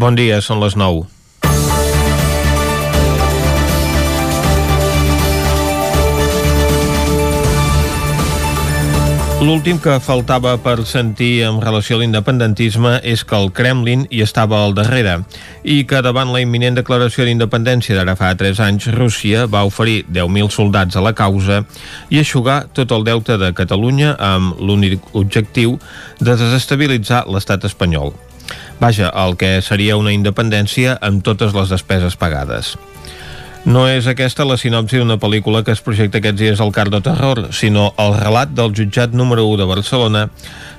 Bon dia, són les 9. L'últim que faltava per sentir en relació a l'independentisme és que el Kremlin hi estava al darrere i que davant la imminent declaració d'independència d'ara fa 3 anys, Rússia va oferir 10.000 soldats a la causa i aixugar tot el deute de Catalunya amb l'únic objectiu de desestabilitzar l'estat espanyol. Vaja, el que seria una independència amb totes les despeses pagades. No és aquesta la sinopsi d'una pel·lícula que es projecta aquests dies al Cardo Terror, sinó el relat del jutjat número 1 de Barcelona,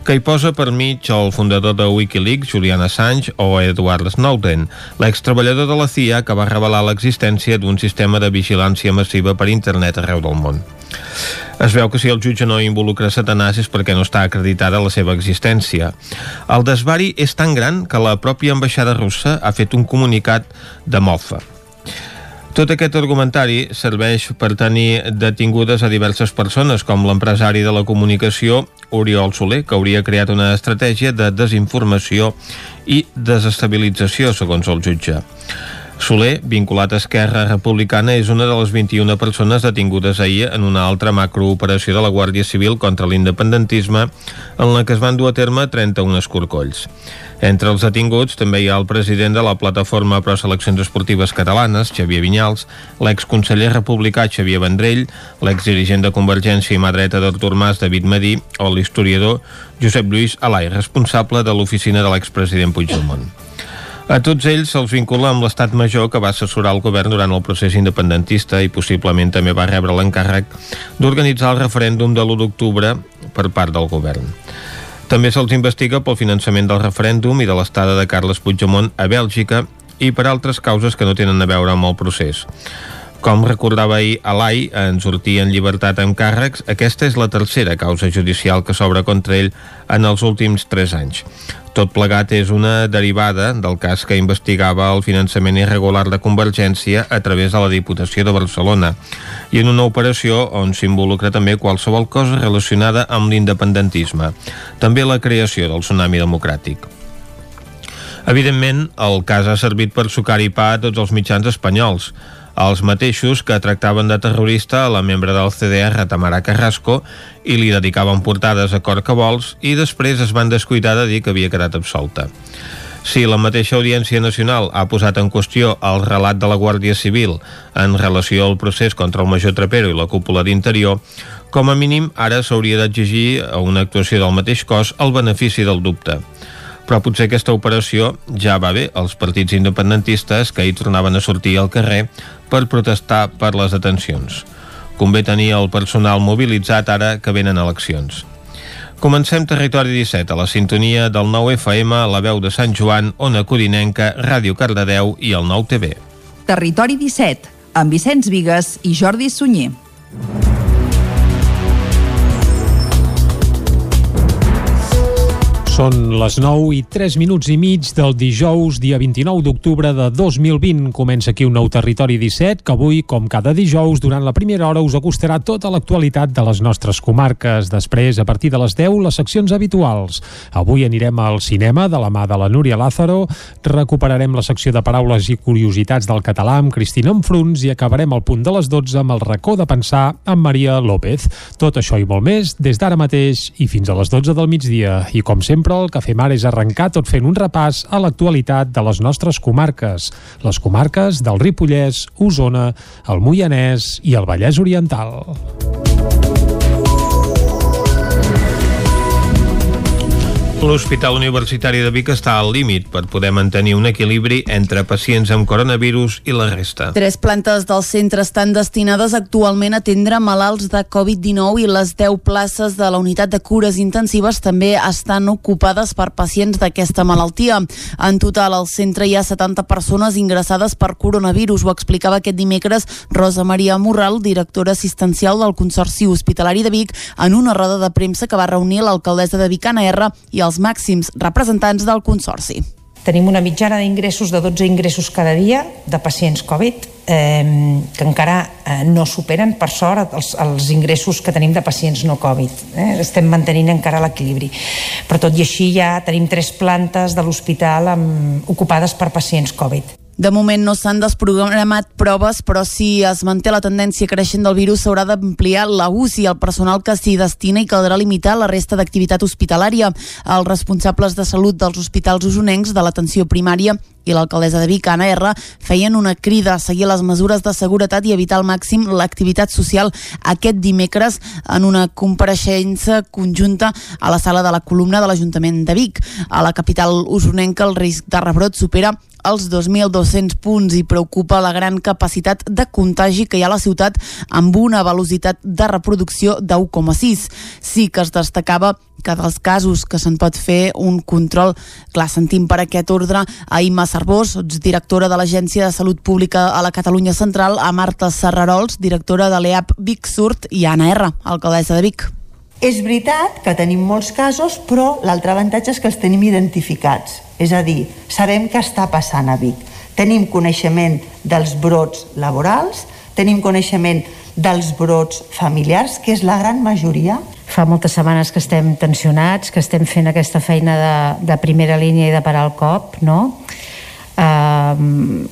que hi posa per mig el fundador de Wikileaks, Julian Assange, o Edward Snowden, l'extreballador de la CIA que va revelar l'existència d'un sistema de vigilància massiva per internet arreu del món. Es veu que si el jutge no involucra Satanàs és perquè no està acreditada la seva existència. El desvari és tan gran que la pròpia ambaixada russa ha fet un comunicat de mofa. Tot aquest argumentari serveix per tenir detingudes a diverses persones, com l'empresari de la comunicació Oriol Soler, que hauria creat una estratègia de desinformació i desestabilització, segons el jutge. Soler, vinculat a Esquerra Republicana, és una de les 21 persones detingudes ahir en una altra macrooperació de la Guàrdia Civil contra l'independentisme, en la que es van dur a terme 31 escorcolls. Entre els detinguts també hi ha el president de la plataforma Pro Seleccions Esportives Catalanes, Xavier Vinyals, l'exconseller republicà Xavier Vendrell, l'exdirigent de Convergència i mà dreta d'Artur Mas, David Madí, o l'historiador Josep Lluís Alai, responsable de l'oficina de l'expresident Puigdemont. A tots ells se'ls vincula amb l'estat major que va assessorar el govern durant el procés independentista i possiblement també va rebre l'encàrrec d'organitzar el referèndum de l'1 d'octubre per part del govern. També se'ls investiga pel finançament del referèndum i de l'estada de Carles Puigdemont a Bèlgica i per altres causes que no tenen a veure amb el procés. Com recordava ahir Alai, en sortir en llibertat amb càrrecs, aquesta és la tercera causa judicial que s'obre contra ell en els últims tres anys. Tot plegat és una derivada del cas que investigava el finançament irregular de Convergència a través de la Diputació de Barcelona i en una operació on s'involucra també qualsevol cosa relacionada amb l'independentisme, també la creació del tsunami democràtic. Evidentment, el cas ha servit per sucar-hi pa a tots els mitjans espanyols, els mateixos que tractaven de terrorista a la membre del CDR Tamara Carrasco i li dedicaven portades a cor que vols i després es van descuidar de dir que havia quedat absolta. Si la mateixa Audiència Nacional ha posat en qüestió el relat de la Guàrdia Civil en relació al procés contra el major Trapero i la cúpula d'Interior, com a mínim ara s'hauria d'exigir a una actuació del mateix cos el benefici del dubte però potser aquesta operació ja va bé als partits independentistes que hi tornaven a sortir al carrer per protestar per les detencions. Convé tenir el personal mobilitzat ara que venen eleccions. Comencem Territori 17 a la sintonia del 9 FM, la veu de Sant Joan, Ona Codinenca, Ràdio Cardedeu i el 9 TV. Territori 17, amb Vicenç Vigues i Jordi Sunyer. Són les 9 i 3 minuts i mig del dijous, dia 29 d'octubre de 2020. Comença aquí un nou Territori 17, que avui, com cada dijous, durant la primera hora us acostarà tota l'actualitat de les nostres comarques. Després, a partir de les 10, les seccions habituals. Avui anirem al cinema de la mà de la Núria Lázaro, recuperarem la secció de paraules i curiositats del català amb Cristina Enfruns i acabarem al punt de les 12 amb el racó de pensar amb Maria López. Tot això i molt més des d'ara mateix i fins a les 12 del migdia. I com sempre, sempre el que fem ara és arrencar tot fent un repàs a l'actualitat de les nostres comarques, les comarques del Ripollès, Osona, el Moianès i el Vallès Oriental. L'Hospital Universitari de Vic està al límit per poder mantenir un equilibri entre pacients amb coronavirus i la resta. Tres plantes del centre estan destinades actualment a atendre malalts de Covid-19 i les 10 places de la unitat de cures intensives també estan ocupades per pacients d'aquesta malaltia. En total, al centre hi ha 70 persones ingressades per coronavirus. Ho explicava aquest dimecres Rosa Maria Morral, directora assistencial del Consorci Hospitalari de Vic, en una roda de premsa que va reunir l'alcaldessa de Vic, Anna R, i el els màxims representants del Consorci. Tenim una mitjana d'ingressos de 12 ingressos cada dia de pacients Covid eh, que encara eh, no superen, per sort, els, els ingressos que tenim de pacients no Covid. Eh? Estem mantenint encara l'equilibri. Però tot i així ja tenim tres plantes de l'hospital ocupades per pacients Covid. De moment no s'han desprogramat proves, però si es manté la tendència creixent del virus s'haurà d'ampliar la UCI, el personal que s'hi destina i caldrà limitar la resta d'activitat hospitalària. Els responsables de salut dels hospitals usonencs de l'atenció primària i l'alcaldessa de Vic, Anna R, feien una crida a seguir les mesures de seguretat i evitar al màxim l'activitat social aquest dimecres en una compareixença conjunta a la sala de la columna de l'Ajuntament de Vic. A la capital usonenca el risc de rebrot supera els 2.200 punts i preocupa la gran capacitat de contagi que hi ha a la ciutat amb una velocitat de reproducció d'1,6. Sí que es destacava que dels casos que se'n pot fer un control, clar, sentim per aquest ordre a Imma Cervós, directora de l'Agència de Salut Pública a la Catalunya Central, a Marta Serrarols, directora de l'EAP Vic Surt i a Anna R, alcaldessa de Vic. És veritat que tenim molts casos, però l'altre avantatge és que els tenim identificats. És a dir, sabem què està passant a Vic. Tenim coneixement dels brots laborals, tenim coneixement dels brots familiars, que és la gran majoria. Fa moltes setmanes que estem tensionats, que estem fent aquesta feina de, de primera línia i de parar el cop, no? Uh,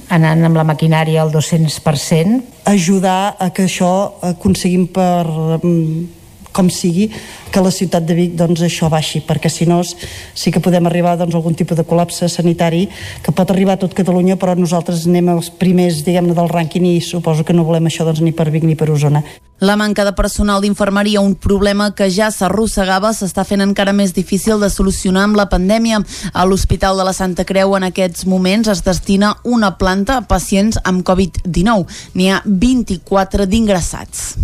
anant amb la maquinària al 200%. Ajudar a que això aconseguim per um, com sigui, que la ciutat de Vic doncs, això baixi, perquè si no sí que podem arribar doncs, a algun tipus de col·lapse sanitari que pot arribar a tot Catalunya, però nosaltres anem els primers diguem-ne del rànquing i suposo que no volem això doncs, ni per Vic ni per Osona. La manca de personal d'infermeria, un problema que ja s'arrossegava, s'està fent encara més difícil de solucionar amb la pandèmia. A l'Hospital de la Santa Creu en aquests moments es destina una planta a pacients amb Covid-19. N'hi ha 24 d'ingressats.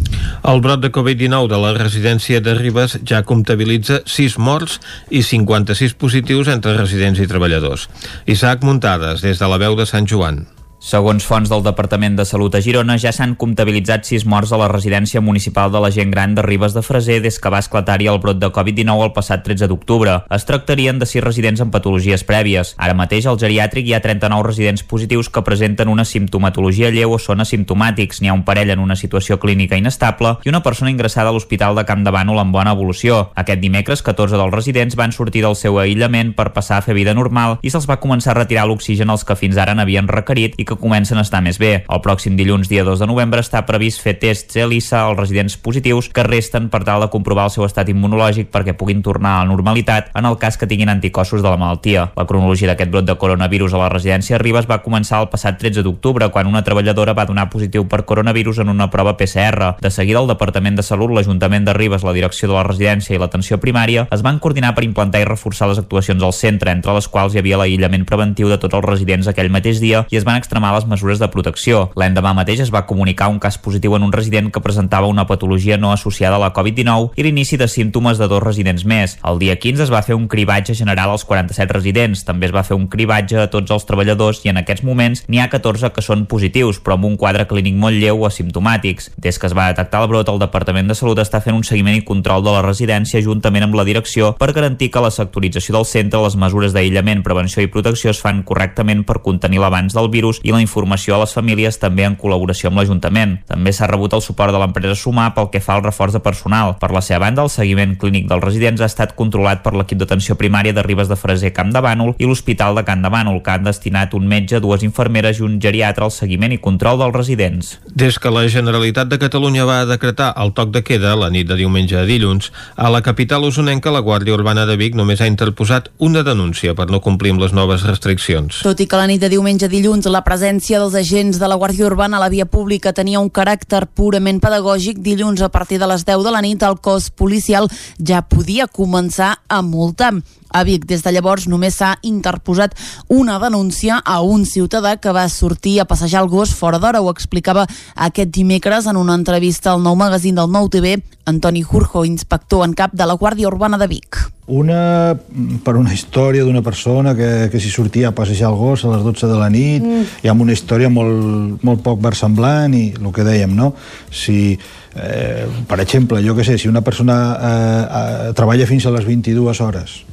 El brot de Covid-19 de la residència de Ribes ja comptabilitza 6 morts i 56 positius entre residents i treballadors. Isaac Muntades, des de la veu de Sant Joan. Segons fonts del Departament de Salut a Girona, ja s'han comptabilitzat sis morts a la residència municipal de la gent gran de Ribes de Freser des que va esclatar-hi el brot de Covid-19 el passat 13 d'octubre. Es tractarien de sis residents amb patologies prèvies. Ara mateix al geriàtric hi ha 39 residents positius que presenten una simptomatologia lleu o són asimptomàtics. N'hi ha un parell en una situació clínica inestable i una persona ingressada a l'Hospital de Camp de Bànol amb bona evolució. Aquest dimecres, 14 dels residents van sortir del seu aïllament per passar a fer vida normal i se'ls va començar a retirar l'oxigen als que fins ara n'havien requerit i que que comencen a estar més bé. El pròxim dilluns, dia 2 de novembre, està previst fer tests ELISA als residents positius que resten per tal de comprovar el seu estat immunològic perquè puguin tornar a la normalitat en el cas que tinguin anticossos de la malaltia. La cronologia d'aquest brot de coronavirus a la residència Ribes va començar el passat 13 d'octubre, quan una treballadora va donar positiu per coronavirus en una prova PCR. De seguida, el Departament de Salut, l'Ajuntament de Ribes, la direcció de la residència i l'atenció primària es van coordinar per implantar i reforçar les actuacions al centre, entre les quals hi havia l'aïllament preventiu de tots els residents aquell mateix dia i es van extremar extremar les mesures de protecció. L'endemà mateix es va comunicar un cas positiu en un resident que presentava una patologia no associada a la Covid-19 i l'inici de símptomes de dos residents més. El dia 15 es va fer un cribatge general als 47 residents. També es va fer un cribatge a tots els treballadors i en aquests moments n'hi ha 14 que són positius, però amb un quadre clínic molt lleu o asimptomàtics. Des que es va detectar el brot, el Departament de Salut està fent un seguiment i control de la residència juntament amb la direcció per garantir que la sectorització del centre, les mesures d'aïllament, prevenció i protecció es fan correctament per contenir l'avanç del virus i la informació a les famílies també en col·laboració amb l'Ajuntament. També s'ha rebut el suport de l'empresa Sumar pel que fa al reforç de personal. Per la seva banda, el seguiment clínic dels residents ha estat controlat per l'equip d'atenció primària de Ribes de Freser Camp de Bànol i l'Hospital de Camp de Bànol, que han destinat un metge, dues infermeres i un geriatre al seguiment i control dels residents. Des que la Generalitat de Catalunya va decretar el toc de queda la nit de diumenge a dilluns, a la capital usonenca la Guàrdia Urbana de Vic només ha interposat una denúncia per no complir amb les noves restriccions. Tot i que la nit de diumenge a dilluns la presència dels agents de la Guàrdia Urbana a la via pública tenia un caràcter purament pedagògic, dilluns a partir de les 10 de la nit el cos policial ja podia començar a multar. A Vic, des de llavors, només s'ha interposat una denúncia a un ciutadà que va sortir a passejar el gos fora d'hora. Ho explicava aquest dimecres en una entrevista al nou magazín del Nou TV, Antoni Jurjo, inspector en cap de la Guàrdia Urbana de Vic. Una per una història d'una persona que, que s'hi sortia a passejar el gos a les 12 de la nit mm. i amb una història molt, molt poc versemblant i el que dèiem, no? Si, eh, per exemple, jo que sé, si una persona eh, eh, treballa fins a les 22 hores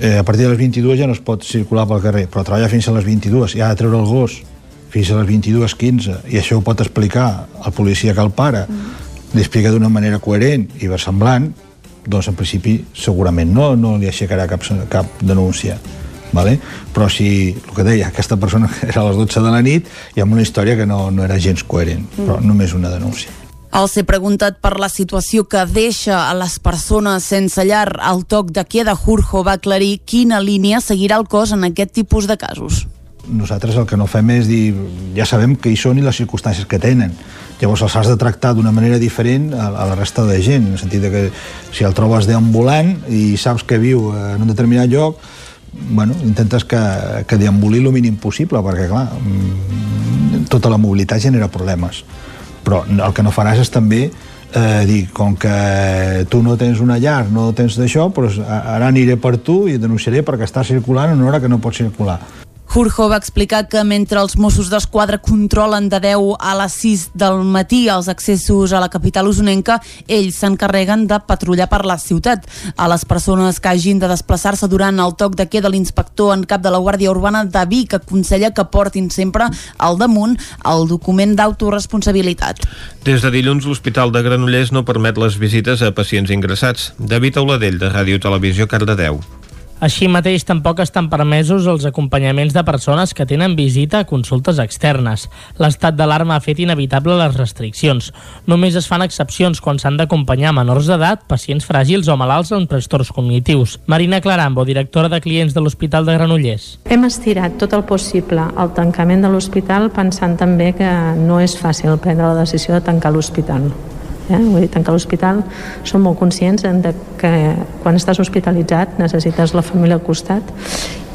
eh, a partir de les 22 ja no es pot circular pel carrer, però treballa fins a les 22 i ha de treure el gos fins a les 22.15 i això ho pot explicar el policia que el para mm. li explica d'una manera coherent i versemblant doncs en principi segurament no, no li aixecarà cap, cap denúncia vale? però si, el que deia, aquesta persona era a les 12 de la nit i amb una història que no, no era gens coherent, mm. però només una denúncia. Al ser preguntat per la situació que deixa a les persones sense llar al toc de queda, Jurjo va aclarir quina línia seguirà el cos en aquest tipus de casos. Nosaltres el que no fem és dir, ja sabem que hi són i les circumstàncies que tenen. Llavors els has de tractar d'una manera diferent a, la resta de gent, en el sentit que si el trobes deambulant i saps que viu en un determinat lloc, bueno, intentes que, que deambuli el mínim possible, perquè, clar, mm, tota la mobilitat genera problemes. Però el que no faràs és també eh, dir, com que tu no tens una llar, no tens d'això, doncs ara aniré per tu i denunciaré perquè està circulant en una hora que no pot circular. Furjo va explicar que mentre els Mossos d'Esquadra controlen de 10 a les 6 del matí els accessos a la capital usonenca, ells s'encarreguen de patrullar per la ciutat. A les persones que hagin de desplaçar-se durant el toc de queda, l'inspector en cap de la Guàrdia Urbana de Vic aconsella que portin sempre al damunt el document d'autoresponsabilitat. Des de dilluns, l'Hospital de Granollers no permet les visites a pacients ingressats. David Auladell, de Ràdio Televisió, Cardedeu. Així mateix, tampoc estan permesos els acompanyaments de persones que tenen visita a consultes externes. L'estat d'alarma ha fet inevitable les restriccions. Només es fan excepcions quan s'han d'acompanyar menors d'edat, pacients fràgils o malalts amb trastorns cognitius. Marina Clarambo, directora de clients de l'Hospital de Granollers. Hem estirat tot el possible el tancament de l'hospital pensant també que no és fàcil prendre la decisió de tancar l'hospital. Eh? Vull dir, tancar l'hospital som molt conscients de que quan estàs hospitalitzat necessites la família al costat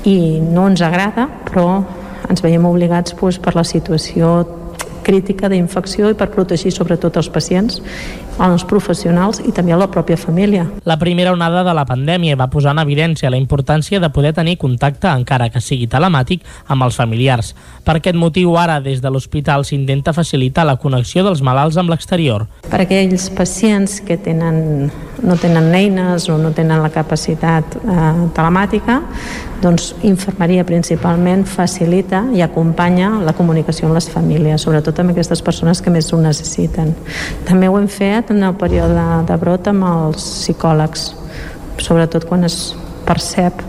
i no ens agrada, però ens veiem obligats doncs, per la situació crítica d'infecció i per protegir sobretot els pacients, els professionals i també a la pròpia família. La primera onada de la pandèmia va posar en evidència la importància de poder tenir contacte, encara que sigui telemàtic, amb els familiars. Per aquest motiu, ara, des de l'hospital, s'intenta facilitar la connexió dels malalts amb l'exterior. Per aquells pacients que tenen, no tenen eines o no tenen la capacitat eh, telemàtica, doncs infermeria principalment facilita i acompanya la comunicació amb les famílies, sobretot amb aquestes persones que més ho necessiten. També ho hem fet en el període de brot amb els psicòlegs, sobretot quan es percep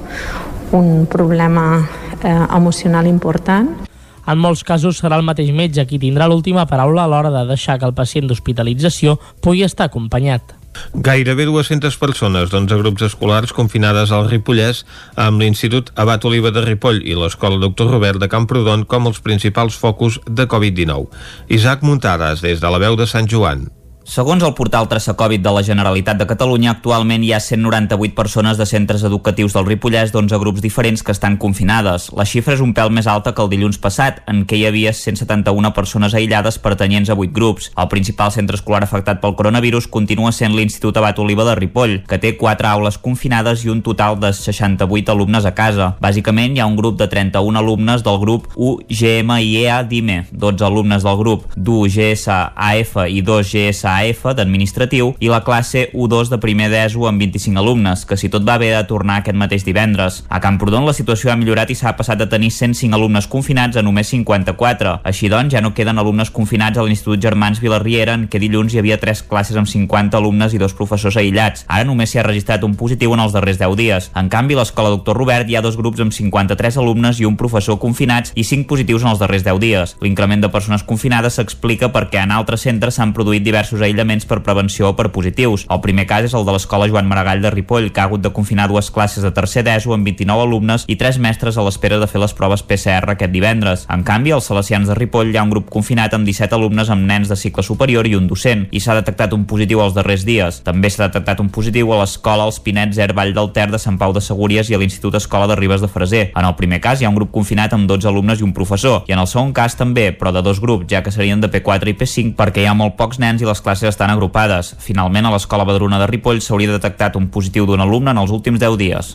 un problema eh, emocional important. En molts casos serà el mateix metge qui tindrà l'última paraula a l'hora de deixar que el pacient d'hospitalització pugui estar acompanyat. Gairebé 200 persones d'11 grups escolars confinades al Ripollès amb l'Institut Abat Oliva de Ripoll i l'Escola Doctor Robert de Camprodon com els principals focus de Covid-19. Isaac Muntades, des de la veu de Sant Joan. Segons el portal Traça Covid de la Generalitat de Catalunya, actualment hi ha 198 persones de centres educatius del Ripollès d'11 grups diferents que estan confinades. La xifra és un pèl més alta que el dilluns passat, en què hi havia 171 persones aïllades pertanyents a 8 grups. El principal centre escolar afectat pel coronavirus continua sent l'Institut Abat Oliva de Ripoll, que té 4 aules confinades i un total de 68 alumnes a casa. Bàsicament, hi ha un grup de 31 alumnes del grup UGMIEA DIME, 12 alumnes del grup d'UGSAF i 2 AF d'administratiu i la classe U2 de primer d'ESO amb 25 alumnes, que si tot va bé de tornar aquest mateix divendres. A Camprodon la situació ha millorat i s'ha passat de tenir 105 alumnes confinats a només 54. Així doncs, ja no queden alumnes confinats a l'Institut Germans Vilarriera, en què dilluns hi havia tres classes amb 50 alumnes i dos professors aïllats. Ara només s'hi ha registrat un positiu en els darrers 10 dies. En canvi, l'escola Doctor Robert hi ha dos grups amb 53 alumnes i un professor confinats i 5 positius en els darrers 10 dies. L'increment de persones confinades s'explica perquè en altres centres s'han produït diversos aïllaments per prevenció o per positius. El primer cas és el de l'escola Joan Maragall de Ripoll, que ha hagut de confinar dues classes de tercer d'ESO amb 29 alumnes i tres mestres a l'espera de fer les proves PCR aquest divendres. En canvi, als Salesians de Ripoll hi ha un grup confinat amb 17 alumnes amb nens de cicle superior i un docent, i s'ha detectat un positiu els darrers dies. També s'ha detectat un positiu a l'escola Els Pinets Air Vall del Ter de Sant Pau de Segúries i a l'Institut Escola de Ribes de Freser. En el primer cas hi ha un grup confinat amb 12 alumnes i un professor, i en el segon cas també, però de dos grups, ja que serien de P4 i P5 perquè hi ha molt pocs nens i les classes estan agrupades. Finalment, a l'Escola Badruna de Ripoll s'hauria detectat un positiu d'un alumne en els últims 10 dies.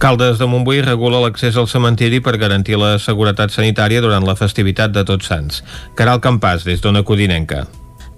Caldes de Montbui regula l'accés al cementiri per garantir la seguretat sanitària durant la festivitat de Tots Sants. Caral Campàs, des d'Ona Codinenca.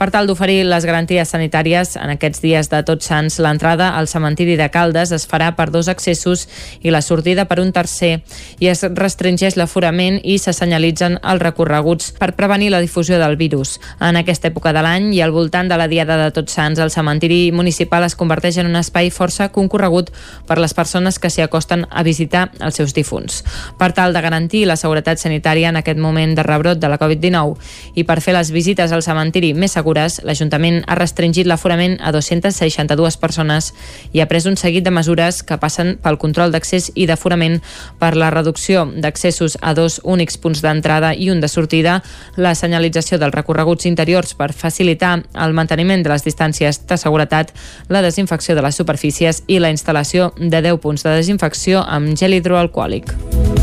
Per tal d'oferir les garanties sanitàries en aquests dies de Tots Sants, l'entrada al cementiri de Caldes es farà per dos accessos i la sortida per un tercer i es restringeix l'aforament i se senyalitzen els recorreguts per prevenir la difusió del virus. En aquesta època de l'any i al voltant de la Diada de Tots Sants, el cementiri municipal es converteix en un espai força concorregut per les persones que s'hi acosten a visitar els seus difunts. Per tal de garantir la seguretat sanitària en aquest moment de rebrot de la Covid-19 i per fer les visites al cementiri més segures, l'Ajuntament ha restringit l'aforament a 262 persones i ha pres un seguit de mesures que passen pel control d'accés i d'aforament per la reducció d'accessos a dos únics punts d'entrada i un de sortida, la senyalització dels recorreguts interiors per facilitar el manteniment de les distàncies de seguretat, la desinfecció de les superfícies i la instal·lació de 10 punts de desinfecció amb gel hidroalcohòlic.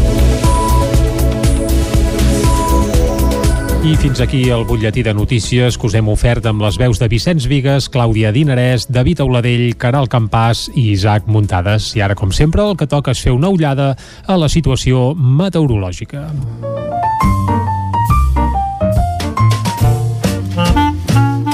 I fins aquí el butlletí de notícies que us hem ofert amb les veus de Vicenç Vigues, Clàudia Dinarès, David Auladell, Caral Campàs i Isaac Muntades. I ara, com sempre, el que toca és fer una ullada a la situació meteorològica.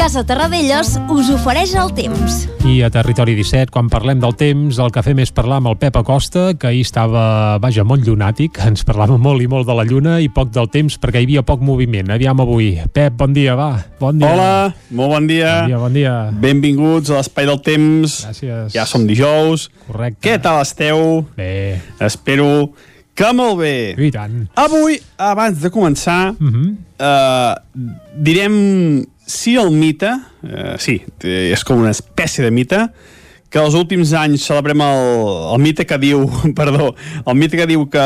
Casa Terradellos us ofereix el temps. I a Territori 17, quan parlem del temps, el que fem és parlar amb el Pep Acosta, que ahir estava, vaja, molt llunàtic, ens parlava molt i molt de la lluna i poc del temps perquè hi havia poc moviment. Aviam avui. Pep, bon dia, va. Bon dia. Hola, molt bon dia. Bon dia, bon dia. Benvinguts a l'Espai del Temps. Gràcies. Ja som dijous. Correcte. Què tal esteu? Bé. Espero que molt bé. I tant. Avui, abans de començar, uh -huh. uh, direm si el mite, eh, sí, és com una espècie de mite, que els últims anys celebrem el, el mite que diu, perdó, el mite que diu que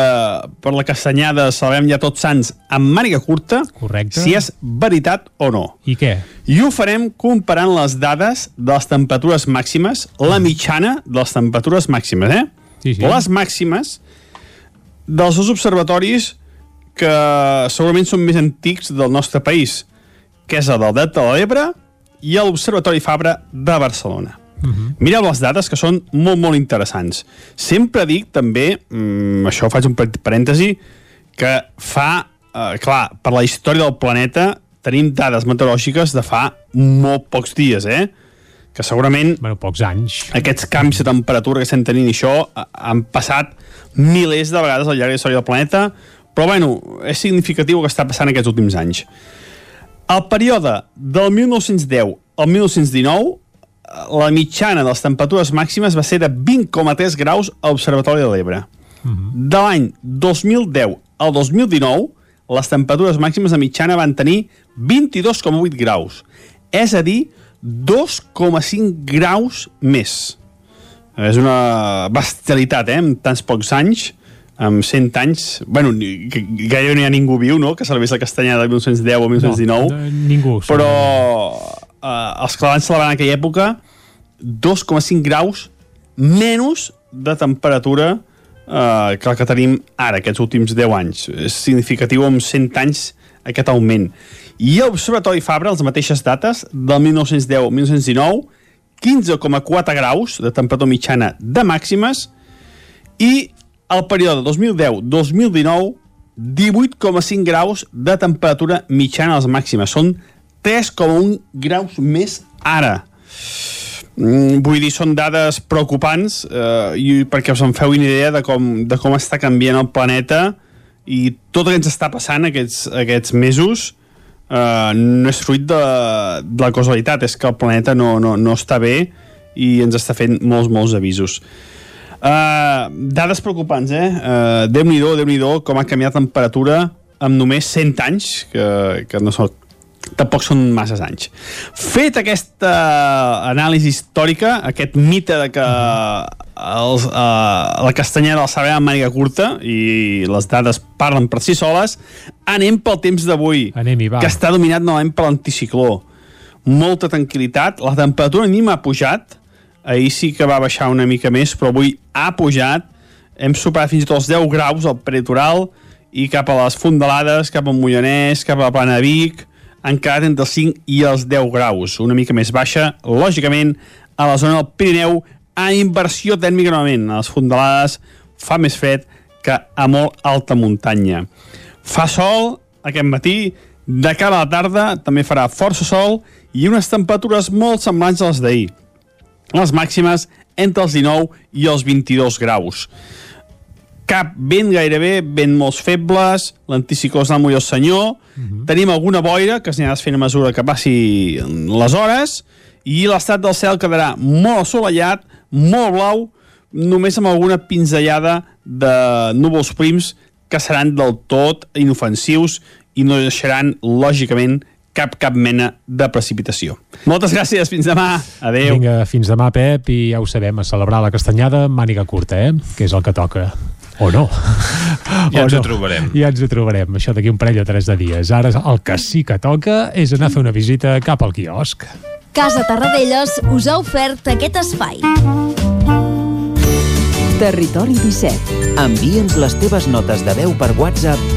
per la castanyada celebrem ja tots sants amb màniga curta, Correcte. si és veritat o no. I què? I ho farem comparant les dades de les temperatures màximes, la mitjana de les temperatures màximes, eh? Sí, sí. Les màximes dels dos observatoris que segurament són més antics del nostre país, que és el del Delta de l'Ebre i l'Observatori Fabra de Barcelona. Uh -huh. Mireu les dades, que són molt, molt interessants. Sempre dic, també, mmm, això faig un parèntesi, que fa, eh, clar, per la història del planeta tenim dades meteorològiques de fa molt pocs dies, eh? Que segurament... Bueno, pocs anys. Aquests canvis de temperatura que estem tenint i això eh, han passat milers de vegades al llarg de la història del planeta, però bueno, és significatiu el que està passant aquests últims anys. El període del 1910 al 1919, la mitjana de les temperatures màximes va ser de 20,3 graus a l'Observatori de l'Ebre. Uh -huh. De l'any 2010 al 2019, les temperatures màximes de mitjana van tenir 22,8 graus. És a dir, 2,5 graus més. És una bestialitat, eh?, en tants pocs anys amb 100 anys, bueno, gairebé no hi ha ningú viu, no?, que serveix la castanyada de 1910 o 1919. No, ningú. Però eh, els que la van celebrar en aquella època, 2,5 graus menys de temperatura eh, que el que tenim ara, aquests últims 10 anys. És significatiu amb 100 anys aquest augment. I l'Observatori Fabra, les mateixes dates, del 1910 al 1919, 15,4 graus de temperatura mitjana de màximes i el període 2010-2019 18,5 graus de temperatura mitjana a les màximes. Són 3,1 graus més ara. Mm, vull dir, són dades preocupants eh, i perquè us en feu una idea de com, de com està canviant el planeta i tot el que ens està passant aquests, aquests mesos eh, no és fruit de, de la causalitat, és que el planeta no, no, no està bé i ens està fent molts, molts avisos. Uh, dades preocupants, eh? Uh, Déu-n'hi-do, déu nhi déu com ha canviat la temperatura amb només 100 anys, que, que no són, tampoc són masses anys. Fet aquesta anàlisi històrica, aquest mite de que els, uh, la castanyera del saber amb màniga curta i les dades parlen per si soles, anem pel temps d'avui, que està dominat novament per l'anticicló. Molta tranquil·litat, la temperatura ni m'ha pujat, ahir sí que va baixar una mica més, però avui ha pujat, hem superat fins i tot els 10 graus al peritoral i cap a les fondalades, cap al Mollanès, cap a la Plana Vic, han quedat entre els 5 i els 10 graus, una mica més baixa, lògicament, a la zona del Pirineu, a inversió tèrmica novament, a les fondalades fa més fred que a molt alta muntanya. Fa sol aquest matí, De cara a la tarda també farà força sol i unes temperatures molt semblants a les d'ahir. Les màximes entre els 19 i els 22 graus. Cap vent gairebé, vent molt febles, l'anticicló del Molló Senyor, uh -huh. tenim alguna boira que s'anirà fent a mesura que passi les hores i l'estat del cel quedarà molt assolellat, molt blau, només amb alguna pinzellada de núvols prims que seran del tot inofensius i no deixaran, lògicament, cap, cap mena de precipitació. Moltes gràcies, fins demà. Adéu. Vinga, fins demà, Pep, i ja ho sabem, a celebrar la castanyada amb màniga curta, eh? que és el que toca. O no. Ja o ens no. ho trobarem. Ja ens ho trobarem, això d'aquí un parell o tres de dies. Ara el que sí que toca és anar a fer una visita cap al quiosc. Casa Tarradellas us ha ofert aquest espai. Territori 17. Envia'ns les teves notes de veu per WhatsApp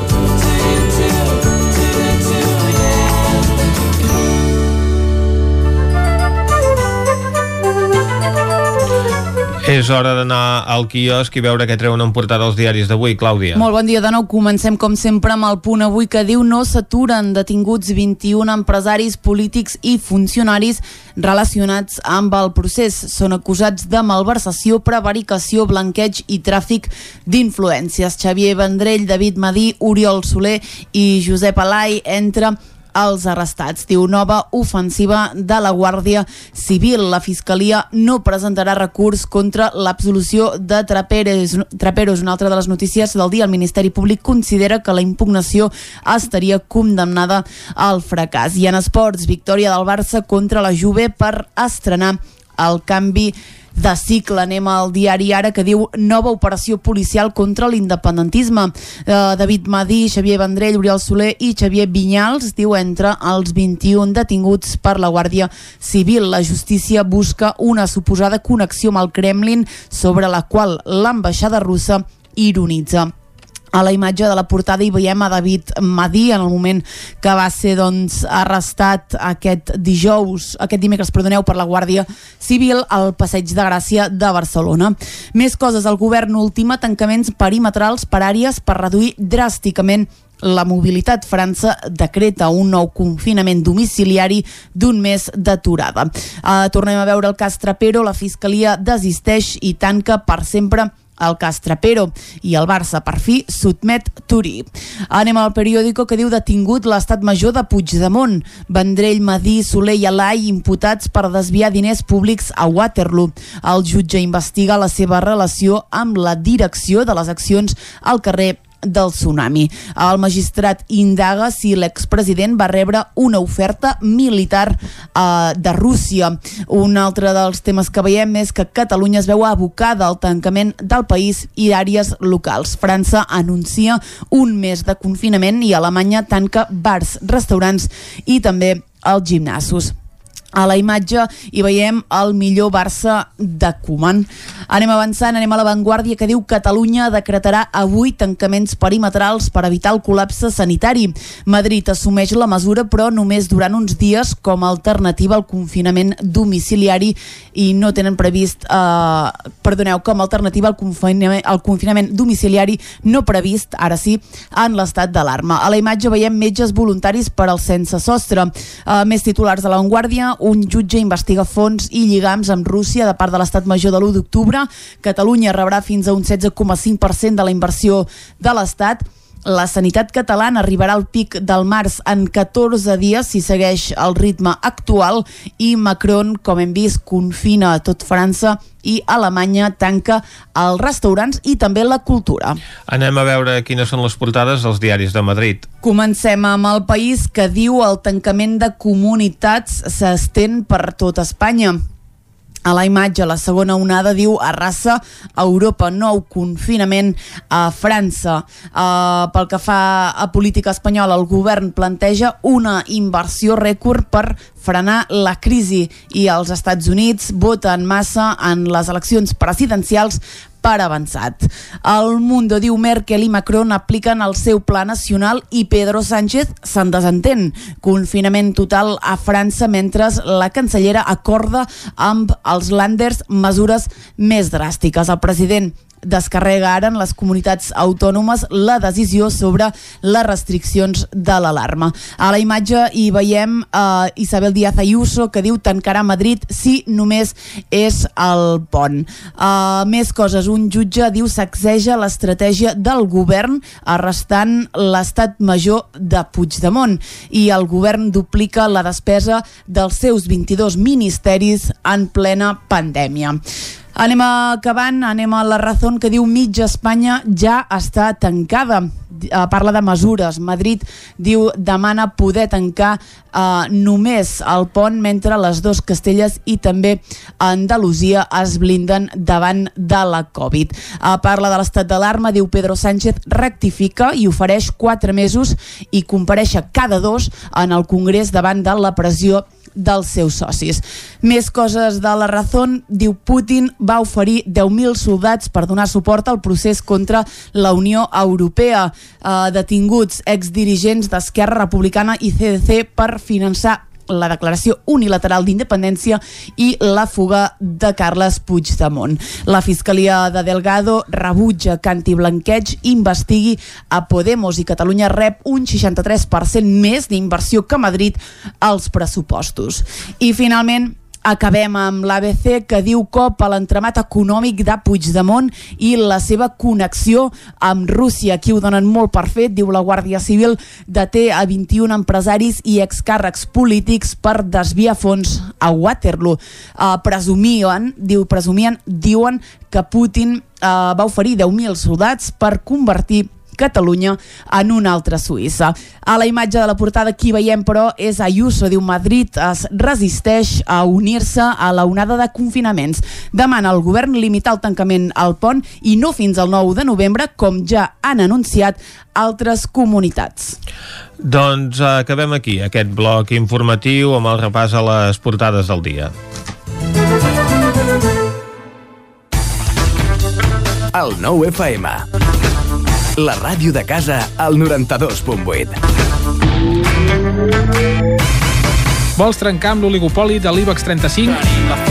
És hora d'anar al quiosc i veure què treuen en portada els diaris d'avui, Clàudia. Molt bon dia de nou. Comencem, com sempre, amb el punt avui que diu no s'aturen detinguts 21 empresaris, polítics i funcionaris relacionats amb el procés. Són acusats de malversació, prevaricació, blanqueig i tràfic d'influències. Xavier Vendrell, David Madí, Oriol Soler i Josep Alai, entre els arrestats. Diu nova ofensiva de la Guàrdia Civil. La Fiscalia no presentarà recurs contra l'absolució de Traperos. Traperos, una altra de les notícies del dia. El Ministeri Públic considera que la impugnació estaria condemnada al fracàs. I en esports, victòria del Barça contra la Juve per estrenar el canvi de cicle. Anem al diari Ara que diu nova operació policial contra l'independentisme. Eh, David Madí, Xavier Vendrell, Oriol Soler i Xavier Vinyals diu entre els 21 detinguts per la Guàrdia Civil. La justícia busca una suposada connexió amb el Kremlin sobre la qual l'ambaixada russa ironitza a la imatge de la portada hi veiem a David Madí en el moment que va ser doncs, arrestat aquest dijous, aquest dimecres, perdoneu, per la Guàrdia Civil al Passeig de Gràcia de Barcelona. Més coses, el govern ultima tancaments perimetrals per àrees per reduir dràsticament la mobilitat. França decreta un nou confinament domiciliari d'un mes d'aturada. Uh, tornem a veure el cas Trapero, la Fiscalia desisteix i tanca per sempre el cas Trapero i el Barça per fi sotmet Turí. Anem al periòdico que diu detingut l'estat major de Puigdemont. Vendrell, Madí, Soler i Alai imputats per desviar diners públics a Waterloo. El jutge investiga la seva relació amb la direcció de les accions al carrer del tsunami. El magistrat indaga si l'expresident va rebre una oferta militar eh, de Rússia. Un altre dels temes que veiem és que Catalunya es veu abocada al tancament del país i d'àrees locals. França anuncia un mes de confinament i Alemanya tanca bars, restaurants i també els gimnasos. A la imatge hi veiem el millor Barça de Koeman. Anem avançant, anem a l'avantguàrdia que diu Catalunya decretarà avui tancaments perimetrals per evitar el col·lapse sanitari. Madrid assumeix la mesura però només durant uns dies com a alternativa al confinament domiciliari i no tenen previst, eh, perdoneu, com a alternativa al confinament, al confinament domiciliari no previst, ara sí, en l'estat d'alarma. A la imatge veiem metges voluntaris per al sense sostre. Eh, més titulars de l'avantguàrdia, un jutge investiga fons i lligams amb Rússia de part de l'estat major de l'1 d'octubre. Catalunya rebrà fins a un 16,5% de la inversió de l'Estat. La sanitat catalana arribarà al pic del març en 14 dies si segueix el ritme actual i Macron, com hem vist, confina a tot França i Alemanya tanca els restaurants i també la cultura. Anem a veure quines són les portades dels diaris de Madrid. Comencem amb el país que diu el tancament de comunitats s'estén per tot Espanya. A la imatge, la segona onada diu arrasa a Europa, nou confinament a França. Uh, pel que fa a política espanyola, el govern planteja una inversió rècord per frenar la crisi i els Estats Units voten massa en les eleccions presidencials per avançat. El Mundo diu Merkel i Macron apliquen el seu pla nacional i Pedro Sánchez se'n desentén. Confinament total a França mentre la cancellera acorda amb els Landers mesures més dràstiques. El president descarrega ara en les comunitats autònomes la decisió sobre les restriccions de l'alarma. A la imatge hi veiem uh, Isabel Díaz Ayuso que diu tancarà Madrid si només és el pont. Uh, més coses, un jutge diu sacseja l'estratègia del govern arrestant l'estat major de Puigdemont i el govern duplica la despesa dels seus 22 ministeris en plena pandèmia. Anem acabant, anem a la raó que diu mitja Espanya ja està tancada. Uh, parla de mesures. Madrid diu demana poder tancar uh, només el pont mentre les dues Castelles i també Andalusia es blinden davant de la Covid. Uh, parla de l'estat d'alarma, diu Pedro Sánchez rectifica i ofereix quatre mesos i compareix cada dos en el Congrés davant de la pressió dels seus socis. Més coses de la Razón, diu Putin va oferir 10.000 soldats per donar suport al procés contra la Unió Europea. Eh, detinguts exdirigents d'Esquerra Republicana i CDC per finançar la declaració unilateral d'independència i la fuga de Carles Puigdemont. La Fiscalia de Delgado rebutja que antiblanqueig investigui a Podemos i Catalunya rep un 63% més d'inversió que Madrid als pressupostos. I finalment, Acabem amb l'ABC que diu cop a l'entramat econòmic de Puigdemont i la seva connexió amb Rússia. Aquí ho donen molt per fet, diu la Guàrdia Civil, deté a 21 empresaris i excàrrecs polítics per desviar fons a Waterloo. Uh, presumien, diu, presumien, diuen que Putin uh, va oferir 10.000 soldats per convertir Catalunya en una altra Suïssa. A la imatge de la portada qui veiem però és Ayuso, diu Madrid es resisteix a unir-se a la onada de confinaments. Demana al govern limitar el tancament al pont i no fins al 9 de novembre com ja han anunciat altres comunitats. Doncs acabem aquí, aquest bloc informatiu amb el repàs a les portades del dia. El nou FM la ràdio de casa al 92.8. Vols trencar amb l'oligopoli de l'IBEX 35?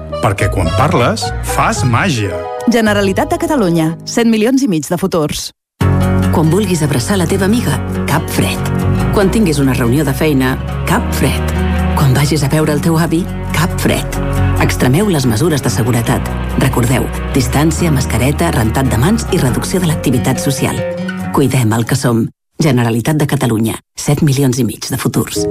Perquè quan parles, fas màgia. Generalitat de Catalunya. 100 milions i mig de futurs. Quan vulguis abraçar la teva amiga, cap fred. Quan tinguis una reunió de feina, cap fred. Quan vagis a veure el teu avi, cap fred. Extremeu les mesures de seguretat. Recordeu, distància, mascareta, rentat de mans i reducció de l'activitat social. Cuidem el que som. Generalitat de Catalunya. 7 milions i mig de futurs.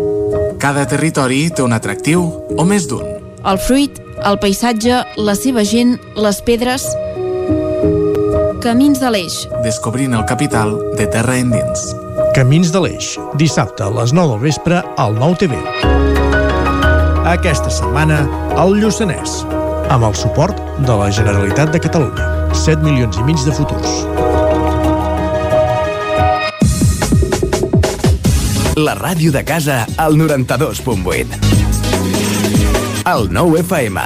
Cada territori té un atractiu o més d'un. El fruit, el paisatge, la seva gent, les pedres... Camins de l'Eix. Descobrint el capital de terra endins. Camins de l'Eix, dissabte a les 9 del vespre al 9 TV. Aquesta setmana, al Lluçanès, amb el suport de la Generalitat de Catalunya. 7 milions i mig de futurs. La ràdio de casa al 92.8. El 9 FM.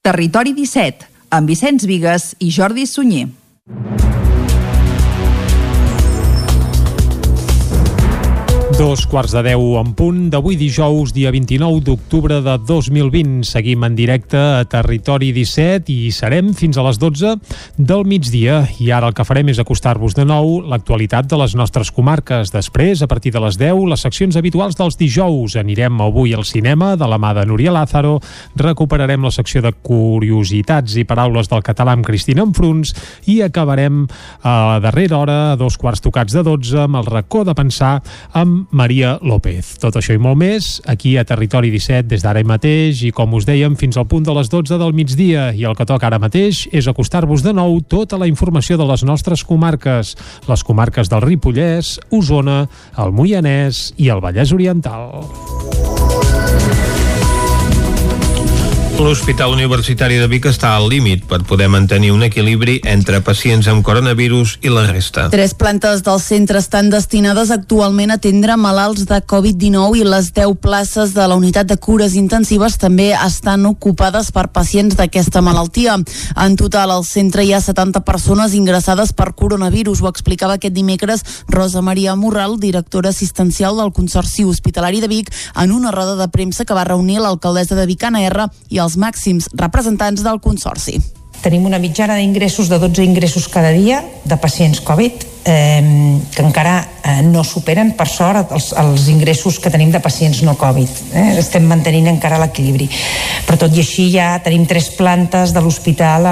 Territori 17, amb Vicenç Vigues i Jordi Sunyer. Dos quarts de deu en punt d'avui dijous, dia 29 d'octubre de 2020. Seguim en directe a Territori 17 i serem fins a les 12 del migdia. I ara el que farem és acostar-vos de nou l'actualitat de les nostres comarques. Després, a partir de les 10, les seccions habituals dels dijous. Anirem avui al cinema de la mà de Núria Lázaro, recuperarem la secció de curiositats i paraules del català amb Cristina Enfruns i acabarem a la darrera hora, a dos quarts tocats de 12, amb el racó de pensar amb Maria López. Tot això i molt més aquí a Territori 17 des d'ara mateix i com us dèiem fins al punt de les 12 del migdia i el que toca ara mateix és acostar-vos de nou tota la informació de les nostres comarques, les comarques del Ripollès, Osona, el Moianès i el Vallès Oriental. L'Hospital Universitari de Vic està al límit per poder mantenir un equilibri entre pacients amb coronavirus i la resta. Tres plantes del centre estan destinades actualment a atendre malalts de Covid-19 i les 10 places de la unitat de cures intensives també estan ocupades per pacients d'aquesta malaltia. En total, al centre hi ha 70 persones ingressades per coronavirus. Ho explicava aquest dimecres Rosa Maria Morral, directora assistencial del Consorci Hospitalari de Vic, en una roda de premsa que va reunir l'alcaldessa de Vic, Anna R, i els màxims representants del Consorci. Tenim una mitjana d'ingressos de 12 ingressos cada dia de pacients Covid eh, que encara eh, no superen, per sort, els, els ingressos que tenim de pacients no Covid. Eh? Estem mantenint encara l'equilibri. Però tot i així ja tenim tres plantes de l'hospital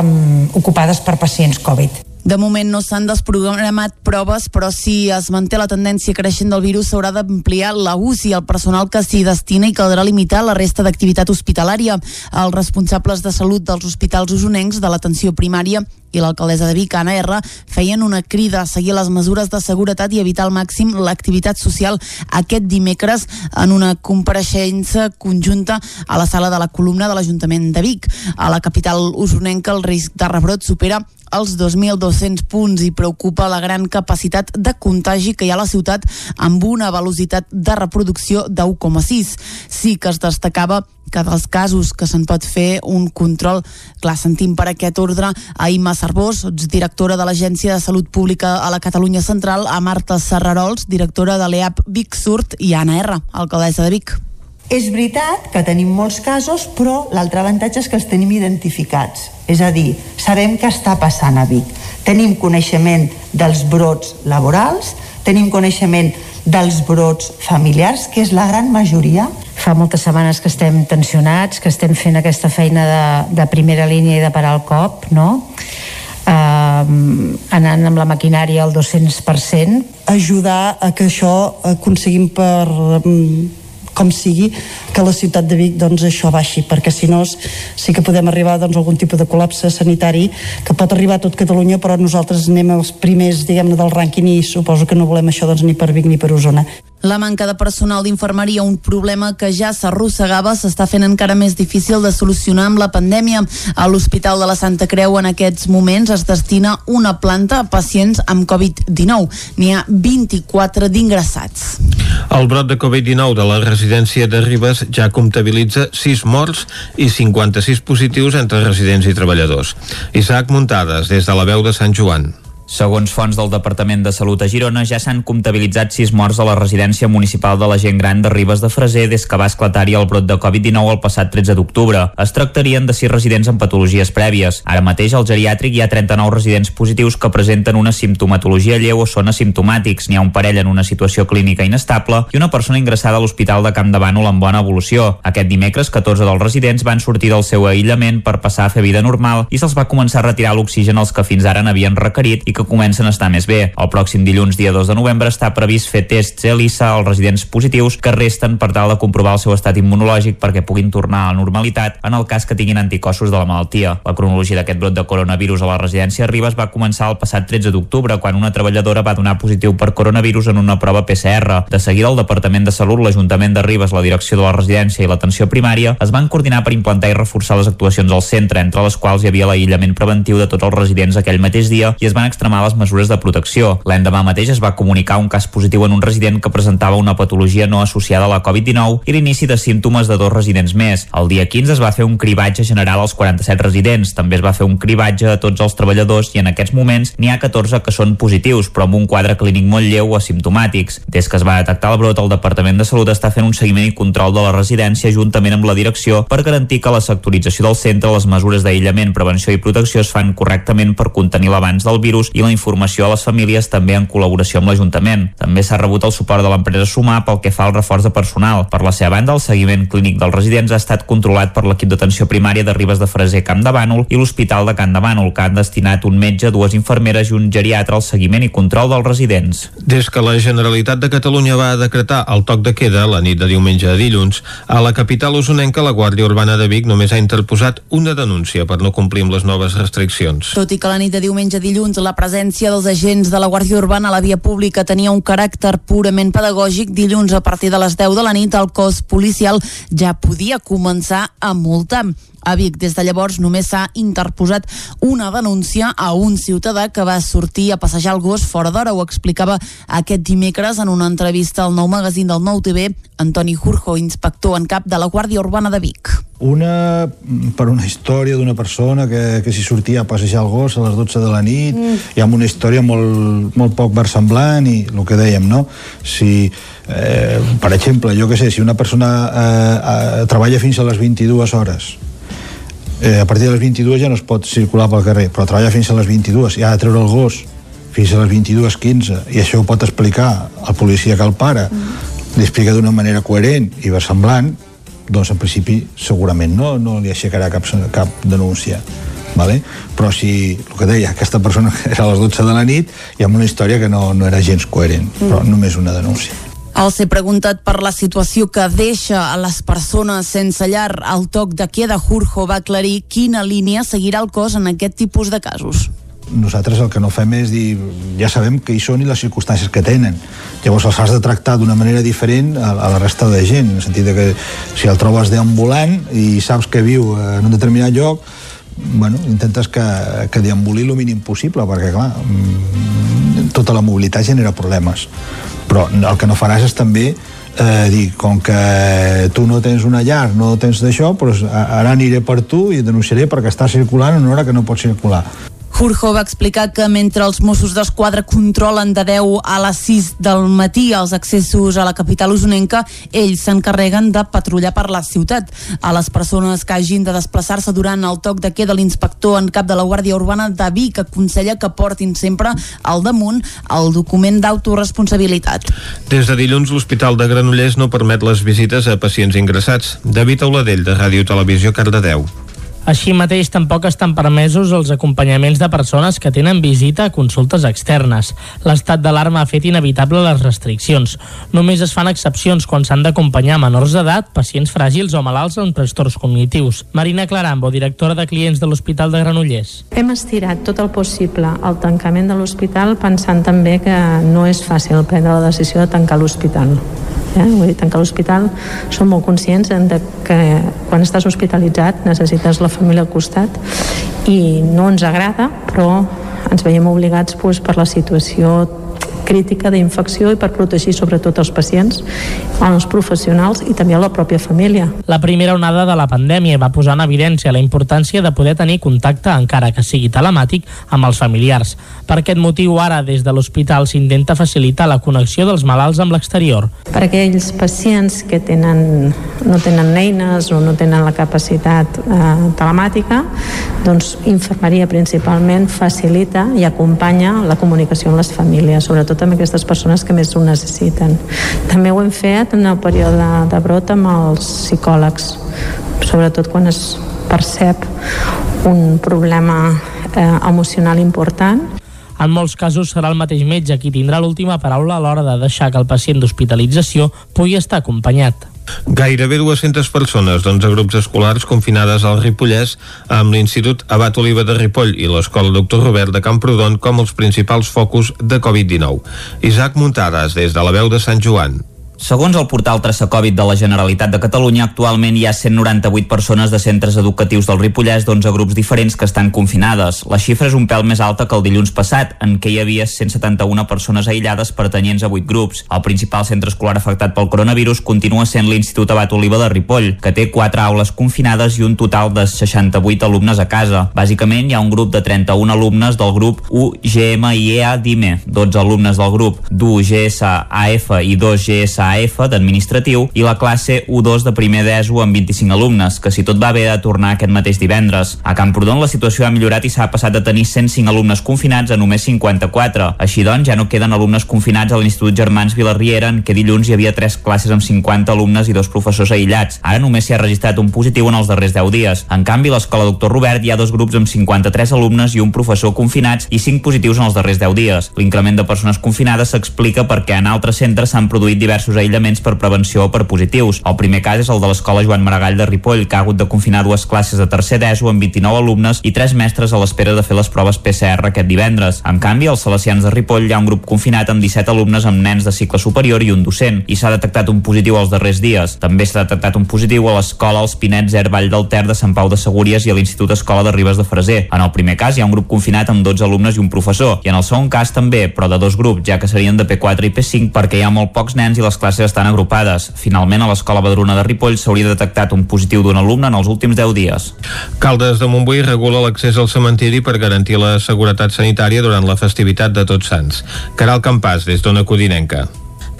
ocupades per pacients Covid. De moment no s'han desprogramat proves, però si es manté la tendència creixent del virus s'haurà d'ampliar la UCI, el personal que s'hi destina i caldrà limitar la resta d'activitat hospitalària. Els responsables de salut dels hospitals usonencs de l'atenció primària i l'alcaldessa de Vic, Anna R, feien una crida a seguir les mesures de seguretat i evitar al màxim l'activitat social aquest dimecres en una compareixença conjunta a la sala de la columna de l'Ajuntament de Vic. A la capital usonenca el risc de rebrot supera els 2.200 punts i preocupa la gran capacitat de contagi que hi ha a la ciutat amb una velocitat de reproducció de 1,6. Sí que es destacava que dels casos que se'n pot fer un control, clar, sentim per aquest ordre a Imma Cervós, directora de l'Agència de Salut Pública a la Catalunya Central, a Marta Serrarols, directora de l'EAP Vic Surt i Anna R, alcaldessa de Vic. És veritat que tenim molts casos, però l'altre avantatge és que els tenim identificats. És a dir, sabem què està passant a Vic. Tenim coneixement dels brots laborals, tenim coneixement dels brots familiars, que és la gran majoria. Fa moltes setmanes que estem tensionats, que estem fent aquesta feina de, de primera línia i de parar el cop, no? Uh, anant amb la maquinària al 200%. Ajudar a que això aconseguim per um, com sigui, que la ciutat de Vic doncs, això baixi, perquè si no sí que podem arribar doncs, a algun tipus de col·lapse sanitari que pot arribar a tot Catalunya, però nosaltres anem els primers diguem-ne del rànquing i suposo que no volem això doncs, ni per Vic ni per Osona. La manca de personal d'infermeria, un problema que ja s'arrossegava, s'està fent encara més difícil de solucionar amb la pandèmia. A l'Hospital de la Santa Creu en aquests moments es destina una planta a pacients amb Covid-19. N'hi ha 24 d'ingressats. El brot de Covid-19 de la residència de Ribes ja comptabilitza 6 morts i 56 positius entre residents i treballadors. Isaac Muntades, des de la veu de Sant Joan. Segons fonts del Departament de Salut a Girona, ja s'han comptabilitzat sis morts a la residència municipal de la gent gran de Ribes de Freser des que va esclatar-hi el brot de Covid-19 el passat 13 d'octubre. Es tractarien de sis residents amb patologies prèvies. Ara mateix al geriàtric hi ha 39 residents positius que presenten una simptomatologia lleu o són asimptomàtics. N'hi ha un parell en una situació clínica inestable i una persona ingressada a l'Hospital de Camp de Bànol amb bona evolució. Aquest dimecres, 14 dels residents van sortir del seu aïllament per passar a fer vida normal i se'ls va començar a retirar l'oxigen als que fins ara n'havien requerit i que comencen a estar més bé. El pròxim dilluns, dia 2 de novembre, està previst fer tests ELISA als residents positius que resten per tal de comprovar el seu estat immunològic perquè puguin tornar a la normalitat en el cas que tinguin anticossos de la malaltia. La cronologia d'aquest brot de coronavirus a la residència Ribes va començar el passat 13 d'octubre, quan una treballadora va donar positiu per coronavirus en una prova PCR. De seguida, el Departament de Salut, l'Ajuntament de Ribes, la direcció de la residència i l'atenció primària es van coordinar per implantar i reforçar les actuacions al centre, entre les quals hi havia l'aïllament preventiu de tots els residents aquell mateix dia i es van extremar les mesures de protecció. L'endemà mateix es va comunicar un cas positiu en un resident que presentava una patologia no associada a la Covid-19 i l'inici de símptomes de dos residents més. El dia 15 es va fer un cribatge general als 47 residents. També es va fer un cribatge a tots els treballadors i en aquests moments n'hi ha 14 que són positius, però amb un quadre clínic molt lleu o asimptomàtics. Des que es va detectar el brot, el Departament de Salut està fent un seguiment i control de la residència juntament amb la direcció per garantir que la sectorització del centre, les mesures d'aïllament, prevenció i protecció es fan correctament per contenir l'avanç del virus i la informació informació a les famílies també en col·laboració amb l'Ajuntament. També s'ha rebut el suport de l'empresa Sumar pel que fa al reforç de personal. Per la seva banda, el seguiment clínic dels residents ha estat controlat per l'equip d'atenció primària de Ribes de Freser Camp de Bànol i l'Hospital de Camp de Bànol, que han destinat un metge, dues infermeres i un geriatre al seguiment i control dels residents. Des que la Generalitat de Catalunya va decretar el toc de queda la nit de diumenge a dilluns, a la capital usonenca la Guàrdia Urbana de Vic només ha interposat una denúncia per no complir amb les noves restriccions. Tot i que la nit de diumenge a dilluns la presència dels agents de la Guàrdia Urbana a la via pública tenia un caràcter purament pedagògic, dilluns a partir de les 10 de la nit el cos policial ja podia començar a multar. A Vic, des de llavors, només s'ha interposat una denúncia a un ciutadà que va sortir a passejar el gos fora d'hora. Ho explicava aquest dimecres en una entrevista al nou magazín del Nou TV, Antoni Jurjo, inspector en cap de la Guàrdia Urbana de Vic. Una, per una història d'una persona que, que s'hi sortia a passejar el gos a les 12 de la nit, mm. i amb una història molt, molt poc versemblant, i el que dèiem, no? Si, eh, per exemple, jo que sé, si una persona eh, eh, treballa fins a les 22 hores, eh, a partir de les 22 ja no es pot circular pel carrer, però treballa fins a les 22 i ha de treure el gos fins a les 22.15 i això ho pot explicar al policia que el para mm. li explica d'una manera coherent i versemblant doncs en principi segurament no, no li aixecarà cap, cap denúncia vale? però si, el que deia, aquesta persona era a les 12 de la nit i amb una història que no, no era gens coherent, mm. però només una denúncia al ser preguntat per la situació que deixa a les persones sense llar al toc de queda, Jurjo va aclarir quina línia seguirà el cos en aquest tipus de casos nosaltres el que no fem és dir ja sabem que hi són i les circumstàncies que tenen llavors els has de tractar d'una manera diferent a, a la resta de gent en el sentit que si el trobes deambulant i saps que viu en un determinat lloc bueno, intentes que, que deambuli el mínim possible perquè clar mm, tota la mobilitat genera problemes però el que no faràs és també eh, dir, com que tu no tens una llar, no tens d'això, doncs ara aniré per tu i denunciaré perquè està circulant en una hora que no pot circular. Furjo va explicar que mentre els Mossos d'Esquadra controlen de 10 a les 6 del matí els accessos a la capital usonenca, ells s'encarreguen de patrullar per la ciutat. A les persones que hagin de desplaçar-se durant el toc de queda, l'inspector en cap de la Guàrdia Urbana de Vic aconsella que portin sempre al damunt el document d'autoresponsabilitat. Des de dilluns, l'Hospital de Granollers no permet les visites a pacients ingressats. David Auladell, de Ràdio Televisió, Cardedeu. Així mateix, tampoc estan permesos els acompanyaments de persones que tenen visita a consultes externes. L'estat d'alarma ha fet inevitable les restriccions. Només es fan excepcions quan s'han d'acompanyar menors d'edat, pacients fràgils o malalts amb trastorns cognitius. Marina Clarambo, directora de clients de l'Hospital de Granollers. Hem estirat tot el possible el tancament de l'hospital pensant també que no és fàcil prendre la decisió de tancar l'hospital. Eh? Vull dir, tancar l'hospital som molt conscients de que quan estàs hospitalitzat necessites la família al costat i no ens agrada però ens veiem obligats doncs, per la situació crítica d'infecció i per protegir sobretot els pacients, els professionals i també la pròpia família. La primera onada de la pandèmia va posar en evidència la importància de poder tenir contacte, encara que sigui telemàtic, amb els familiars. Per aquest motiu, ara, des de l'hospital s'intenta facilitar la connexió dels malalts amb l'exterior. Per aquells pacients que tenen, no tenen eines o no tenen la capacitat eh, telemàtica, doncs infermeria principalment facilita i acompanya la comunicació amb les famílies, sobretot amb aquestes persones que més ho necessiten. També ho hem fet en el període de brot amb els psicòlegs, sobretot quan es percep un problema eh, emocional important en molts casos serà el mateix metge qui tindrà l'última paraula a l'hora de deixar que el pacient d'hospitalització pugui estar acompanyat. Gairebé 200 persones d'11 grups escolars confinades al Ripollès amb l'Institut Abat Oliva de Ripoll i l'Escola Doctor Robert de Camprodon com els principals focus de Covid-19. Isaac Muntades, des de la veu de Sant Joan. Segons el portal Traça Covid de la Generalitat de Catalunya, actualment hi ha 198 persones de centres educatius del Ripollès d'11 grups diferents que estan confinades. La xifra és un pèl més alta que el dilluns passat, en què hi havia 171 persones aïllades pertanyents a 8 grups. El principal centre escolar afectat pel coronavirus continua sent l'Institut Abat Oliva de Ripoll, que té 4 aules confinades i un total de 68 alumnes a casa. Bàsicament, hi ha un grup de 31 alumnes del grup UGMIEA DIME, 12 alumnes del grup d'UGSAF i 2 AF d'administratiu i la classe U2 de primer d'ESO amb 25 alumnes, que si tot va bé de tornar aquest mateix divendres. A Camprodon la situació ha millorat i s'ha passat de tenir 105 alumnes confinats a només 54. Així doncs, ja no queden alumnes confinats a l'Institut Germans Vilarriera, en què dilluns hi havia tres classes amb 50 alumnes i dos professors aïllats. Ara només s'hi ha registrat un positiu en els darrers 10 dies. En canvi, l'Escola Doctor Robert hi ha dos grups amb 53 alumnes i un professor confinats i 5 positius en els darrers 10 dies. L'increment de persones confinades s'explica perquè en altres centres s'han produït diversos aïllaments per prevenció o per positius. El primer cas és el de l'escola Joan Maragall de Ripoll, que ha hagut de confinar dues classes de tercer d'ESO amb 29 alumnes i tres mestres a l'espera de fer les proves PCR aquest divendres. En canvi, als Salesians de Ripoll hi ha un grup confinat amb 17 alumnes amb nens de cicle superior i un docent, i s'ha detectat un positiu els darrers dies. També s'ha detectat un positiu a l'escola Els Pinets Air Vall del Ter de Sant Pau de Segúries i a l'Institut Escola de Ribes de Freser. En el primer cas hi ha un grup confinat amb 12 alumnes i un professor, i en el segon cas també, però de dos grups, ja que serien de P4 i P5 perquè hi ha molt pocs nens i les classes estan agrupades. Finalment, a l'Escola Badruna de Ripoll s'hauria detectat un positiu d'un alumne en els últims 10 dies. Caldes de Montbui regula l'accés al cementiri per garantir la seguretat sanitària durant la festivitat de Tots Sants. Caral Campàs, des d'Ona Codinenca.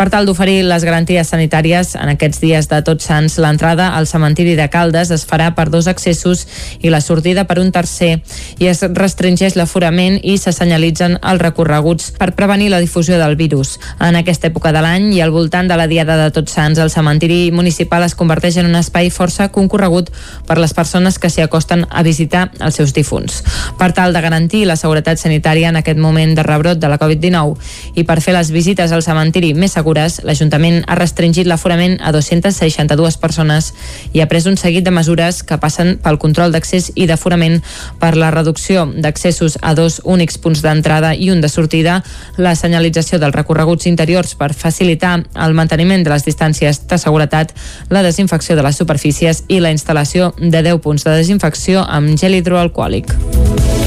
Per tal d'oferir les garanties sanitàries en aquests dies de Tots Sants, l'entrada al cementiri de Caldes es farà per dos accessos i la sortida per un tercer i es restringeix l'aforament i se senyalitzen els recorreguts per prevenir la difusió del virus. En aquesta època de l'any i al voltant de la Diada de Tots Sants, el cementiri municipal es converteix en un espai força concorregut per les persones que s'hi acosten a visitar els seus difunts. Per tal de garantir la seguretat sanitària en aquest moment de rebrot de la Covid-19 i per fer les visites al cementiri més segures segures, l'Ajuntament ha restringit l'aforament a 262 persones i ha pres un seguit de mesures que passen pel control d'accés i d'aforament per la reducció d'accessos a dos únics punts d'entrada i un de sortida, la senyalització dels recorreguts interiors per facilitar el manteniment de les distàncies de seguretat, la desinfecció de les superfícies i la instal·lació de 10 punts de desinfecció amb gel hidroalcohòlic.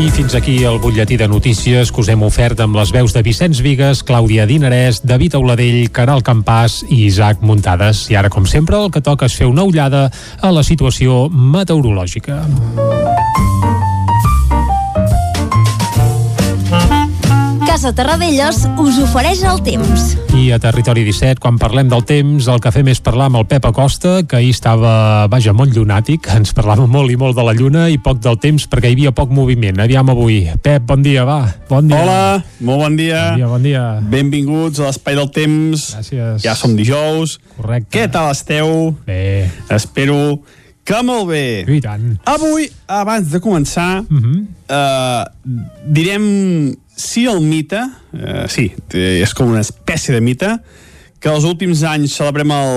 I fins aquí el butlletí de notícies que us hem ofert amb les veus de Vicenç Vigues, Clàudia Dinarès, David Auladell, Caral Campàs i Isaac Muntades. I ara, com sempre, el que toca és fer una ullada a la situació meteorològica. Casa Terradellos us ofereix el temps. I a Territori 17, quan parlem del temps, el que fem és parlar amb el Pep Acosta, que ahir estava, vaja, molt llunàtic, ens parlava molt i molt de la lluna i poc del temps perquè hi havia poc moviment. Aviam avui. Pep, bon dia, va. Bon dia. Hola, molt bon dia. Bon dia, bon dia. Benvinguts a l'Espai del Temps. Gràcies. Ja som dijous. Correcte. Què tal esteu? Bé. Espero que molt bé. I tant. Avui, abans de començar, uh -huh. uh, direm sí al mite, uh, sí, és com una espècie de mite, que els últims anys celebrem el,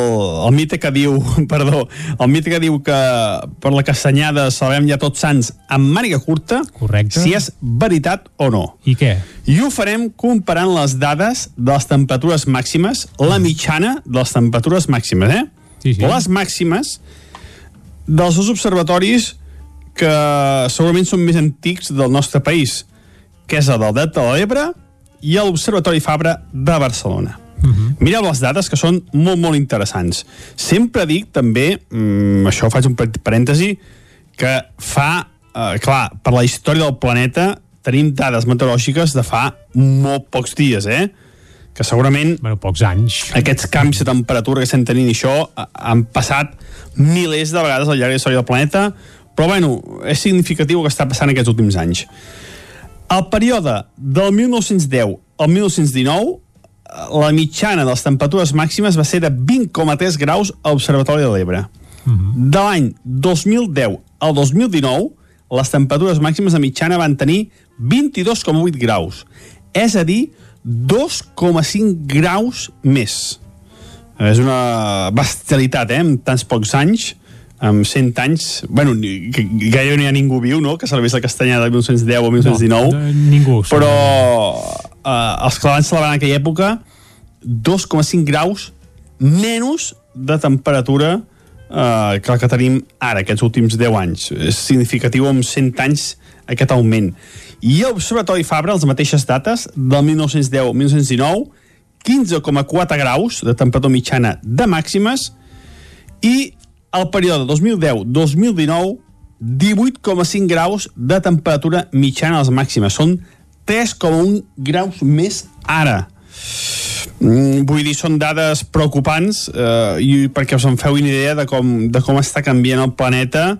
el mite que diu, perdó, el mite que diu que per la castanyada celebrem ja tots sants amb màniga curta, Correcte. si és veritat o no. I què? I ho farem comparant les dades de les temperatures màximes, la mitjana de les temperatures màximes, eh? Sí, sí. Les màximes dels dos observatoris que segurament són més antics del nostre país, que és el del Delta de l'Ebre, i l'Observatori Fabra de Barcelona. Uh -huh. Mireu les dades que són molt, molt interessants. Sempre dic també, mm, això faig un parèntesi, que fa, eh, clar, per la història del planeta tenim dades meteorològiques de fa molt pocs dies, eh? que segurament bueno, pocs anys aquests canvis de temperatura que estem tenint i això han passat milers de vegades al llarg de la història del planeta però bueno, és significatiu el que està passant aquests últims anys el període del 1910 al 1919 la mitjana de les temperatures màximes va ser de 20,3 graus a l'Observatori de l'Ebre. Uh -huh. De l'any 2010 al 2019, les temperatures màximes de mitjana van tenir 22,8 graus. És a dir, 2,5 graus més. És una bestialitat, eh?, en tants pocs anys amb 100 anys, bueno, gairebé no hi ha ningú viu, no?, que serveix la castanyada de 1910 o 1919. No, ningú. Però eh, els que la van celebrar en aquella època 2,5 graus menys de temperatura eh, que el que tenim ara, aquests últims 10 anys. És significatiu amb 100 anys aquest augment. I l'Observatori Fabra, les mateixes dates, del 1910 al 1919, 15,4 graus de temperatura mitjana de màximes i el període 2010-2019 18,5 graus de temperatura mitjana a les màximes. Són 3,1 graus més ara. Mm, vull dir, són dades preocupants eh, i perquè us en feu una idea de com, de com està canviant el planeta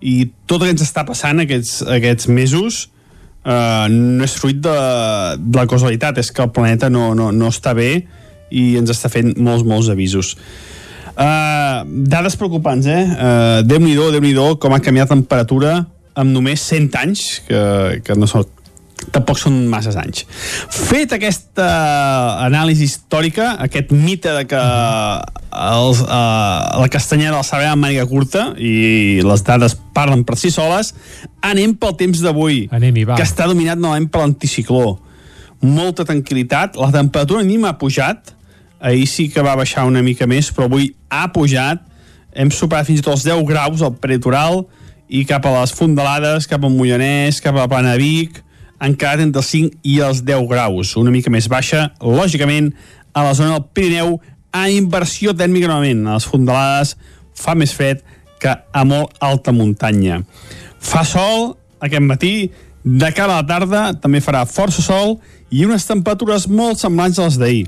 i tot el que ens està passant aquests, aquests mesos eh, no és fruit de, de la causalitat, és que el planeta no, no, no està bé i ens està fent molts, molts avisos. Uh, dades preocupants, eh? Uh, Déu-n'hi-do, déu nhi déu com ha canviat la temperatura amb només 100 anys, que, que no són tampoc són masses anys. Fet aquesta anàlisi històrica, aquest mite de que els, uh, la castanyera la sabem amb màniga curta i les dades parlen per si soles, anem pel temps d'avui, que està dominat novament per l'anticicló. Molta tranquil·litat, la temperatura ni m'ha pujat, ahir sí que va baixar una mica més, però avui ha pujat, hem superat fins i tot els 10 graus al peritoral i cap a les fondalades, cap al Mollanès, cap a la Plana Vic, han quedat entre els 5 i els 10 graus, una mica més baixa, lògicament, a la zona del Pirineu, a inversió tèrmica novament. A les fondalades fa més fred que a molt alta muntanya. Fa sol aquest matí, de cara a la tarda també farà força sol i unes temperatures molt semblants a les d'ahir.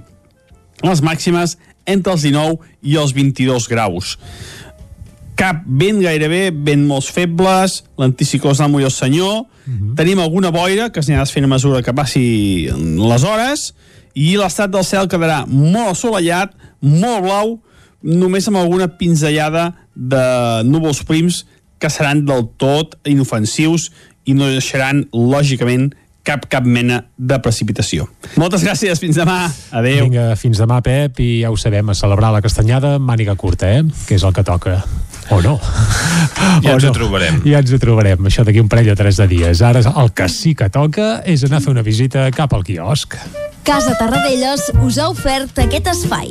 Les màximes entre els 19 i els 22 graus cap vent gairebé, vent molt febles, l'anticicló és el senyor, uh -huh. tenim alguna boira que s'anirà fent a mesura que passi les hores, i l'estat del cel quedarà molt assolellat, molt blau, només amb alguna pinzellada de núvols prims que seran del tot inofensius i no deixaran, lògicament, cap, cap mena de precipitació. Moltes gràcies, fins demà. Adéu. Vinga, fins demà, Pep, i ja ho sabem, a celebrar la castanyada màniga curta, eh? que és el que toca. O no. Ja o ens no. ho trobarem. Ja ens ho trobarem, això d'aquí un parell o tres de dies. Ara el que sí que toca és anar a fer una visita cap al quiosc. Casa Tarradellas us ha ofert aquest espai.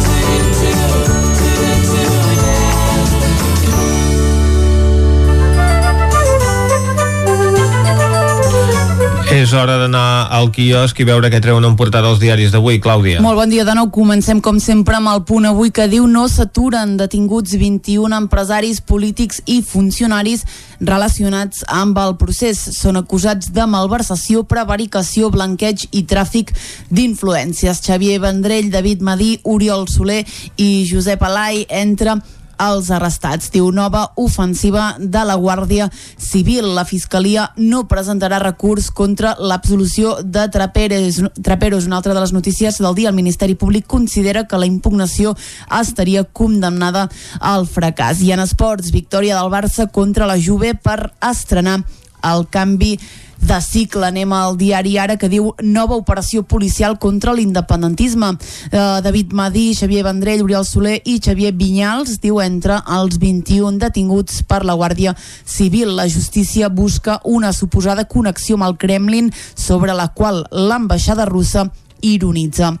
És hora d'anar al quiosc i veure què treuen en portada els diaris d'avui, Clàudia. Molt bon dia de nou. Comencem, com sempre, amb el punt avui que diu no s'aturen detinguts 21 empresaris, polítics i funcionaris relacionats amb el procés. Són acusats de malversació, prevaricació, blanqueig i tràfic d'influències. Xavier Vendrell, David Madí, Oriol Soler i Josep Alai, entre als arrestats. Diu nova ofensiva de la Guàrdia Civil. La Fiscalia no presentarà recurs contra l'absolució de Traperes. Traperos, una altra de les notícies del dia. El Ministeri Públic considera que la impugnació estaria condemnada al fracàs. I en esports, victòria del Barça contra la Juve per estrenar el canvi de cicle. Anem al diari Ara que diu nova operació policial contra l'independentisme. Uh, David Madí, Xavier Vendrell, Oriol Soler i Xavier Vinyals diu entre els 21 detinguts per la Guàrdia Civil. La justícia busca una suposada connexió amb el Kremlin sobre la qual l'ambaixada russa ironitza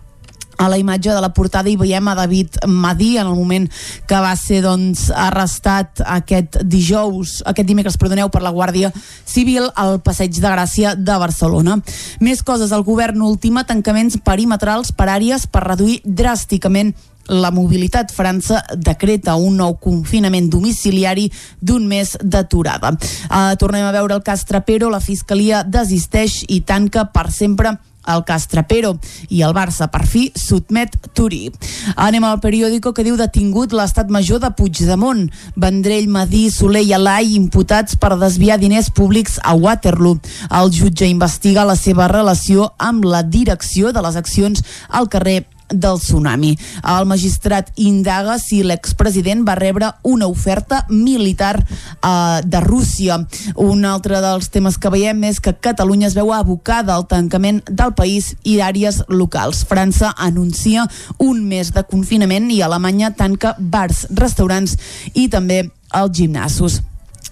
a la imatge de la portada hi veiem a David Madí en el moment que va ser doncs, arrestat aquest dijous, aquest dimecres, perdoneu, per la Guàrdia Civil al Passeig de Gràcia de Barcelona. Més coses, el govern última tancaments perimetrals per àrees per reduir dràsticament la mobilitat. França decreta un nou confinament domiciliari d'un mes d'aturada. Uh, tornem a veure el cas Trapero, la Fiscalia desisteix i tanca per sempre el Castrapero i el Barça per fi sotmet Turí. Anem al periòdico que diu detingut l'estat major de Puigdemont. Vendrell, Madí, Soler i Alai imputats per desviar diners públics a Waterloo. El jutge investiga la seva relació amb la direcció de les accions al carrer del tsunami. El magistrat indaga si l'expresident va rebre una oferta militar eh, de Rússia. Un altre dels temes que veiem és que Catalunya es veu abocada al tancament del país i d'àrees locals. França anuncia un mes de confinament i Alemanya tanca bars, restaurants i també els gimnasos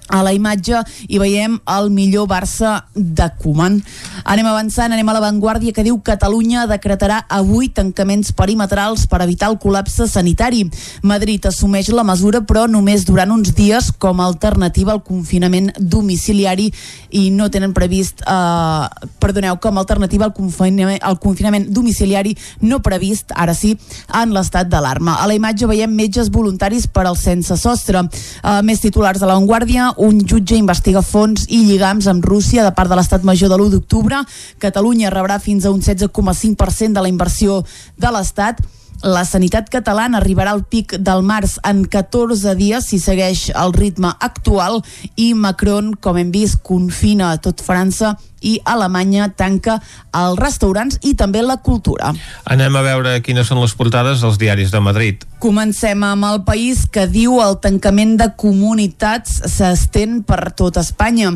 a la imatge hi veiem el millor Barça de Koeman. Anem avançant, anem a l'avantguàrdia que diu Catalunya decretarà avui tancaments perimetrals per evitar el col·lapse sanitari. Madrid assumeix la mesura però només durant uns dies com a alternativa al confinament domiciliari i no tenen previst, eh, perdoneu, com a alternativa al confinament, al confinament domiciliari no previst, ara sí, en l'estat d'alarma. A la imatge veiem metges voluntaris per al sense sostre. Eh, més titulars de l'avantguàrdia, un jutge investiga fons i lligams amb Rússia de part de l'estat major de l'1 d'octubre. Catalunya rebrà fins a un 16,5% de la inversió de l'Estat la sanitat catalana arribarà al pic del març en 14 dies si segueix el ritme actual i Macron, com hem vist, confina a tot França i Alemanya tanca els restaurants i també la cultura. Anem a veure quines són les portades dels diaris de Madrid. Comencem amb el país que diu el tancament de comunitats s'estén per tot Espanya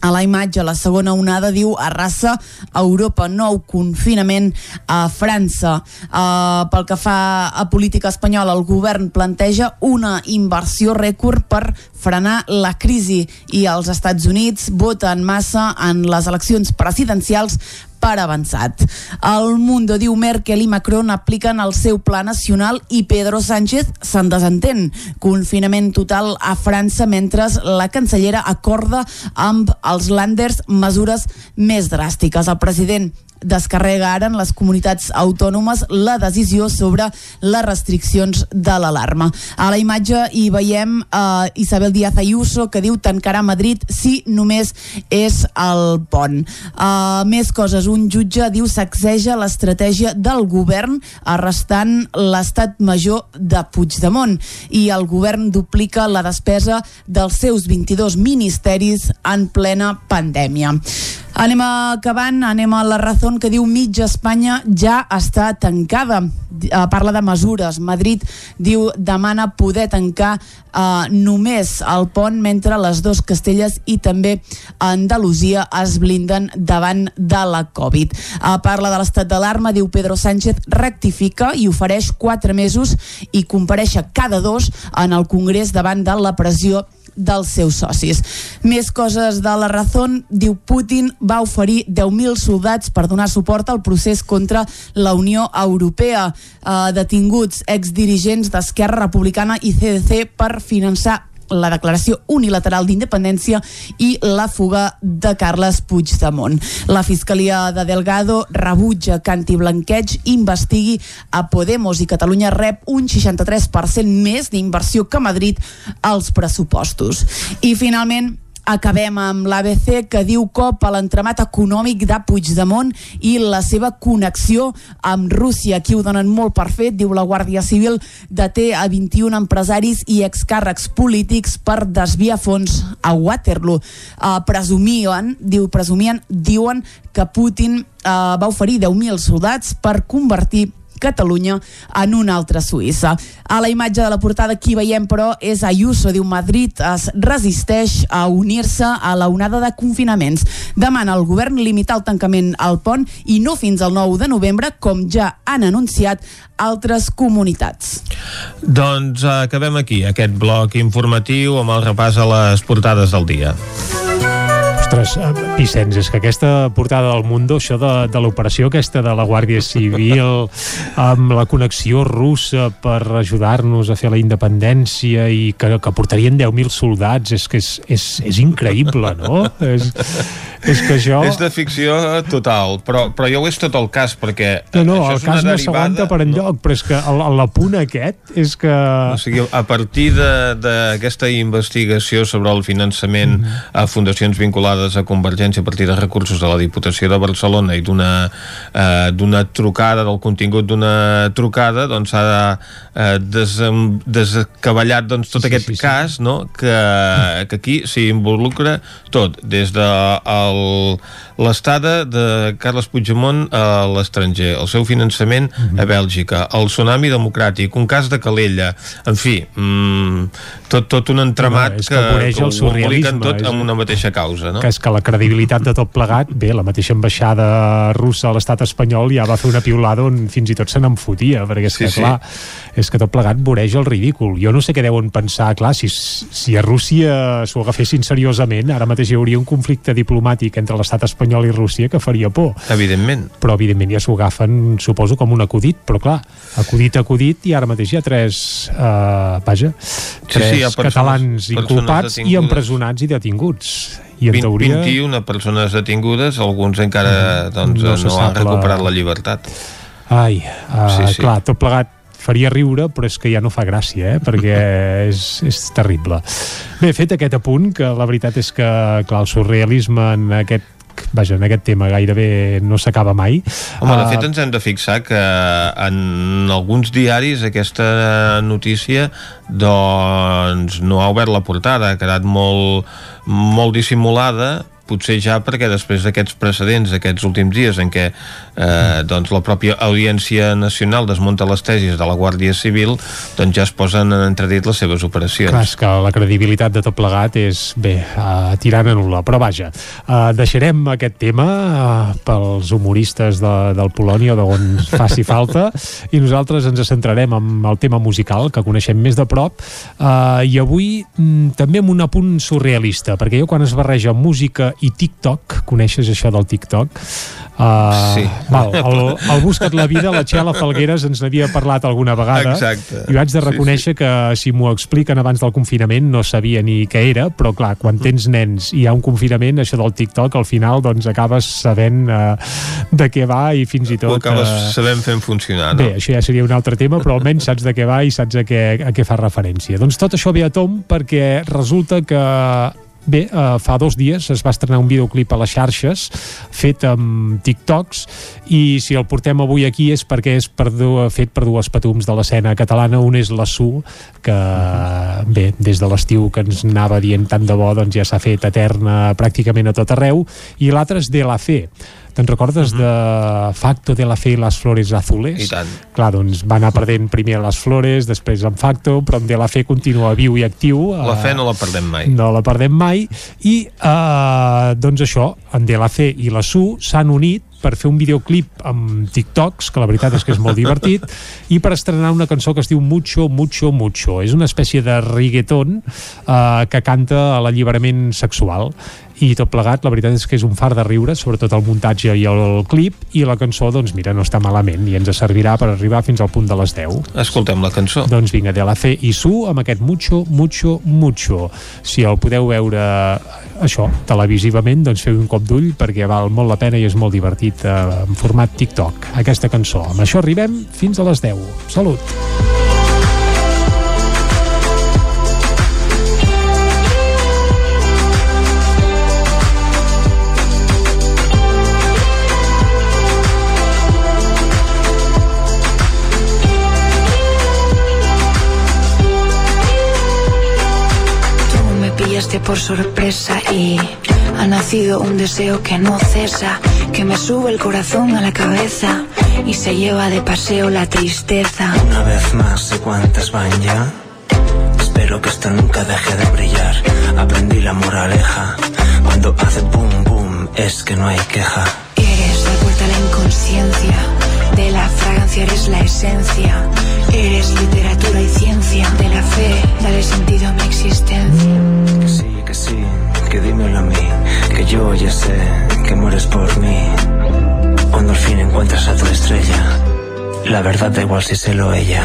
a la imatge, la segona onada diu arrasa a Europa, nou confinament a França. Uh, pel que fa a política espanyola, el govern planteja una inversió rècord per frenar la crisi i els Estats Units voten massa en les eleccions presidencials per avançat. El Mundo diu Merkel i Macron apliquen el seu pla nacional i Pedro Sánchez se'n desentén. Confinament total a França mentre la cancellera acorda amb els Landers mesures més dràstiques. El president descarrega ara en les comunitats autònomes la decisió sobre les restriccions de l'alarma. A la imatge hi veiem eh, Isabel Díaz Ayuso que diu tancarà Madrid si només és el pont. Uh, més coses, un jutge diu sacseja l'estratègia del govern arrestant l'estat major de Puigdemont i el govern duplica la despesa dels seus 22 ministeris en plena pandèmia. Anem acabant, anem a la raó que diu mitja Espanya ja està tancada. Uh, parla de mesures. Madrid diu demana poder tancar uh, només el pont mentre les dos Castelles i també Andalusia es blinden davant de la Covid. Uh, parla de l'estat d'alarma, diu Pedro Sánchez rectifica i ofereix quatre mesos i compareixer cada dos en el Congrés davant de la pressió dels seus socis. Més coses de la Razón, diu Putin va oferir 10.000 soldats per donar suport al procés contra la Unió Europea. Eh, detinguts exdirigents d'Esquerra Republicana i CDC per finançar la declaració unilateral d'independència i la fuga de Carles Puigdemont. La Fiscalia de Delgado rebutja que antiblanqueig investigui a Podemos i Catalunya rep un 63% més d'inversió que Madrid als pressupostos. I finalment, acabem amb l'ABC que diu cop a l'entremat econòmic de Puigdemont i la seva connexió amb Rússia. Aquí ho donen molt per fet, diu la Guàrdia Civil deté a 21 empresaris i excàrrecs polítics per desviar fons a Waterloo. Uh, presumien, diu, presumien, diuen que Putin uh, va oferir 10.000 soldats per convertir Catalunya en una altra Suïssa. A la imatge de la portada qui veiem, però, és Ayuso, diu Madrid es resisteix a unir-se a la onada de confinaments. Demana al govern limitar el tancament al pont i no fins al 9 de novembre, com ja han anunciat altres comunitats. Doncs acabem aquí, aquest bloc informatiu amb el repàs a les portades del dia. Ostres, eh, Vicenç, és que aquesta portada del Mundo, això de, de l'operació aquesta de la Guàrdia Civil amb la connexió russa per ajudar-nos a fer la independència i que, que portarien 10.000 soldats, és que és, és, és increïble, no? És, és que això... És de ficció total, però, però jo ho és tot el cas, perquè No, no, això el és cas una no s'aguanta per enlloc, no. però és que el, el, el punt aquest és que... O sigui, a partir d'aquesta investigació sobre el finançament mm a fundacions vinculades a Convergència a partir de recursos de la Diputació de Barcelona i d'una eh, d'una trucada, del contingut d'una trucada, doncs s'ha eh, des, descavallat doncs, tot sí, aquest sí, sí. cas, no?, que, que aquí s'hi involucra tot, des de el, l'estada de Carles Puigdemont a l'estranger, el seu finançament a Mhm. Bèlgica, el tsunami democràtic, un cas de Calella, en fi, mm, tot, tot un entramat No, que que, que el ho surrealisme, tot és- amb una mateixa causa, no? que és que la credibilitat de tot plegat, bé, la mateixa ambaixada russa a l'estat espanyol ja va fer una piulada on fins i tot se n'enfotia, perquè és Sí, que, sí. clar, és que tot plegat voreja el ridícul. Jo no sé què deuen pensar, clar, si, si a Rússia s'ho agafessin seriosament, ara mateix hi hauria un conflicte diplomàtic entre l'estat espanyol i Rússia que faria por. Evidentment. Però, evidentment, ja s'ho agafen, suposo, com un acudit, però, clar, acudit, acudit, i ara mateix hi ha tres, eh, vaja, tres sí, ha persones- catalans inculpats i empresonats i detinguts. I en 20, teoria... 21 persones detingudes, alguns encara doncs, No no, han sap la- recuperat la llibertat. Ai, uh, sí. sí. clar, tot plegat faria riure, però és que ja no fa gràcia, eh? perquè és, és terrible. Bé, fet aquest apunt, que la veritat és que, clar, el surrealisme en aquest vaja, en aquest tema gairebé no s'acaba mai. Home, de Ah, fet ens hem de fixar que en alguns diaris aquesta notícia doncs no ha obert la portada, ha quedat molt, molt dissimulada potser ja perquè després d'aquests precedents d'aquests últims dies en què eh, doncs la pròpia Audiència Nacional desmunta les tesis de la Guàrdia Civil doncs ja es posen en entredit les seves operacions. Clar, que la credibilitat de tot plegat és, bé, uh, tirant a nul·la, però vaja, uh, deixarem aquest tema uh, pels humoristes de, del Polònia o d'on faci falta i nosaltres ens centrarem en el tema musical que coneixem més de prop uh, i avui mm, també amb un apunt surrealista, perquè jo quan es barreja música i TikTok, coneixes això del TikTok? Uh, Sí. val, el, el Busca't la vida, la Txela Falgueres ens n'havia parlat alguna vegada Exacte. i vaig de Sí, reconèixer que si m'ho expliquen abans del confinament no sabia ni què era, però clar, quan tens nens i hi ha un confinament, això del TikTok al final doncs acabes sabent uh, de què va i fins i tot... Ho acabes eh, sabent fent funcionar, no? Bé, això ja seria un altre tema, però almenys saps de què va i saps a què, a què fa referència. Doncs tot això ve a tom perquè resulta que Bé, uh, fa dos dies es va estrenar un videoclip a les xarxes fet amb TikToks i si el portem avui aquí és perquè és per du fet per dues patums de l'escena catalana. Un és la Su, que bé, des de l'estiu que ens anava dient tant de bo, doncs ja s'ha fet eterna pràcticament a tot arreu, i l'altre és de la Fe. Te'n recordes de Facto de la Fe i les Flores Azules? I tant. Clar, doncs va anar perdent primer les Flores, després en Facto, però en De la Fe continua viu i actiu. La eh, fe no la perdem mai. no la perdem mai i eh, doncs això, en De La Fe i la Su s'han unit per fer un videoclip amb TikToks, que la veritat és que és molt divertit, i per estrenar una cançó que es diu Mucho, Mucho, Mucho. És una espècie de reggaeton eh, que canta a l'alliberament sexual i tot plegat, la veritat és que és un far de riure, sobretot el muntatge i el clip, i la cançó, doncs mira, no està malament, i ens servirà per arribar fins al punt de les 10. Escoltem la cançó. Doncs vinga, de la Fe i Su amb aquest Mucho, Mucho, Mucho. Si el podeu veure això, televisivament, doncs feu un cop d'ull perquè val molt la pena i és molt divertit eh, en format TikTok, aquesta cançó. Amb això arribem fins a les 10. Salut! Por sorpresa y ha nacido un deseo que no cesa, que me sube el corazón a la cabeza y se lleva de paseo la tristeza. Una vez más, sé cuántas van ya. Espero que esto nunca deje de brillar. Aprendí la moraleja. Cuando hace boom boom, es que no hay queja. Eres la puerta a la inconsciencia, de la fragancia eres la esencia. Eres literatura y ciencia, de la fe, dale sentido a mi existencia. Que dímelo a mí. Que yo ya sé que mueres por mí. Cuando al fin encuentras a tu estrella, la verdad da igual si se lo ella.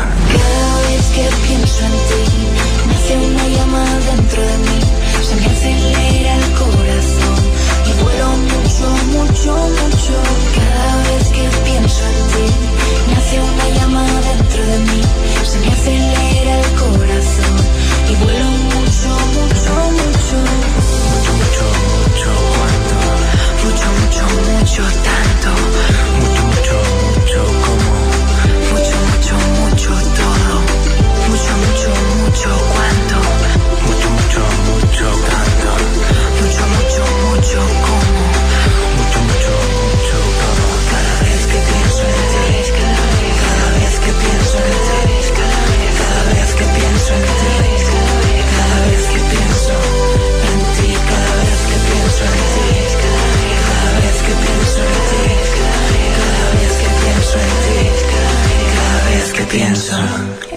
Pienso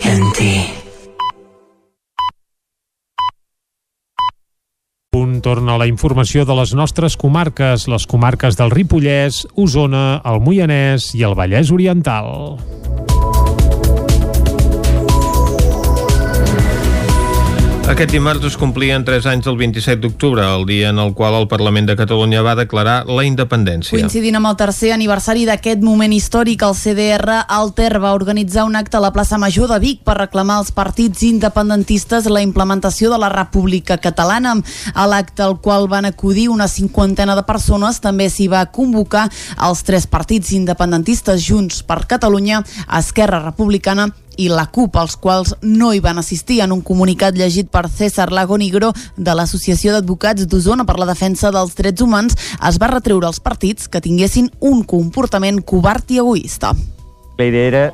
en ti. punt torna la informació de les nostres comarques, les comarques del Ripollès, Osona, el Moianès i el Vallès Oriental. Aquest dimarts es complien 3 anys del 27 d'octubre, el dia en el qual el Parlament de Catalunya va declarar la independència. Coincidint amb el tercer aniversari d'aquest moment històric, el CDR Alter va organitzar un acte a la plaça Major de Vic per reclamar als partits independentistes la implementació de la República Catalana. A l'acte al qual van acudir una cinquantena de persones també s'hi va convocar els tres partits independentistes Junts per Catalunya, Esquerra Republicana i la CUP, els quals no hi van assistir en un comunicat llegit per César Lagonigro de l'Associació d'Advocats d'Osona per la Defensa dels Drets Humans es va retreure als partits que tinguessin un comportament covard i egoista. La idea era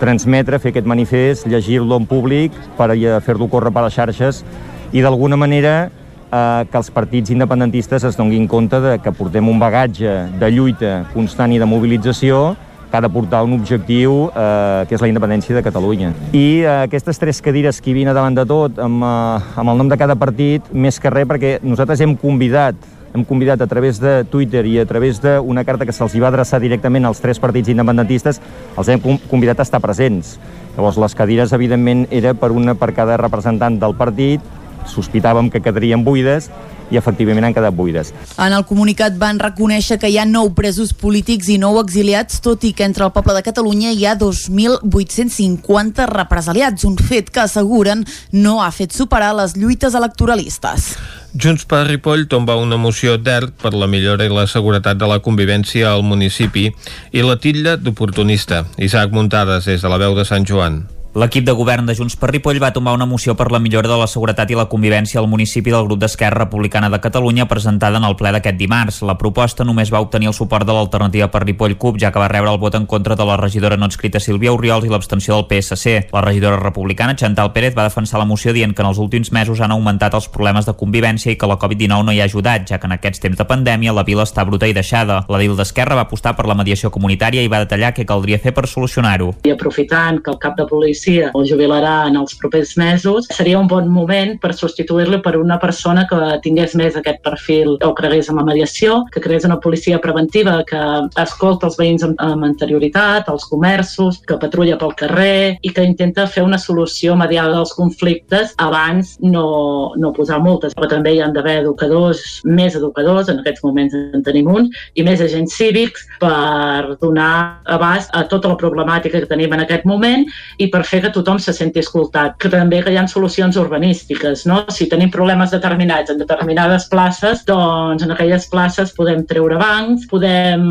transmetre, fer aquest manifest, llegir-lo en públic per fer-lo córrer per les xarxes i d'alguna manera eh, que els partits independentistes es donguin compte de que portem un bagatge de lluita constant i de mobilització que ha de portar un objectiu eh, que és la independència de Catalunya. I eh, aquestes tres cadires que hi vine davant de tot, amb, eh, amb el nom de cada partit, més que res perquè nosaltres hem convidat hem convidat a través de Twitter i a través d'una carta que se'ls va adreçar directament als tres partits independentistes, els hem convidat a estar presents. Llavors, les cadires, evidentment, era per una per cada representant del partit, sospitàvem que quedarien buides, i efectivament han quedat buides. En el comunicat van reconèixer que hi ha nou presos polítics i nou exiliats, tot i que entre el poble de Catalunya hi ha 2.850 represaliats, un fet que asseguren no ha fet superar les lluites electoralistes. Junts per Ripoll tomba una moció d'ERC per la millora i la seguretat de la convivència al municipi i la titlla d'oportunista. Isaac Muntades, des de la veu de Sant Joan. L'equip de govern de Junts per Ripoll va tomar una moció per la millora de la seguretat i la convivència al municipi del grup d'Esquerra Republicana de Catalunya presentada en el ple d'aquest dimarts. La proposta només va obtenir el suport de l'alternativa per Ripoll CUP, ja que va rebre el vot en contra de la regidora no escrita Sílvia Oriols i l'abstenció del PSC. La regidora republicana Chantal Pérez va defensar la moció dient que en els últims mesos han augmentat els problemes de convivència i que la Covid-19 no hi ha ajudat, ja que en aquests temps de pandèmia la vila està bruta i deixada. La DIL d'Esquerra va apostar per la mediació comunitària i va detallar què caldria fer per solucionar-ho. I aprofitant que el cap de policia el jubilarà en els propers mesos, seria un bon moment per substituir-lo per una persona que tingués més aquest perfil o cregués en la mediació, que creés una policia preventiva que escolta els veïns amb, amb anterioritat, els comerços, que patrulla pel carrer i que intenta fer una solució mediada dels conflictes abans no, no posar multes. Però també hi han d'haver educadors, més educadors, en aquests moments en tenim un, i més agents cívics per donar abast a tota la problemàtica que tenim en aquest moment i per fer que tothom se senti escoltat. Que també que hi ha solucions urbanístiques, no? Si tenim problemes determinats en determinades places, doncs en aquelles places podem treure bancs, podem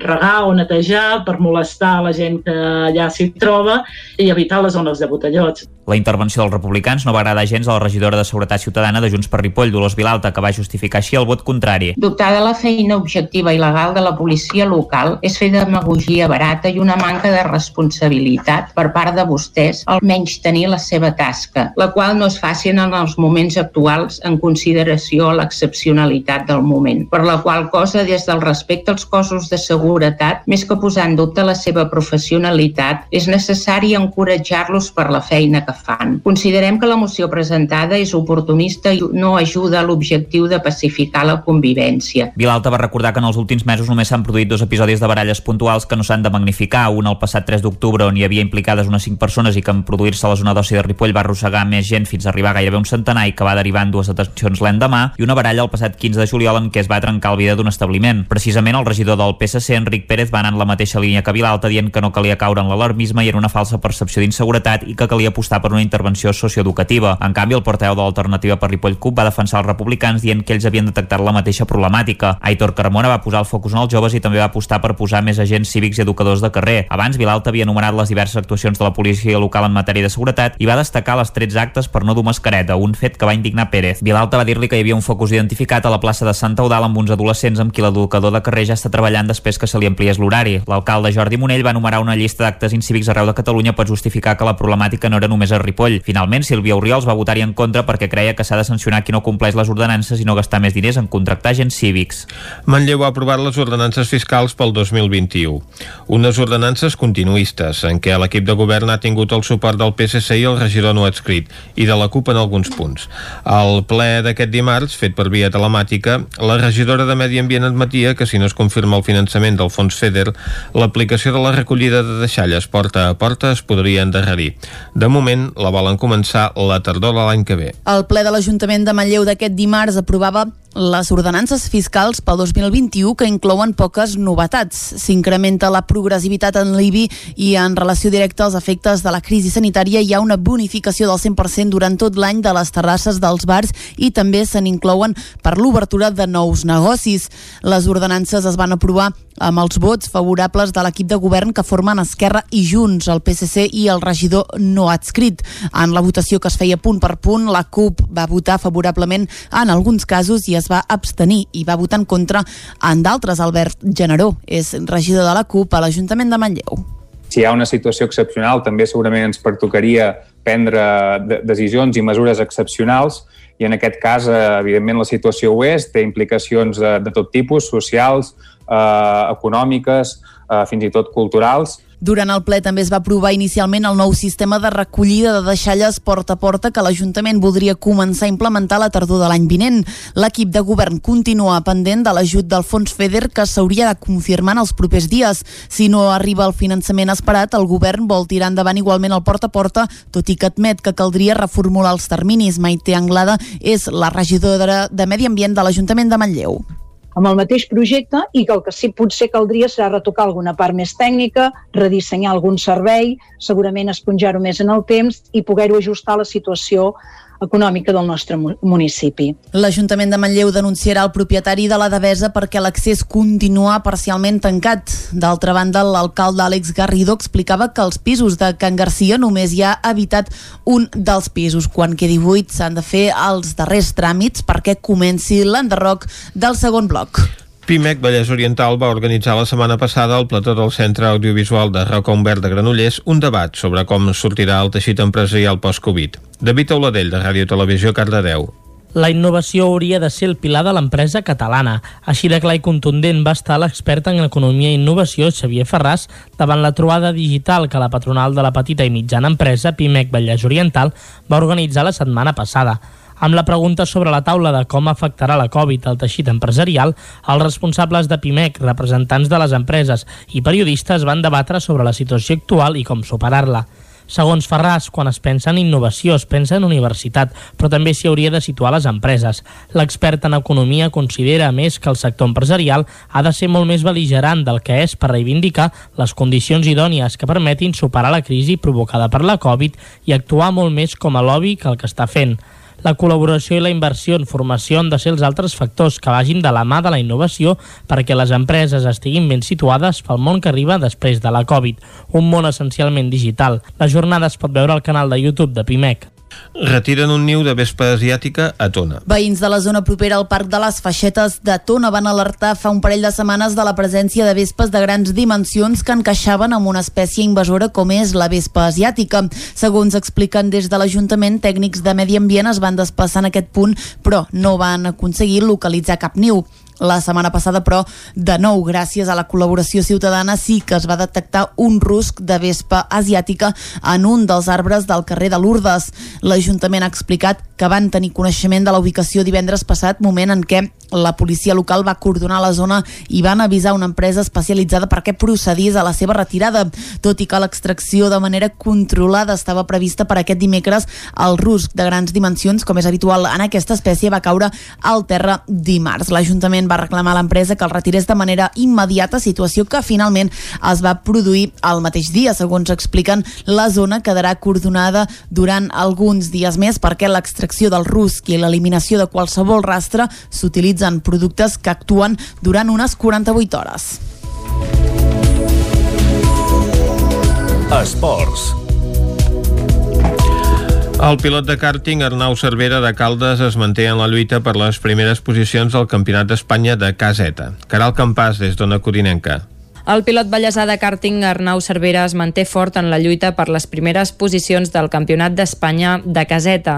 regar o netejar per molestar la gent que allà s'hi troba i evitar les zones de botellots. La intervenció dels republicans no va agradar gens a la regidora de Seguretat Ciutadana de Junts per Ripoll, Dolors Vilalta, que va justificar així el vot contrari. Dubtar de la feina objectiva i legal de la policia local és fer demagogia barata i una manca de responsabilitat per part de vostès al menys tenir la seva tasca, la qual no és fàcil en els moments actuals en consideració a l'excepcionalitat del moment. Per la qual cosa, des del respecte als cossos de seguretat, més que posar en dubte la seva professionalitat, és necessari encoratjar-los per la feina que fan. Considerem que la moció presentada és oportunista i no ajuda a l'objectiu de pacificar la convivència. Vilalta va recordar que en els últims mesos només s'han produït dos episodis de baralles puntuals que no s'han de magnificar, un el passat 3 d'octubre on hi havia implicades unes 5 persones i que en produir-se la zona d'oci de Ripoll va arrossegar més gent fins a arribar a gairebé un centenar i que va derivar en dues detencions l'endemà, i una baralla el passat 15 de juliol en què es va trencar el vidre d'un establiment. Precisament el regidor del PSC, Enric Pérez, va anar en la mateixa línia que Vilalta dient que no calia caure en l'alarmisme i era una falsa percepció d'inseguretat i que calia apostar per una intervenció socioeducativa. En canvi, el porteu de l'Alternativa per Ripoll CUP va defensar els republicans dient que ells havien detectat la mateixa problemàtica. Aitor Carmona va posar el focus en els joves i també va apostar per posar més agents cívics i educadors de carrer. Abans, Vilalta havia enumerat les diverses actuacions de la policia local en matèria de seguretat i va destacar les 13 actes per no dur mascareta, un fet que va indignar Pérez. Vilalta va dir-li que hi havia un focus identificat a la plaça de Santa Eudal amb uns adolescents amb qui l'educador de carrer ja està treballant després que se li ampliés l'horari. L'alcalde Jordi Monell va enumerar una llista d'actes incívics arreu de Catalunya per justificar que la problemàtica no era només a Ripoll. Finalment, Sílvia Oriols va votar-hi en contra perquè creia que s'ha de sancionar qui no compleix les ordenances i no gastar més diners en contractar agents cívics. Manlleu ha aprovat les ordenances fiscals pel 2021. Unes ordenances continuistes, en què l'equip de govern ha tingut el suport del PSC i el regidor no adscrit, i de la CUP en alguns punts. Al ple d'aquest dimarts, fet per via telemàtica, la regidora de Medi Ambient admetia que si no es confirma el finançament del fons FEDER, l'aplicació de la recollida de deixalles porta a porta es podria endarrerir. De moment, la volen començar la tardor de l'any que ve. El ple de l'Ajuntament de Manlleu d'aquest dimarts aprovava les ordenances fiscals pel 2021 que inclouen poques novetats. S'incrementa la progressivitat en l'IBI i en relació directa als efectes de la crisi sanitària hi ha una bonificació del 100% durant tot l'any de les terrasses dels bars i també se n'inclouen per l'obertura de nous negocis. Les ordenances es van aprovar amb els vots favorables de l'equip de govern que formen Esquerra i Junts, el PSC i el regidor no adscrit. En la votació que es feia punt per punt, la CUP va votar favorablement en alguns casos i es va abstenir i va votar en contra en d'altres. Albert Generó és regidor de la CUP a l'Ajuntament de Manlleu. Si hi ha una situació excepcional, també segurament ens pertocaria prendre de decisions i mesures excepcionals i en aquest cas, eh, evidentment, la situació ho és, té implicacions de, de tot tipus, socials, eh, econòmiques, eh, fins i tot culturals, Durant el ple també es va aprovar inicialment el nou sistema de recollida de deixalles porta a porta que l'Ajuntament voldria començar a implementar a la tardor de l'any vinent. L'equip de govern continua pendent de l'ajut del fons FEDER que s'hauria de confirmar en els propers dies. Si no arriba el finançament esperat, el govern vol tirar endavant igualment el porta a porta, tot i que admet que caldria reformular els terminis. Maite Anglada és la regidora de Medi Ambient de l'Ajuntament de Manlleu amb el mateix projecte i que el que sí potser caldria serà retocar alguna part més tècnica, redissenyar algun servei, segurament esponjar-ho més en el temps i poder-ho ajustar a la situació econòmica del nostre municipi. L'Ajuntament de Manlleu denunciarà el propietari de la Devesa perquè l'accés continua parcialment tancat. D'altra banda, l'alcalde Àlex Garrido explicava que als pisos de Can Garcia només hi ha habitat un dels pisos. Quan quedi buit s'han de fer els darrers tràmits perquè comenci l'enderroc del segon bloc. PIMEC Vallès Oriental va organitzar la setmana passada al plató del Centre Audiovisual de Humbert de Granollers un debat sobre com sortirà el teixit empresarial post-Covid. David Auladell, de Ràdio Televisió, Cardedeu. La innovació hauria de ser el pilar de l'empresa catalana. Així de clar i contundent va estar l'expert en economia i innovació Xavier Ferràs davant la trobada digital que la patronal de la petita i mitjana empresa PIMEC Vallès Oriental va organitzar la setmana passada. Amb la pregunta sobre la taula de com afectarà la Covid al teixit empresarial, els responsables de PIMEC, representants de les empreses i periodistes van debatre sobre la situació actual i com superar-la. Segons Ferràs, quan es pensa en innovació es pensa en universitat, però també s'hi hauria de situar les empreses. L'expert en economia considera, més, que el sector empresarial ha de ser molt més beligerant del que és per reivindicar les condicions idònies que permetin superar la crisi provocada per la Covid i actuar molt més com a lobby que el que està fent. La col·laboració i la inversió en formació han de ser els altres factors que vagin de la mà de la innovació perquè les empreses estiguin ben situades pel món que arriba després de la Covid, un món essencialment digital. La jornada es pot veure al canal de YouTube de PIMEC. Retiren un niu de vespa asiàtica a Tona. Veïns de la zona propera al Parc de les Feixetes de Tona van alertar fa un parell de setmanes de la presència de vespes de grans dimensions que encaixaven amb una espècie invasora com és la vespa asiàtica. Segons expliquen des de l'Ajuntament, tècnics de Medi Ambient es van desplaçar en aquest punt, però no van aconseguir localitzar cap niu. La setmana passada, però, de nou, gràcies a la col·laboració ciutadana, sí que es va detectar un rusc de vespa asiàtica en un dels arbres del carrer de Lourdes. L'Ajuntament ha explicat que van tenir coneixement de la ubicació divendres passat, moment en què la policia local va coordonar la zona i van avisar una empresa especialitzada perquè procedís a la seva retirada. Tot i que l'extracció de manera controlada estava prevista per aquest dimecres, el rusc de grans dimensions, com és habitual en aquesta espècie, va caure al terra dimarts. L'Ajuntament va reclamar a l'empresa que el retirés de manera immediata, situació que finalment es va produir al mateix dia. Segons expliquen, la zona quedarà coordonada durant alguns dies més perquè l'extracció del rusc i l'eliminació de qualsevol rastre s'utilitzen productes que actuen durant unes 48 hores. Esports. El pilot de kàrting Arnau Cervera de Caldes es manté en la lluita per les primeres posicions del Campionat d'Espanya de caseta. Caral Campàs, des d'Ona Codinenca. El pilot ballesà de kàrting Arnau Cervera es manté fort en la lluita per les primeres posicions del Campionat d'Espanya de caseta.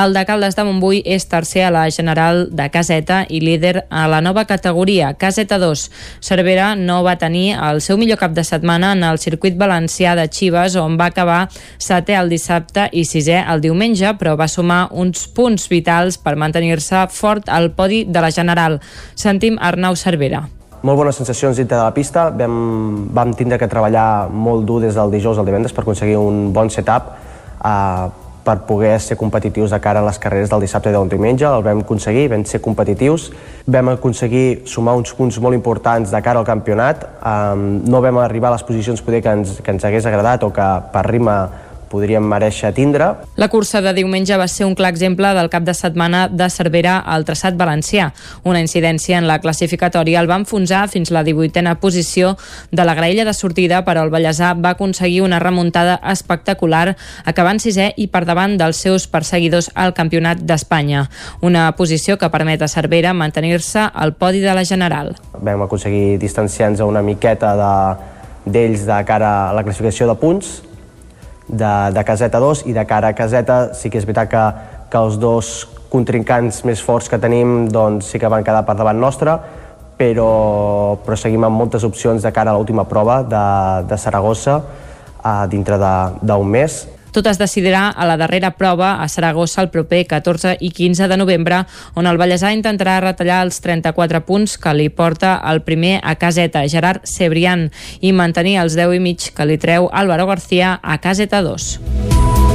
El de Caldes de Montbui és tercer a la general de caseta i líder a la nova categoria, caseta 2. Cervera no va tenir el seu millor cap de setmana en el circuit valencià de Chives, on va acabar setè el dissabte i sisè el diumenge, però va sumar uns punts vitals per mantenir-se fort al podi de la general. Sentim Arnau Cervera molt bones sensacions dintre de la pista. Vam, vam tindre que treballar molt dur des del dijous al divendres per aconseguir un bon setup eh, per poder ser competitius de cara a les carreres del dissabte i del diumenge. El vam aconseguir, vam ser competitius. Vam aconseguir sumar uns punts molt importants de cara al campionat. Eh, no vam arribar a les posicions poder que ens, que ens hagués agradat o que per ritme podríem mereixer tindre. La cursa de diumenge va ser un clar exemple del cap de setmana de Cervera al traçat valencià. Una incidència en la classificatòria el va enfonsar fins la 18a posició de la graella de sortida, però el Vallèsà va aconseguir una remuntada espectacular, acabant sisè i per davant dels seus perseguidors al Campionat d'Espanya. Una posició que permet a Cervera mantenir-se al podi de la General. Vam aconseguir distanciar-nos una miqueta de d'ells de cara a la classificació de punts, de, de caseta 2 i de cara a caseta sí que és veritat que, que els dos contrincants més forts que tenim doncs sí que van quedar per davant nostre però, però seguim amb moltes opcions de cara a l'última prova de, de Saragossa uh, dintre d'un mes tot es decidirà a la darrera prova a Saragossa el proper 14 i 15 de novembre, on el Vallèsà intentarà retallar els 34 punts que li porta el primer a caseta, Gerard Cebrián, i mantenir els 10 i mig que li treu Álvaro García a caseta 2.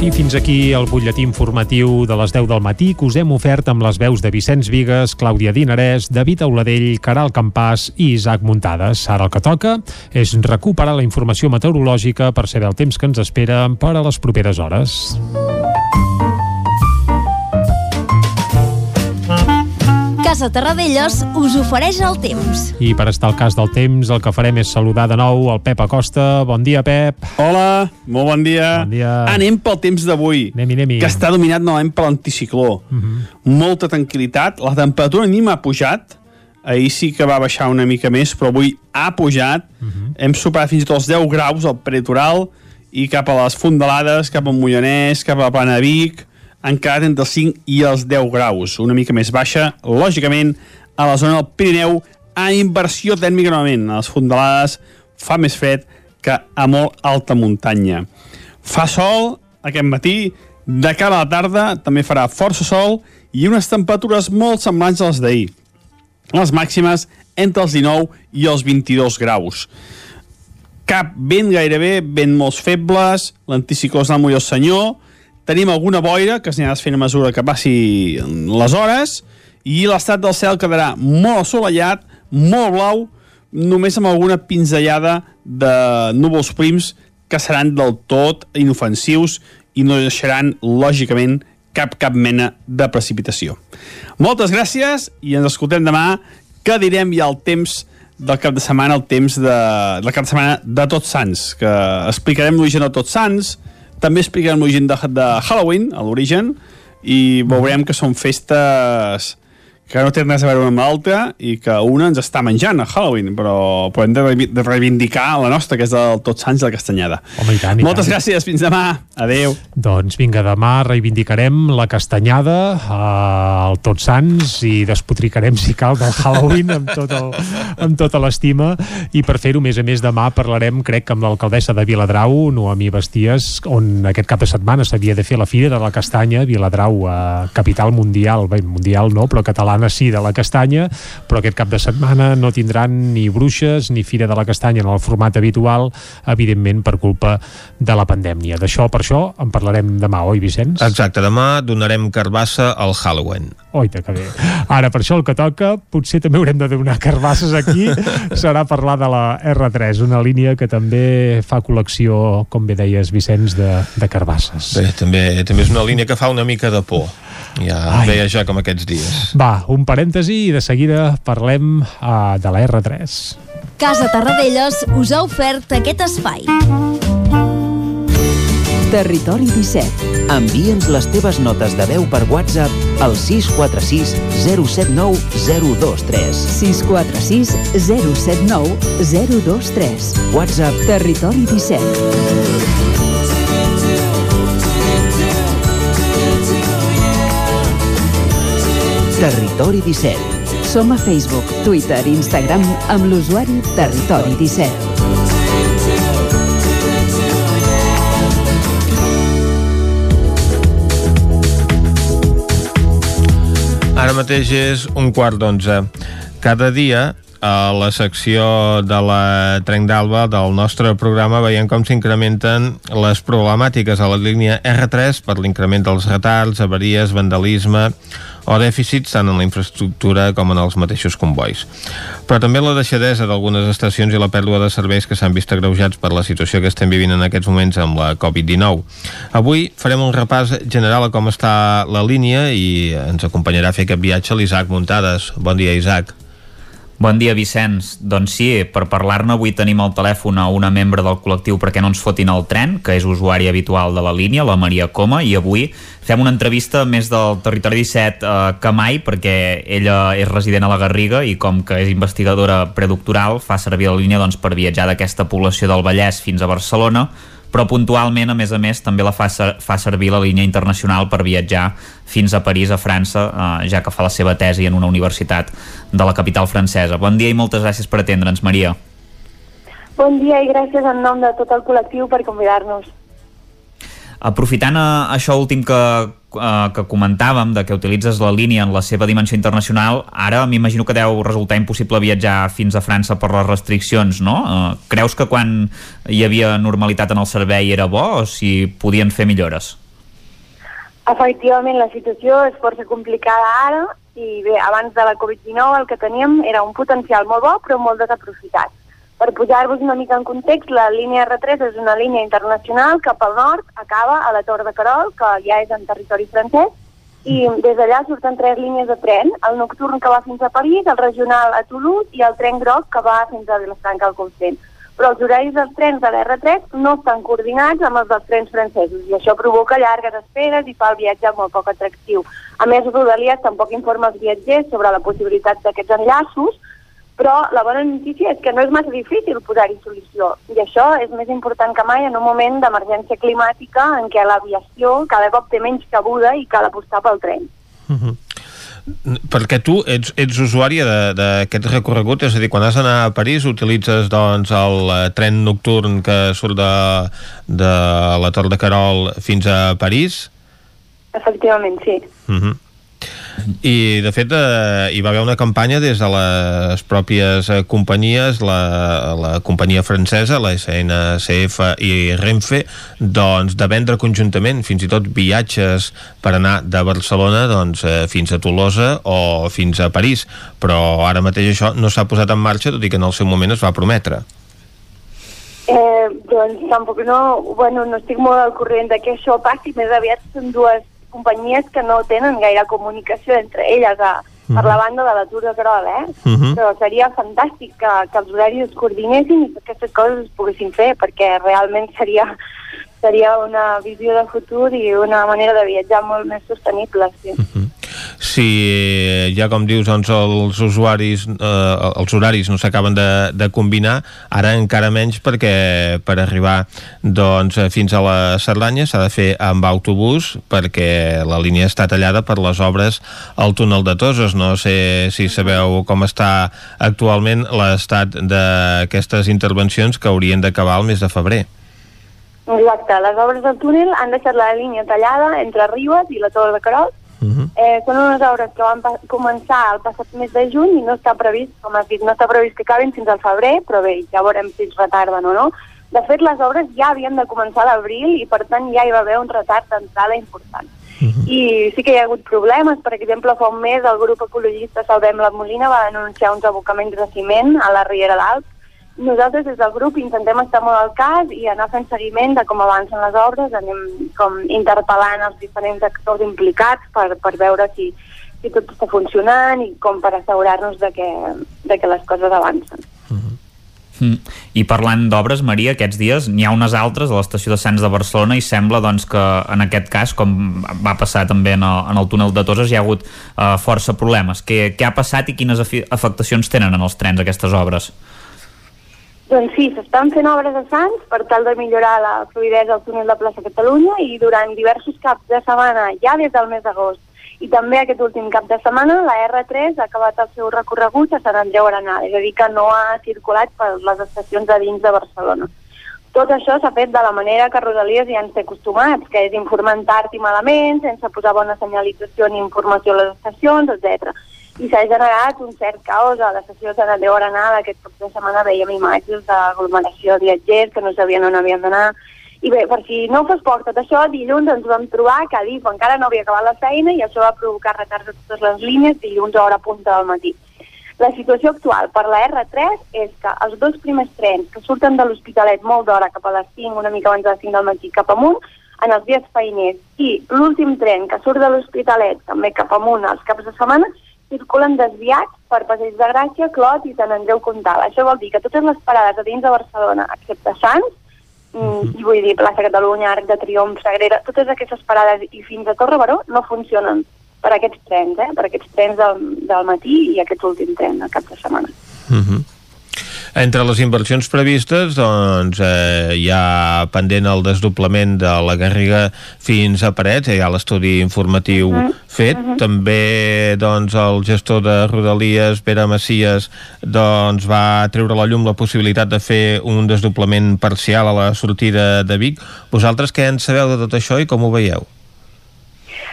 I fins aquí el butlletí informatiu de les 10 del matí que us hem ofert amb les veus de Vicenç Vigues, Clàudia Dinarès, David Auladell, Caral Campàs i Isaac Muntades. Ara el que toca és recuperar la informació meteorològica per saber el temps que ens espera per a les properes hores. Casa Terradellos us ofereix el temps. I per estar al cas del temps, el que farem és saludar de nou el Pep Acosta. Bon dia, Pep. Hola, molt bon dia. Bon dia. Anem pel temps d'avui, que està dominat novament per l'anticicló. Uh Mhm. -huh. Molta tranquil·litat, la temperatura ni m'ha pujat, ahir sí que va baixar una mica més, però avui ha pujat, uh -huh. hem superat fins i tot els 10 graus al peritoral i cap a les fondalades, cap al Mollanès, cap a la Plana de Vic, quedat entre els 5 i els 10 graus, una mica més baixa, lògicament, a la zona del Pirineu, a inversió tèrmica novament, a les fondalades fa més fred que a molt alta muntanya. Fa sol aquest matí, de cara a la tarda també farà força sol i unes temperatures molt semblants a les d'ahir. Les màximes entre els 19 i els 22 graus. Cap vent gairebé, vent molt febles, l'anticicló és l'amo i el senyor, tenim alguna boira que s'anirà fent a mesura que passi les hores i l'estat del cel quedarà molt assolellat, molt blau, només amb alguna pinzellada de núvols prims que seran del tot inofensius i no deixaran, lògicament, cap, cap mena de precipitació. Moltes gràcies i ens escoltem demà que direm ja el temps del cap de setmana, el temps de, del cap de setmana de Tots Sants, que explicarem l'origen de Tots Sants, també explicarem l'origen de, de Halloween, a l'origen, i veurem que són festes que no té res a veure amb l'altra i que una ens està menjant a Halloween, però, però hem de, reivi- de reivindicar la nostra, que és del Tots Sants i la Castanyada. Home, i tant, i Moltes tant. gràcies, fins demà. Adeu. Doncs vinga, demà reivindicarem la castanyada, eh, el Tots Sants i despotricarem, si cal, del Halloween amb, tot el, amb tota l'estima i per fer-ho, a més a més, demà parlarem, crec, amb l'alcaldessa de Viladrau, Noemí Basties, on aquest cap de setmana s'havia de fer la Fira de la Castanya, Viladrau, eh, capital mundial, bé, mundial no, però catalana sí, de la castanya, però aquest cap de setmana no tindran ni bruixes ni Fira de la Castanya en el format habitual, evidentment per culpa de la pandèmia. D'això, per això, en parlarem demà, oi, Vicenç? Exacte, demà donarem carbassa al Halloween. Oita, que bé. Ara, per això el que toca, potser també haurem de donar carbasses aquí, serà parlar de la R3, una línia que també fa col·lecció, com bé deies, Vicenç, de, de carbasses. Bé, també, també és una línia que fa una mica de por. Ja Ai. veia ja com aquests dies. Va, un parèntesi i de seguida parlem uh, de la R3. Casa Tarradellas us ha ofert aquest espai. Territori 17. Envia'ns les teves notes de veu per WhatsApp al 646 079 023. 646 079 023. WhatsApp Territori 17. Territori 17. Som a Facebook, Twitter i Instagram amb l'usuari Territori 17. Ara mateix és un quart d'onze. Cada dia a la secció de la Trenc d'Alba del nostre programa veiem com s'incrementen les problemàtiques a la línia R3 per l'increment dels retards, avaries, vandalisme o dèficits tant en la infraestructura com en els mateixos convois. Però també la deixadesa d'algunes estacions i la pèrdua de serveis que s'han vist agreujats per la situació que estem vivint en aquests moments amb la Covid-19. Avui farem un repàs general a com està la línia i ens acompanyarà a fer aquest viatge l'Isaac Muntades. Bon dia, Isaac. Bon dia, Vicenç. Doncs sí, per parlar-ne avui tenim al telèfon a una membre del col·lectiu perquè no ens fotin el tren, que és usuari habitual de la línia, la Maria Coma, i avui fem una entrevista més del Territori 17 eh, que mai, perquè ella és resident a la Garriga i com que és investigadora predoctoral fa servir la línia doncs, per viatjar d'aquesta població del Vallès fins a Barcelona, però puntualment, a més a més, també la fa, ser, fa servir la línia internacional per viatjar fins a París, a França, eh, ja que fa la seva tesi en una universitat de la capital francesa. Bon dia i moltes gràcies per atendre'ns, Maria. Bon dia i gràcies en nom de tot el col·lectiu per convidar-nos. Aprofitant eh, això últim que, eh, que comentàvem, de que utilitzes la línia en la seva dimensió internacional, ara m'imagino que deu resultar impossible viatjar fins a França per les restriccions, no? Eh, creus que quan hi havia normalitat en el servei era bo o si podien fer millores? Efectivament, la situació és força complicada ara i bé, abans de la Covid-19 el que teníem era un potencial molt bo però molt desaprofitat. Per posar-vos una mica en context, la línia R3 és una línia internacional que pel nord acaba a la Tor de Carol, que ja és en territori francès, i des d'allà surten tres línies de tren, el nocturn que va fins a París, el regional a Toulouse i el tren groc que va fins a Vilafranca al Consell. Però els horaris dels trens de l'R3 no estan coordinats amb els dels trens francesos i això provoca llargues esperes i fa el viatge molt poc atractiu. A més, Rodalies tampoc informa els viatgers sobre la possibilitat d'aquests enllaços, però la bona notícia és que no és massa difícil posar-hi solució i això és més important que mai en un moment d'emergència climàtica en què l'aviació cada cop té menys cabuda i cal apostar pel tren. Perquè tu ets, ets usuària de- d'aquest recorregut, és a dir, quan has d'anar a París utilitzes doncs, el eh, tren nocturn que surt de, de la Tor de Carol fins a París? Efectivament, sí. Uh -huh. I, de fet, eh, hi va haver una campanya des de les pròpies eh, companyies, la, la companyia francesa, la SNCF i Renfe, doncs, de vendre conjuntament fins i tot viatges per anar de Barcelona doncs, eh, fins a Tolosa o fins a París. Però ara mateix això no s'ha posat en marxa, tot i que en el seu moment es va prometre. Eh, doncs tampoc no, bueno, no estic molt al corrent de que això passi, més aviat són dues companyies que no tenen gaire comunicació entre elles a, per la banda de l'atur de Carol, eh? Mhm. Però seria fantàstic que, que els horaris es coordinessin i que aquestes coses es poguessin fer, perquè realment seria, seria una visió de futur i una manera de viatjar molt més sostenible, sí. Si ja com dius doncs els usuaris eh, els horaris no s'acaben de, de combinar ara encara menys perquè per arribar doncs fins a la Cerdanya s'ha de fer amb autobús perquè la línia està tallada per les obres al túnel de Toses no sé si sabeu com està actualment l'estat d'aquestes intervencions que haurien d'acabar el mes de febrer Exacte, les obres del túnel han deixat la línia tallada entre Ribes i la Torre de Carol. Uh -huh. eh, són unes obres que van començar el passat mes de juny i no està previst, com has dit, no està previst que acabin fins al febrer, però bé, ja veurem si es retarden o no. De fet, les obres ja havien de començar a l'abril i, per tant, ja hi va haver un retard d'entrada important. Uh -huh. I sí que hi ha hagut problemes. Per exemple, fa un mes el grup ecologista Salvem la Molina va denunciar uns abocaments de ciment a la Riera d'Alp nosaltres des del grup intentem estar molt al cas i anar fent seguiment de com avancen les obres, anem com interpel·lant els diferents actors implicats per, per veure si, si tot està funcionant i com per assegurar-nos de, que, de que les coses avancen. Mm. I parlant d'obres, Maria, aquests dies n'hi ha unes altres a l'estació de Sants de Barcelona i sembla doncs, que en aquest cas, com va passar també en el, en el túnel de Toses, hi ha hagut uh, força problemes. Què, què ha passat i quines afectacions tenen en els trens aquestes obres? Doncs sí, s'estan fent obres a Sants per tal de millorar la fluidesa del túnel de plaça Catalunya i durant diversos caps de setmana, ja des del mes d'agost, i també aquest últim cap de setmana, la R3 ha acabat el seu recorregut a Sant Andreu Arenal, és a dir, que no ha circulat per les estacions de dins de Barcelona. Tot això s'ha fet de la manera que Rodalies ja ens té acostumats, que és informant tard i malament, sense posar bona senyalització ni informació a les estacions, etc i s'ha generat un cert caos a l'estació de Sant Andreu Arenal. Aquest cap de setmana veiem imatges d'aglomeració de viatgers que no sabien on havien d'anar. I bé, per si no fos poc tot això, dilluns ens vam trobar que a DIF encara no havia acabat la feina i això va provocar retards a totes les línies dilluns a hora punta del matí. La situació actual per la R3 és que els dos primers trens que surten de l'Hospitalet molt d'hora cap a les 5, una mica abans de les 5 del matí cap amunt, en els dies feiners, i l'últim tren que surt de l'Hospitalet també cap amunt als caps de setmana, circulen desviats per Passeig de Gràcia, Clot i Sant Andreu Comtal. Això vol dir que totes les parades a dins de Barcelona, excepte Sants, mm, i vull dir plaça Catalunya, Arc de Triomf, Sagrera, totes aquestes parades i fins a Torre Baró no funcionen per aquests trens, eh? per aquests trens del, del matí i aquest últim tren al cap de setmana. Uh -huh. Entre les inversions previstes, doncs, eh, hi ha pendent el desdoblament de la Garriga fins a Parets, hi ha l'estudi informatiu uh -huh. fet. Uh -huh. També, doncs, el gestor de Rodalies, Pere Macias, doncs, va treure a la llum la possibilitat de fer un desdoblament parcial a la sortida de Vic. Vosaltres què en sabeu de tot això i com ho veieu?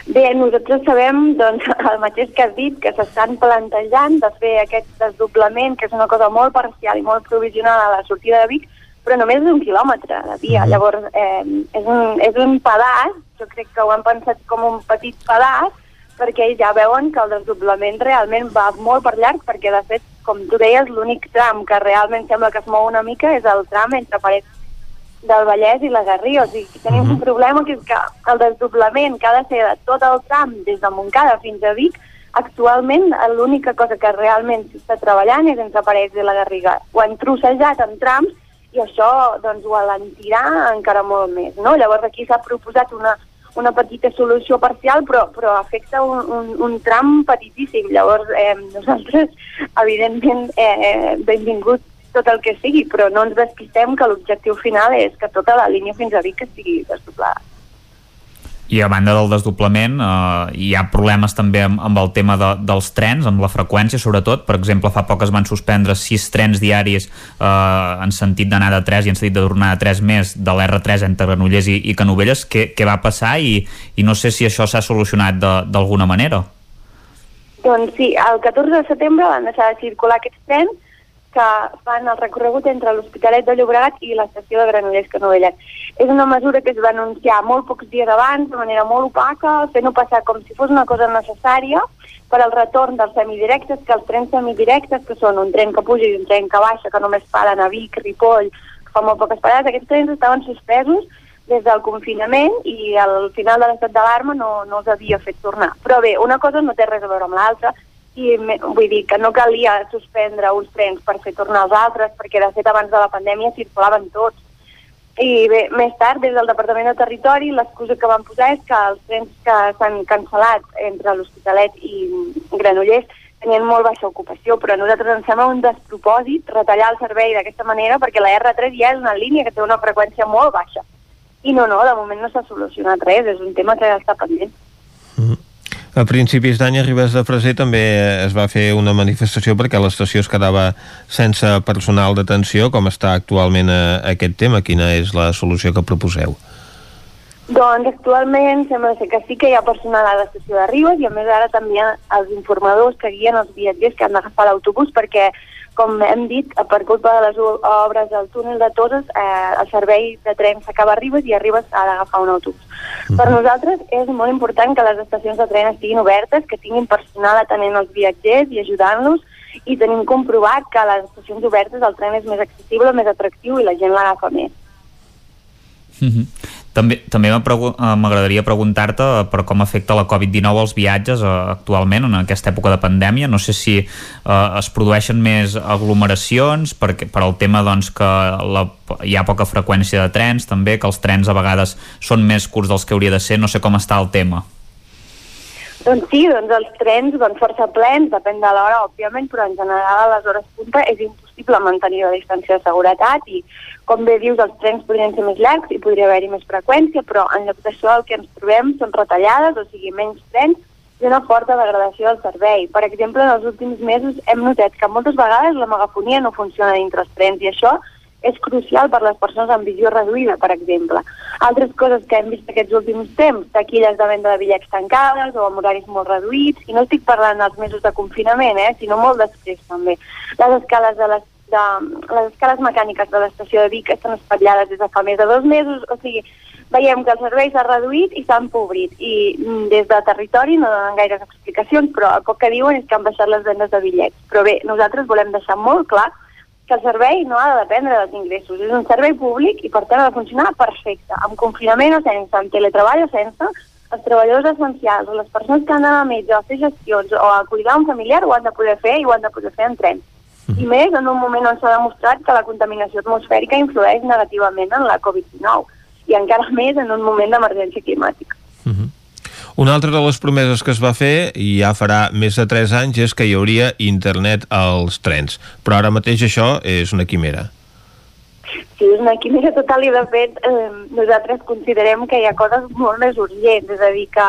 Bé, nosaltres sabem doncs, el mateix que has dit, que s'estan plantejant de fer aquest desdoblament, que és una cosa molt parcial i molt provisional a la sortida de Vic, però només és un quilòmetre de via. Mm. Llavors, eh, és, un, és un pedaç, jo crec que ho han pensat com un petit pedaç, perquè ja veuen que el desdoblament realment va molt per llarg, perquè de fet, com tu deies, l'únic tram que realment sembla que es mou una mica és el tram entre Parets del Vallès i la Garriga. O sigui, tenim uh -huh. un problema que és que el desdoblament que ha de ser de tot el tram des de Montcada fins a Vic, actualment l'única cosa que realment s'està treballant és entre Parets i la Garriga. Ho han trossejat en trams i això doncs, ho alentirà encara molt més. No? Llavors aquí s'ha proposat una, una petita solució parcial, però, però afecta un, un, un tram petitíssim. Llavors, eh, nosaltres, evidentment, eh, benvingut tot el que sigui, però no ens despistem que l'objectiu final és que tota la línia fins a Vic estigui desdoblada. I a banda del desdoblament eh, hi ha problemes també amb, amb el tema de, dels trens, amb la freqüència sobretot, per exemple fa poc es van suspendre sis trens diaris eh, en sentit d'anar de 3 i en sentit de tornar de 3 més de l'R3 entre Granollers i, i Canovelles, què, què va passar i, i no sé si això s'ha solucionat d'alguna manera. Doncs sí, el 14 de setembre van deixar de circular aquests trens que fan el recorregut entre l'Hospitalet de Llobregat i l'estació de Granollers Canovelles. És una mesura que es va anunciar molt pocs dies abans, de manera molt opaca, fent-ho passar com si fos una cosa necessària per al retorn dels semidirectes, que els trens semidirectes, que són un tren que puja i un tren que baixa, que només paren a Vic, Ripoll, fa molt poques parades, aquests trens estaven suspesos des del confinament i al final de l'estat d'alarma no, no els havia fet tornar. Però bé, una cosa no té res a veure amb l'altra i vull dir que no calia suspendre uns trens per fer tornar els altres, perquè de fet abans de la pandèmia circulaven tots. I bé, més tard, des del Departament de Territori, l'excusa que van posar és que els trens que s'han cancel·lat entre l'Hospitalet i Granollers tenien molt baixa ocupació, però a nosaltres ens sembla un despropòsit retallar el servei d'aquesta manera perquè la R3 ja és una línia que té una freqüència molt baixa. I no, no, de moment no s'ha solucionat res, és un tema que està pendent. A principis d'any a Ribes de Freser també es va fer una manifestació perquè l'estació es quedava sense personal d'atenció, com està actualment a, aquest tema. Quina és la solució que proposeu? Doncs actualment sembla ser que sí que hi ha personal a l'estació de Ribes i a més ara també els informadors que guien els viatgers que han d'agafar l'autobús perquè com hem dit, per culpa de les obres del túnel de Toses, eh, el servei de tren s'acaba a Ribes i a Ribes ha d'agafar un autobús. Mm -hmm. Per nosaltres és molt important que les estacions de tren estiguin obertes, que tinguin personal atenent els viatgers i ajudant-los, i tenim comprovat que a les estacions obertes el tren és més accessible, més atractiu i la gent l'agafa més. Mm -hmm. També, també eh, m'agradaria preguntar-te eh, per com afecta la Covid-19 als viatges eh, actualment en aquesta època de pandèmia. No sé si eh, es produeixen més aglomeracions per, per al tema doncs, que la, hi ha poca freqüència de trens també, que els trens a vegades són més curts dels que hauria de ser. No sé com està el tema. Doncs sí, doncs els trens van força plens, depèn de l'hora, òbviament, però en general a les hores punta és impossible mantenir la distància de seguretat i, com bé dius, els trens podrien ser més llargs i podria haver-hi més freqüència, però en lloc d'això el que ens trobem són retallades, o sigui, menys trens i una forta degradació del servei. Per exemple, en els últims mesos hem notat que moltes vegades la megafonia no funciona dintre els trens i això és crucial per les persones amb visió reduïda, per exemple. Altres coses que hem vist aquests últims temps, taquilles de venda de bitllets tancades o amb horaris molt reduïts, i no estic parlant dels mesos de confinament, eh, sinó molt després també. Les escales de les de, les escales mecàniques de l'estació de Vic estan espatllades des de fa més de dos mesos, o sigui, veiem que el servei s'ha reduït i s'ha empobrit i mm, des de territori no donen gaires explicacions, però el poc que diuen és que han baixat les vendes de bitllets. Però bé, nosaltres volem deixar molt clar el servei no ha de dependre dels ingressos. És un servei públic i per tant ha de funcionar perfecte, amb confinament o sense, amb teletreball o sense, els treballadors essencials o les persones que han d'anar a metge o a fer gestions o a cuidar un familiar ho han de poder fer i ho han de poder fer en tren. I més en un moment on s'ha demostrat que la contaminació atmosfèrica influeix negativament en la Covid-19 i encara més en un moment d'emergència climàtica. Uh -huh. Una altra de les promeses que es va fer, i ja farà més de 3 anys, és que hi hauria internet als trens. Però ara mateix això és una quimera. Sí, és una quimera total i de fet eh, nosaltres considerem que hi ha coses molt més urgents, és a dir que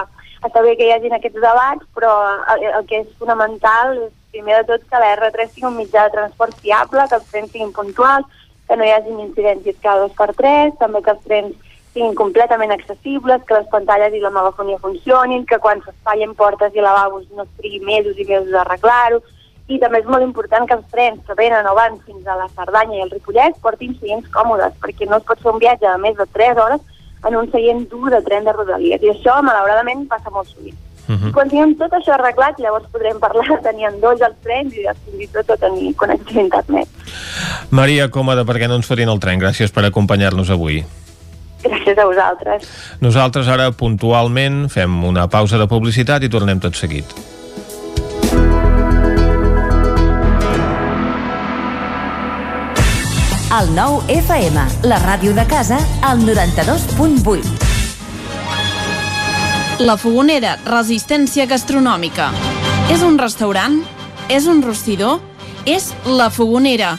està bé que hi hagin aquests debats, però el, el que és fonamental és primer de tot que la R3 sigui un mitjà de transport fiable, que els trens siguin puntuals, que no hi hagin incidències cada dos per tres, també que els trens siguin completament accessibles, que les pantalles i la megafonia funcionin, que quan s'espatllen portes i lavabos no es trigui mesos i mesos a arreglar-ho, i també és molt important que els trens que venen o van fins a la Cerdanya i el Ripollet portin seients còmodes, perquè no es pot fer un viatge de més de 3 hores en un seient dur de tren de Rodalies, i això, malauradament, passa molt sovint. Uh -huh. I quan tinguem tot això arreglat, llavors podrem parlar de tenir dos els trens i fins i tot a tenir connexió a internet. Maria Còmoda, per què no ens fotin el tren? Gràcies per acompanyar-nos avui. Gràcies a vosaltres. Nosaltres ara puntualment fem una pausa de publicitat i tornem tot seguit. El nou FM, la ràdio de casa, al 92.8. La Fogonera, resistència gastronòmica. És un restaurant? És un rostidor? És La Fogonera,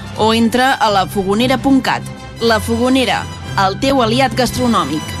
o entra a lafogonera.cat. La Fogonera, el teu aliat gastronòmic.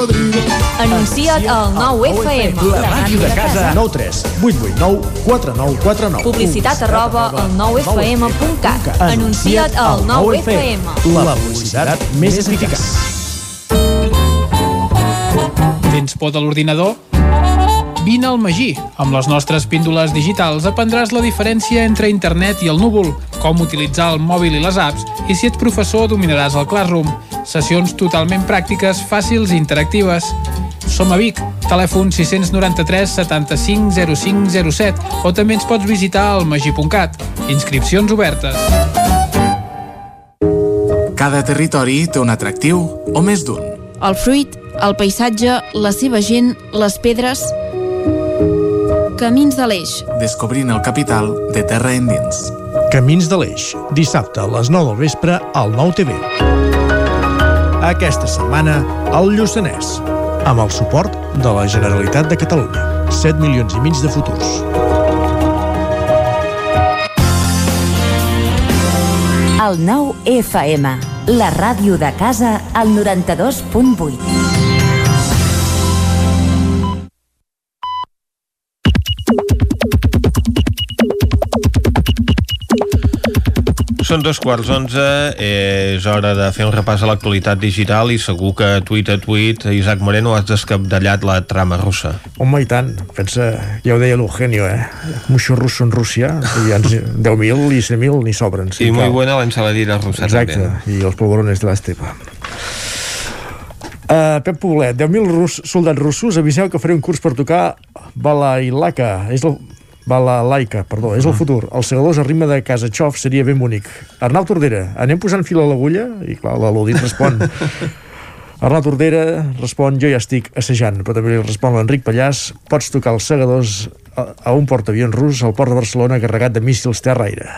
cocodrilo. Anuncia't al 9FM. La màquina de casa. 9 3 8 8 9 4 9 4 9. Publicitat arroba al 9FM.cat. Anuncia't al 9FM. La publicitat més eficaç. Tens por de l'ordinador? Vine al Magí. Amb les nostres píndoles digitals aprendràs la diferència entre internet i el núvol, com utilitzar el mòbil i les apps, i si ets professor dominaràs el Classroom. Sessions totalment pràctiques, fàcils i interactives. Som a Vic, telèfon 693 75 0507 o també ens pots visitar al magí.cat. Inscripcions obertes. Cada territori té un atractiu o més d'un. El fruit, el paisatge, la seva gent, les pedres... Camins de l'Eix. Descobrint el capital de terra endins. Camins de l'Eix, dissabte a les 9 del vespre al 9 TV. Aquesta setmana, al Lluçanès, amb el suport de la Generalitat de Catalunya. 7 milions i mig de futurs. El 9 FM, la ràdio de casa, al 92.8. Són dos quarts onze, és hora de fer un repàs a l'actualitat digital i segur que tuit a tuit, Isaac Moreno, has descabdellat la trama russa. Home, i tant. Pensa, ja ho deia l'Eugenio, eh? Mucho russo en Rússia, i ja ens, 10.000 i 100.000 ni sobren. Sí, I muy buena la ensaladilla russa, Exacte, també. i els polvorones de l'estepa. Uh, Pep Poblet, 10.000 rus, soldats russos, aviseu que faré un curs per tocar Balailaka. És el, Balalaika, perdó, és el futur. Els segadors a ritme de Casa Xof seria ben bonic. Arnau Tordera, anem posant fil a l'agulla? I clar, l'Elodit respon... Arnau Tordera respon, jo ja estic assajant, però també li respon l'Enric Pallàs, pots tocar els segadors a, a un portaavions rus al port de Barcelona carregat de míssils terra-aire.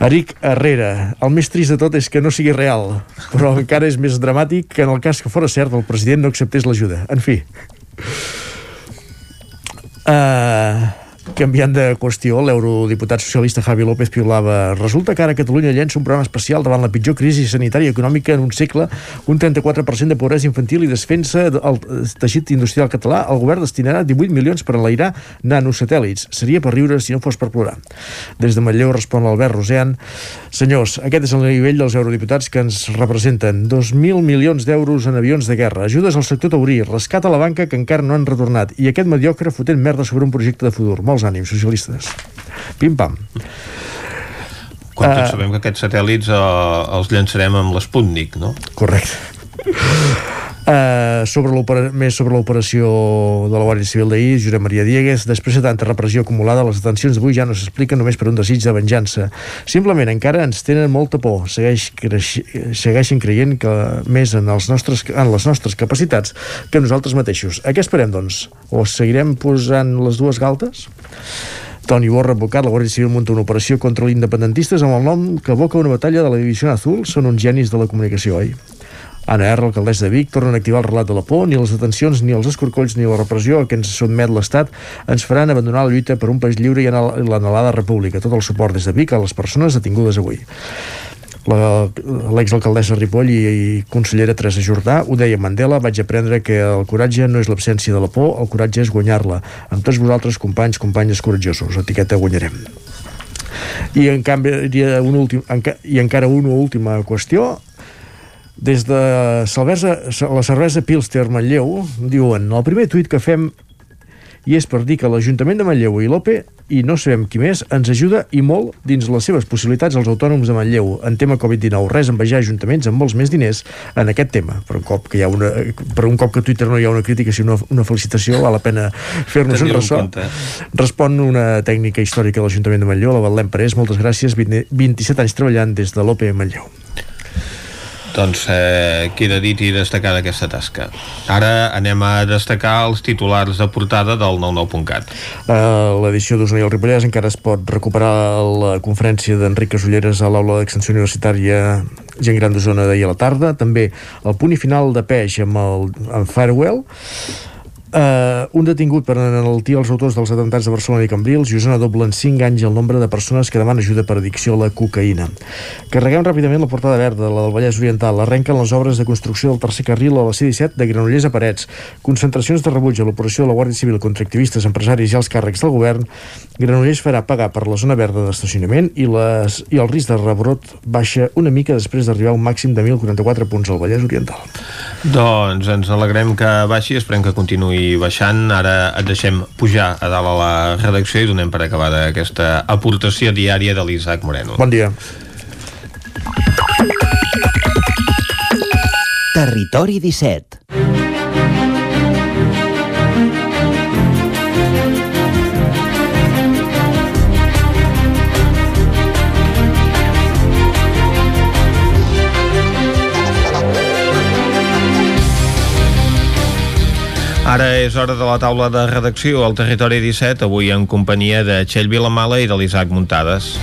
Eric Herrera, el més trist de tot és que no sigui real, però encara és més dramàtic que en el cas que fora cert el president no acceptés l'ajuda. En fi. Uh, canviant de qüestió, l'eurodiputat socialista Javi López piulava resulta que ara Catalunya llença un programa especial davant la pitjor crisi sanitària i econòmica en un segle, un 34% de pobresa infantil i desfensa del teixit industrial català. El govern destinarà 18 milions per enlairar nanosatèl·lits. Seria per riure si no fos per plorar. Des de Matlleu respon l'Albert Rosean Senyors, aquest és el nivell dels eurodiputats que ens representen. 2.000 milions d'euros en avions de guerra, ajudes al sector taurí, rescat a la banca que encara no han retornat i aquest mediocre fotent merda sobre un projecte de futur. Molts ànims, socialistes. Pim-pam. Quan tots Eh, sabem que aquests satèl·lits uh, els llançarem amb l'Sputnik, no? Correcte. Uh, sobre més sobre l'operació de la Guàrdia Civil d'ahir, Josep Maria Diegues, després de tanta repressió acumulada, les detencions d'avui ja no s'expliquen només per un desig de venjança. Simplement encara ens tenen molta por. Segueix creixi, segueixen creient que més en, els nostres, en les nostres capacitats que nosaltres mateixos. A què esperem, doncs? O seguirem posant les dues galtes? Toni Borra, advocat, la Guàrdia Civil munta una operació contra l'independentistes amb el nom que evoca una batalla de la Divisió Azul. Són uns genis de la comunicació, oi? Anna R, alcaldessa de Vic, tornen a activar el relat de la por, ni les detencions, ni els escorcolls, ni la repressió a què ens sotmet l'Estat ens faran abandonar la lluita per un país lliure i anhel- l'anhelada república. Tot el suport des de Vic a les persones detingudes avui. L'exalcaldessa Ripoll i, i consellera Teresa Jordà ho deia Mandela, vaig aprendre que el coratge no és l'absència de la por, el coratge és guanyar-la. Amb tots vosaltres, companys, companyes coratjosos. Etiqueta guanyarem. I en canvi, un últim, enca, i encara una última qüestió des de cervesa, la cervesa Pilster Manlleu diuen, el primer tuit que fem i és per dir que l'Ajuntament de Manlleu i l'OPE i no sabem qui més, ens ajuda i molt dins les seves possibilitats als autònoms de Manlleu en tema Covid-19. Res envejar ajuntaments amb molts més diners en aquest tema. Per un cop que hi ha una, per un cop que a Twitter no hi ha una crítica sinó una felicitació, val la pena fer-nos un ressò. Respon una tècnica històrica de l'Ajuntament de Manlleu, la Betlem Parés. Moltes gràcies, 27 anys treballant des de l'OPE Manlleu. Doncs eh, queda dit i destacar aquesta tasca. Ara anem a destacar els titulars de portada del 99.cat. Uh, L'edició d'Osona i el Ripollès encara es pot recuperar la conferència d'Enric Casulleres a l'aula d'extensió universitària Gent Gran d'Osona d'ahir a la tarda. També el punt i final de peix amb, el, amb Farewell Uh, un detingut per enaltir els autors dels atentats de Barcelona i Cambrils i Osona doble en 5 anys el nombre de persones que demanen ajuda per addicció a la cocaïna. Carreguem ràpidament la portada verda, la del Vallès Oriental. Arrenquen les obres de construcció del tercer carril a la C-17 de Granollers a Parets. Concentracions de rebuig a l'operació de la Guàrdia Civil contra activistes, empresaris i els càrrecs del govern. Granollers farà pagar per la zona verda d'estacionament i, les, i el risc de rebrot baixa una mica després d'arribar a un màxim de 1.044 punts al Vallès Oriental. Doncs ens alegrem que baixi, esperem que continuï baixant. Ara et deixem pujar a dalt a la redacció i donem per acabada aquesta aportació diària de l'Isaac Moreno. Bon dia. Territori 17 Ara és hora de la taula de redacció al Territori 17, avui en companyia de Txell Vilamala i de l'Isaac Muntades.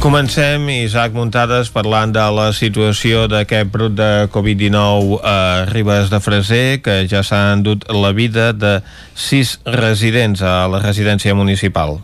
Comencem, Isaac Muntades, parlant de la situació d'aquest brot de Covid-19 a Ribes de Freser, que ja s'ha endut la vida de sis residents a la residència municipal.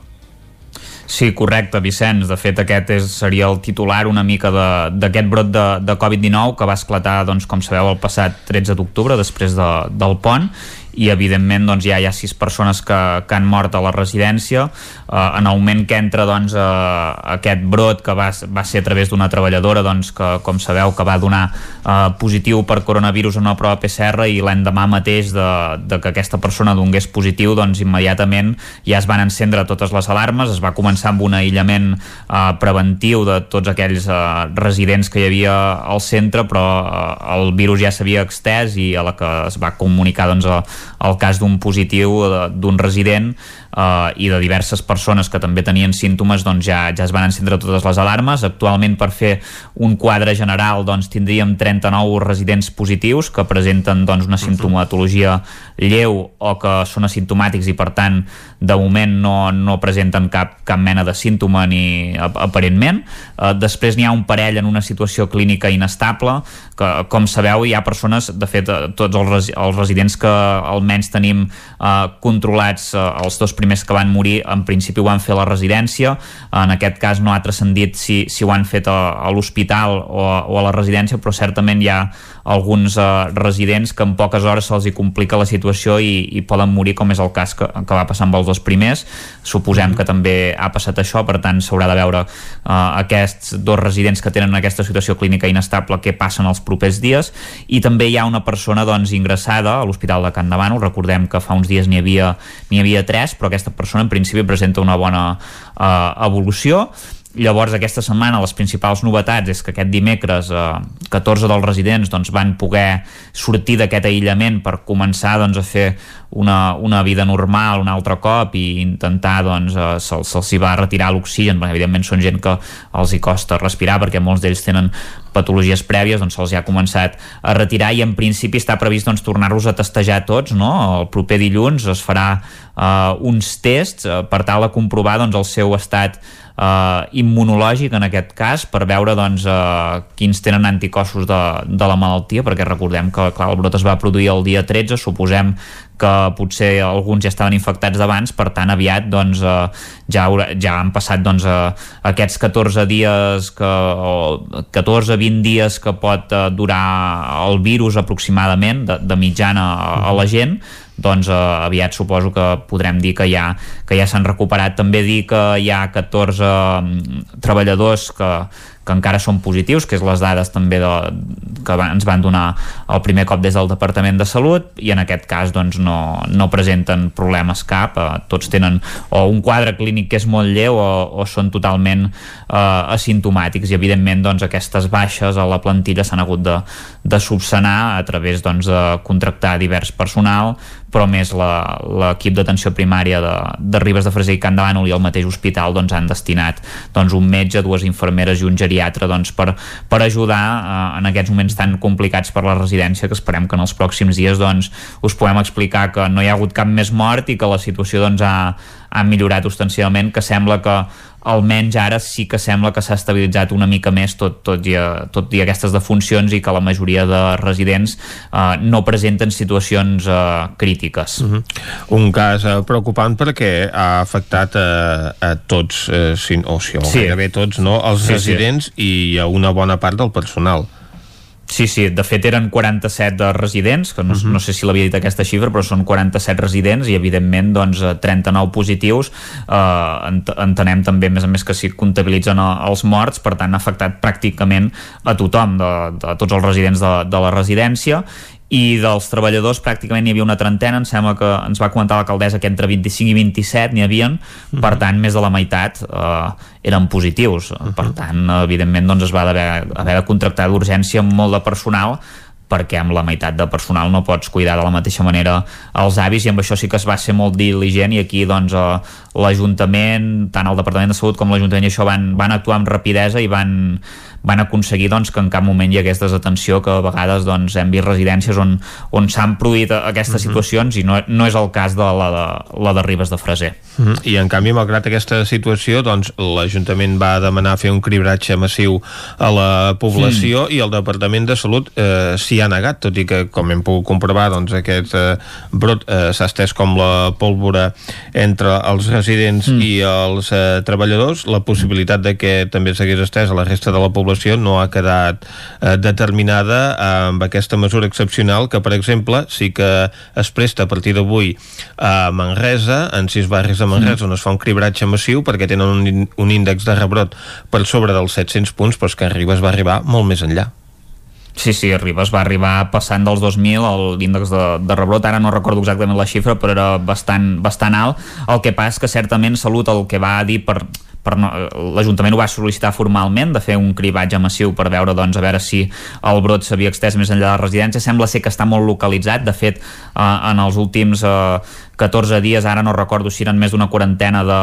Sí, correcte, Vicenç. De fet, aquest és, seria el titular una mica d'aquest brot de, de Covid-19 que va esclatar, doncs, com sabeu, el passat 13 d'octubre, després de, del pont, i evidentment doncs, ja hi ha sis persones que, que han mort a la residència. Eh, en el moment que entra doncs, eh, aquest brot que va, va ser a través d'una treballadora doncs, que com sabeu que va donar eh, positiu per coronavirus en una prova PCR i l'endemà mateix de, de que aquesta persona donés positiu doncs immediatament ja es van encendre totes les alarmes, es va començar amb un aïllament eh, preventiu de tots aquells eh, residents que hi havia al centre però eh, el virus ja s'havia extès i a la que es va comunicar doncs, a, el cas d'un positiu d'un resident eh, i de diverses persones que també tenien símptomes doncs ja, ja es van encendre totes les alarmes. Actualment per fer un quadre general doncs tindríem 39 residents positius que presenten doncs una simptomatologia lleu o que són asimptomàtics i per tant de moment no, no presenten cap, cap mena de símptoma ni aparentment. Eh, després n'hi ha un parell en una situació clínica inestable que com sabeu hi ha persones de fet eh, tots els, els residents que almenys tenim eh, controlats eh, els dos primers que van morir en principi ho van fer a la residència. En aquest cas no ha transcendit si, si ho han fet a, a l'hospital o, o a la residència però certament hi ha alguns uh, residents que en poques hores se'ls hi complica la situació i, i poden morir com és el cas que, que va passar amb els dos primers. Suposem que també ha passat això per tant s'haurà de veure uh, aquests dos residents que tenen aquesta situació clínica inestable què passen els propers dies. I també hi ha una persona doncs, ingressada a l'Hospital de Can Davano recordem que fa uns dies n'hi havia, havia tres però aquesta persona en principi presenta una bona uh, evolució Llavors, aquesta setmana les principals novetats és que aquest dimecres eh, 14 dels residents doncs, van poder sortir d'aquest aïllament per començar doncs, a fer una, una vida normal un altre cop i intentar doncs, eh, se'ls se, hi va retirar l'oxigen evidentment són gent que els hi costa respirar perquè molts d'ells tenen patologies prèvies, doncs se'ls ha començat a retirar i en principi està previst doncs, tornar-los a testejar tots, no? El proper dilluns es farà uh, uns tests uh, per tal de comprovar doncs, el seu estat eh, immunològic en aquest cas per veure doncs, eh, quins tenen anticossos de, de la malaltia perquè recordem que clar, el brot es va produir el dia 13 suposem que potser alguns ja estaven infectats d'abans, per tant aviat doncs, eh, ja, ja han passat doncs, eh, aquests 14 dies que, o 14-20 dies que pot eh, durar el virus aproximadament de, de mitjana a, a la gent doncs eh, aviat suposo que podrem dir que ja, que ja s'han recuperat. També dir que hi ha 14 mm, treballadors que, que encara són positius, que és les dades també de, que ens van donar el primer cop des del Departament de Salut i en aquest cas doncs, no, no presenten problemes cap, eh, tots tenen o un quadre clínic que és molt lleu o, o són totalment eh, asimptomàtics. I evidentment doncs, aquestes baixes a la plantilla s'han hagut de, de subsanar a través doncs, de contractar divers personal però més l'equip d'atenció primària de, de Ribes de Freser i Can Davant i el mateix hospital doncs, han destinat doncs, un metge, dues infermeres i un geriatre doncs, per, per ajudar eh, en aquests moments tan complicats per la residència que esperem que en els pròxims dies doncs, us puguem explicar que no hi ha hagut cap més mort i que la situació doncs, ha, ha millorat ostensialment, que sembla que almenys ara sí que sembla que s'ha estabilitzat una mica més tot, tot, i, tot i aquestes defuncions i que la majoria de residents eh, no presenten situacions eh, crítiques. Mhm. -huh. Un cas eh, preocupant perquè ha afectat a, a tots, eh, si, o si o sí. gairebé tots, no? els sí, residents sí. i a una bona part del personal. Sí, sí, de fet eren 47 de residents, que no, uh -huh. no sé si l'havia dit aquesta xifra, però són 47 residents i evidentment doncs, 39 eh, positius eh, entenem també a més a més que s'hi comptabilitzen els morts, per tant ha afectat pràcticament a tothom, de, de tots els residents de, de la residència i dels treballadors pràcticament hi havia una trentena, em sembla que ens va comentar l'alcaldessa que entre 25 i 27 n'hi havien, uh mhm. -huh. per tant més de la meitat eh, eren positius, uh -huh. per tant evidentment doncs es va haver, haver de contractar d'urgència molt de personal perquè amb la meitat de personal no pots cuidar de la mateixa manera els avis i amb això sí que es va ser molt diligent i aquí doncs eh, l'Ajuntament, tant el Departament de Salut com l'Ajuntament i això van, van actuar amb rapidesa i van van aconseguir doncs, que en cap moment hi hagués desatenció, que a vegades doncs, hem vist residències on, on s'han produït aquestes uh mhm. -huh. situacions i no, no és el cas de la de, la de Ribes de Freser. Uh mhm. -huh. I en canvi, malgrat aquesta situació, doncs, l'Ajuntament va demanar fer un cribratge massiu a la població -huh. i el Departament de Salut eh, s'hi ha negat, tot i que, com hem pogut comprovar, doncs, aquest eh, brot eh, s'ha estès com la pólvora entre els residents -huh. i els eh, treballadors, la possibilitat de que també s'hagués estès a la resta de la població població no ha quedat eh, determinada amb aquesta mesura excepcional que, per exemple, sí que es presta a partir d'avui a Manresa, en sis barris de Manresa, on es fa un cribratge massiu perquè tenen un, un índex de rebrot per sobre dels 700 punts, però és que Ribes va arribar molt més enllà. Sí, sí, Ribes va arribar passant dels 2.000 l'índex de, de rebrot, ara no recordo exactament la xifra, però era bastant, bastant alt. El que passa és que certament Salut el que va dir per, per no, l'Ajuntament ho va sol·licitar formalment de fer un cribatge massiu per veure doncs, a veure si el brot s'havia extès més enllà de la residència. Sembla ser que està molt localitzat. De fet eh, en els últims eh, 14 dies, ara no recordo si eren més d'una quarantena de,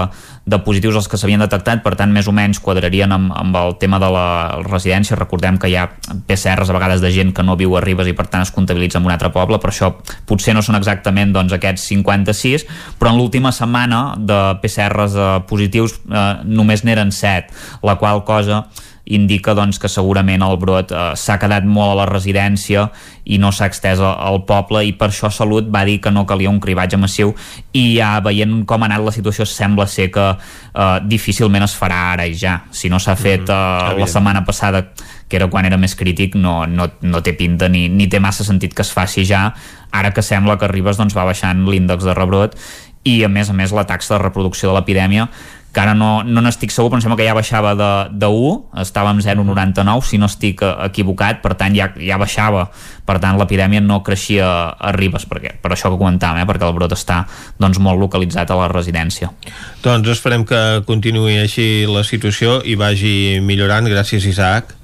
de positius els que s'havien detectat, per tant més o menys quadrarien amb, amb el tema de la residència, recordem que hi ha PCRs a vegades de gent que no viu a Ribes i per tant es comptabilitza en un altre poble, però això potser no són exactament doncs, aquests 56, però en l'última setmana de PCRs eh, positius eh, només n'eren 7, la qual cosa indica doncs, que segurament el brot eh, s'ha quedat molt a la residència i no s'ha extès al poble i per això Salut va dir que no calia un cribatge massiu i ja veient com ha anat la situació sembla ser que eh, difícilment es farà ara i ja. Si no s'ha fet mm-hmm. eh, la setmana passada que era quan era més crític no, no, no té pinta ni, ni té massa sentit que es faci ja. Ara que sembla que Ribes doncs, va baixant l'índex de rebrot i a més a més la taxa de reproducció de l'epidèmia que ara no n'estic no segur, però em sembla que ja baixava de, de 1, estava en 0,99, si no estic equivocat, per tant ja, ja baixava, per tant l'epidèmia no creixia a Ribes, perquè, per això que comentàvem, eh, perquè el brot està doncs, molt localitzat a la residència. Doncs esperem que continuï així la situació i vagi millorant, gràcies Isaac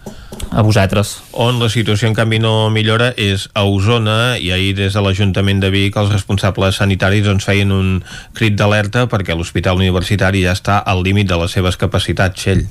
a vosaltres. On la situació en canvi no millora és a Osona i ahir des de l'Ajuntament de Vic els responsables sanitaris doncs feien un crit d'alerta perquè l'Hospital Universitari ja està al límit de les seves capacitats, Txell.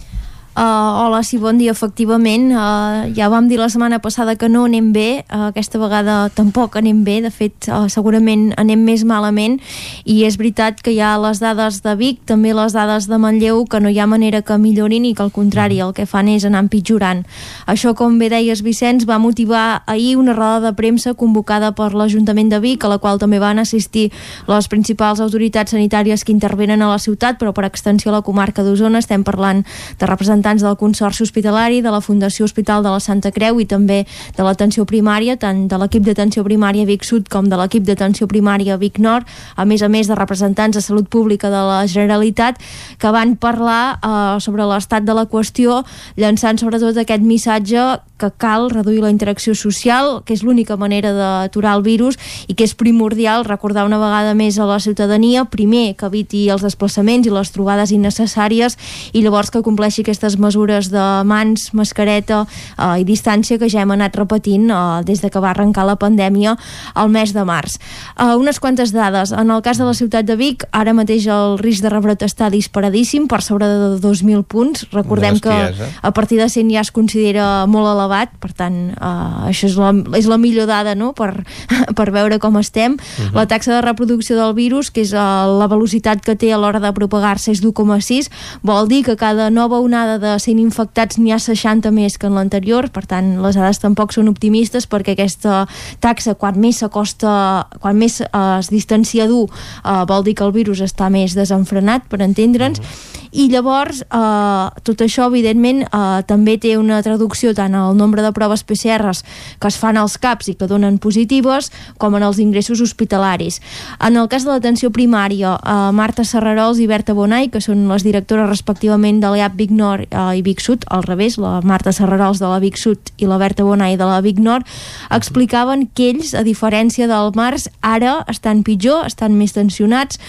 Uh, hola, sí, bon dia. Efectivament, uh, ja vam dir la setmana passada que no anem bé, uh, aquesta vegada tampoc anem bé, de fet, uh, segurament anem més malament, i és veritat que hi ha les dades de Vic, també les dades de Manlleu, que no hi ha manera que millorin i que al contrari el que fan és anar empitjorant. Això, com bé deies, Vicenç, va motivar ahir una roda de premsa convocada per l'Ajuntament de Vic, a la qual també van assistir les principals autoritats sanitàries que intervenen a la ciutat, però per extensió a la comarca d'Osona estem parlant de representants representants del Consorci Hospitalari, de la Fundació Hospital de la Santa Creu i també de l'atenció primària, tant de l'equip d'atenció primària Vic Sud com de l'equip d'atenció primària Vic Nord, a més a més de representants de Salut Pública de la Generalitat, que van parlar eh, sobre l'estat de la qüestió, llançant sobretot aquest missatge que cal reduir la interacció social, que és l'única manera d'aturar el virus i que és primordial recordar una vegada més a la ciutadania, primer, que eviti els desplaçaments i les trobades innecessàries i llavors que compleixi aquestes mesures de mans, mascareta eh, i distància que ja hem anat repetint eh, des de que va arrencar la pandèmia al mes de març. Eh, unes quantes dades. En el cas de la ciutat de Vic, ara mateix el risc de rebrot està disparadíssim, per sobre de 2.000 punts. Recordem que a partir de 100 ja es considera molt elevat, per tant, eh, això és la, és la millor dada no? per, per veure com estem. Uh -huh. La taxa de reproducció del virus, que és uh, la velocitat que té a l'hora de propagar-se, és d'1,6, vol dir que cada nova onada de 100 infectats n'hi ha 60 més que en l'anterior, per tant, les dades tampoc són optimistes perquè aquesta taxa, quan més s'acosta, quan més uh, es distancia dur, uh, vol dir que el virus està més desenfrenat, per entendre'ns, uh -huh i llavors eh, tot això evidentment eh, també té una traducció tant al nombre de proves PCRs que es fan als CAPs i que donen positives com en els ingressos hospitalaris. En el cas de l'atenció primària, eh, Marta Serrarols i Berta Bonai, que són les directores respectivament de l'EAP Vic Nord eh, i Vic Sud, al revés, la Marta Serrarols de la Vic Sud i la Berta Bonai de la Vic Nord, explicaven que ells, a diferència del març, ara estan pitjor, estan més tensionats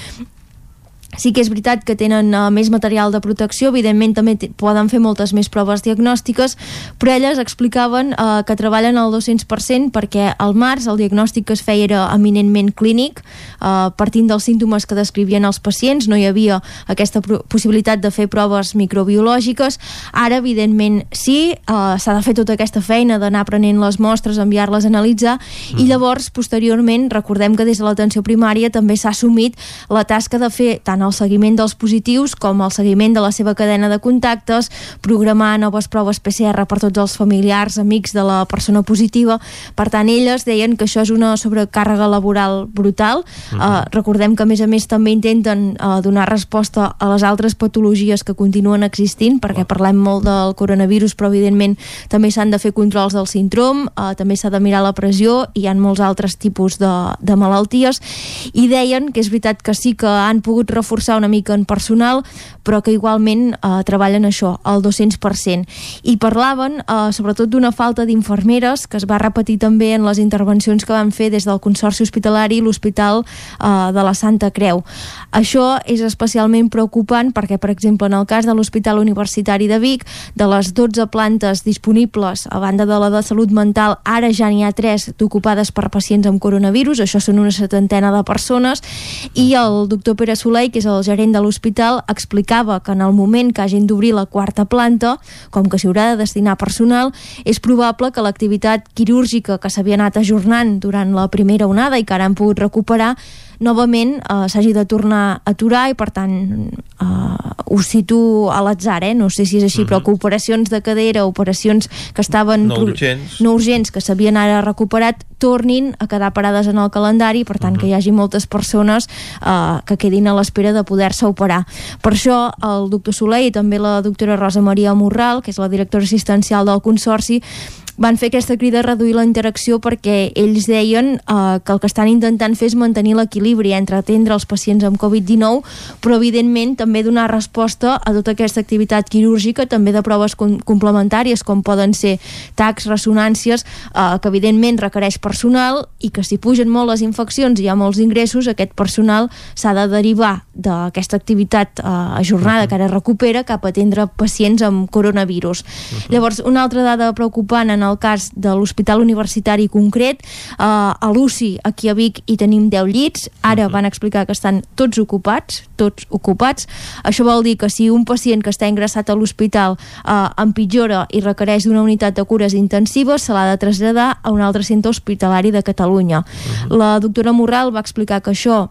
Sí que és veritat que tenen uh, més material de protecció, evidentment també poden fer moltes més proves diagnòstiques, però elles explicaven uh, que treballen al 200% perquè al març el diagnòstic que es feia era eminentment clínic, uh, partint dels símptomes que descrivien els pacients, no hi havia aquesta possibilitat de fer proves microbiològiques. Ara, evidentment, sí, uh, s'ha de fer tota aquesta feina d'anar prenent les mostres, enviar-les a analitzar, mm. i llavors, posteriorment, recordem que des de l'atenció primària també s'ha assumit la tasca de fer tant el seguiment dels positius com el seguiment de la seva cadena de contactes, programar noves proves PCR per tots els familiars, amics de la persona positiva. Per tant, elles deien que això és una sobrecàrrega laboral brutal. Uh -huh. uh, recordem que, a més a més, també intenten uh, donar resposta a les altres patologies que continuen existint, perquè uh -huh. parlem molt del coronavirus, però, evidentment, també s'han de fer controls del síndrom, uh, també s'ha de mirar la pressió, i hi ha molts altres tipus de, de malalties, i deien que és veritat que sí que han pogut reforçar reforçar una mica en personal, però que igualment eh, treballen això, al 200%. I parlaven eh, sobretot d'una falta d'infermeres, que es va repetir també en les intervencions que van fer des del Consorci Hospitalari i l'Hospital eh, de la Santa Creu. Això és especialment preocupant perquè, per exemple, en el cas de l'Hospital Universitari de Vic, de les 12 plantes disponibles a banda de la de salut mental, ara ja n'hi ha 3 ocupades per pacients amb coronavirus, això són una setantena de persones, i el doctor Pere Soleil, que és el gerent de l'hospital, explicava que en el moment que hagin d'obrir la quarta planta, com que s'hi haurà de destinar personal, és probable que l'activitat quirúrgica que s'havia anat ajornant durant la primera onada i que ara han pogut recuperar novament eh, s'hagi de tornar a aturar i per tant eh, ho cito a l'atzar, eh? no sé si és així, uh -huh. però mhm. que operacions de cadera, operacions que estaven no urgents, no urgents que s'havien ara recuperat, tornin a quedar parades en el calendari, per tant uh -huh. que hi hagi moltes persones eh, que quedin a l'espera de poder-se operar. Per això el doctor Soler i també la doctora Rosa Maria Morral, que és la directora assistencial del Consorci, van fer aquesta crida a reduir la interacció perquè ells deien eh, que el que estan intentant fer és mantenir l'equilibri entre atendre els pacients amb Covid-19 però evidentment també donar resposta a tota aquesta activitat quirúrgica també de proves com complementàries com poden ser tacs, ressonàncies eh, que evidentment requereix personal i que si pugen molt les infeccions i hi ha molts ingressos, aquest personal s'ha de derivar d'aquesta activitat eh, ajornada que ara recupera cap a atendre pacients amb coronavirus. Uh -huh. Llavors, una altra dada preocupant en el cas de l'Hospital Universitari concret, eh, a l'UCI aquí a Vic hi tenim 10 llits, ara van explicar que estan tots ocupats, tots ocupats. Això vol dir que si un pacient que està ingressat a l'hospital eh, empitjora i requereix d'una unitat de cures intensives, se l'ha de traslladar a un altre centre hospitalari de Catalunya. La doctora Morral va explicar que això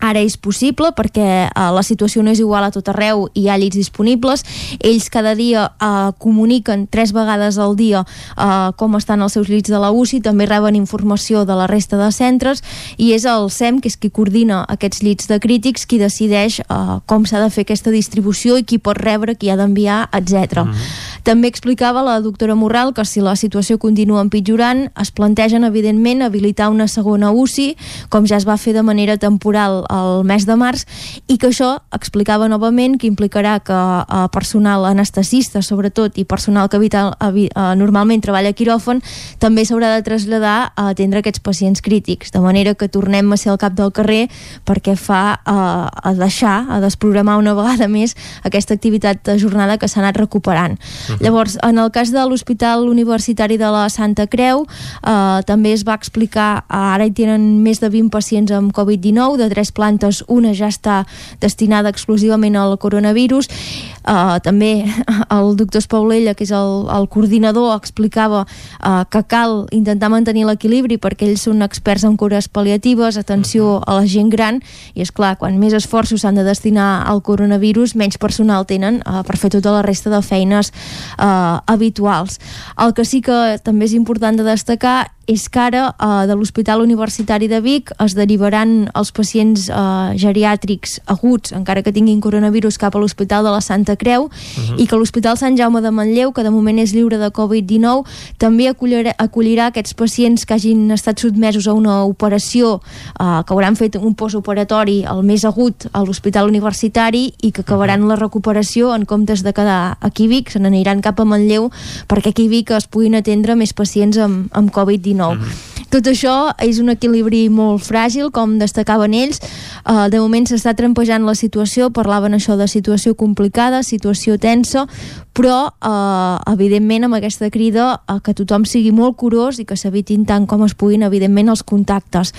ara és possible perquè eh, la situació no és igual a tot arreu i hi ha llits disponibles. Ells cada dia eh, comuniquen tres vegades al dia eh, com estan els seus llits de la UCI, també reben informació de la resta de centres i és el SEM, que és qui coordina aquests llits de crítics, qui decideix eh, com s'ha de fer aquesta distribució i qui pot rebre, qui ha d'enviar, etc. Mm -hmm. També explicava la doctora Morral que si la situació continua empitjorant, es plantegen, evidentment, habilitar una segona UCI, com ja es va fer de manera temporal el mes de març i que això explicava novament que implicarà que eh, personal anestesista sobretot i personal que habita, eh, normalment treballa a quiròfon també s'haurà de traslladar a atendre aquests pacients crítics de manera que tornem a ser al cap del carrer perquè fa eh, a deixar a desprogramar una vegada més aquesta activitat de jornada que s'ha anat recuperant. Uh -huh. Llavors, en el cas de l'Hospital Universitari de la Santa Creu eh, també es va explicar, ara hi tenen més de 20 pacients amb Covid-19 de tres plantes, una ja està destinada exclusivament al coronavirus. Uh, també el doctor Espaulella, que és el, el coordinador, explicava uh, que cal intentar mantenir l'equilibri perquè ells són experts en cures pal·liatives, atenció a la gent gran, i és clar, quan més esforços s'han de destinar al coronavirus, menys personal tenen uh, per fer tota la resta de feines uh, habituals. El que sí que també és important de destacar és que ara eh, de l'Hospital Universitari de Vic es derivaran els pacients eh, geriàtrics aguts, encara que tinguin coronavirus, cap a l'Hospital de la Santa Creu uh -huh. i que l'Hospital Sant Jaume de Manlleu, que de moment és lliure de Covid-19, també acollirà, acollirà aquests pacients que hagin estat sotmesos a una operació, eh, que hauran fet un postoperatori el més agut a l'Hospital Universitari i que acabaran uh -huh. la recuperació en comptes de quedar aquí a Vic, se n'aniran cap a Manlleu perquè aquí a Vic es puguin atendre més pacients amb, amb Covid-19 Mm -hmm. Tot això és un equilibri molt fràgil, com destacaven ells. Uh, de moment s'està trampejant la situació, parlaven això de situació complicada, situació tensa, però eh, evidentment amb aquesta crida uh, que tothom sigui molt curós i que s'evitin tant com es puguin evidentment els contactes.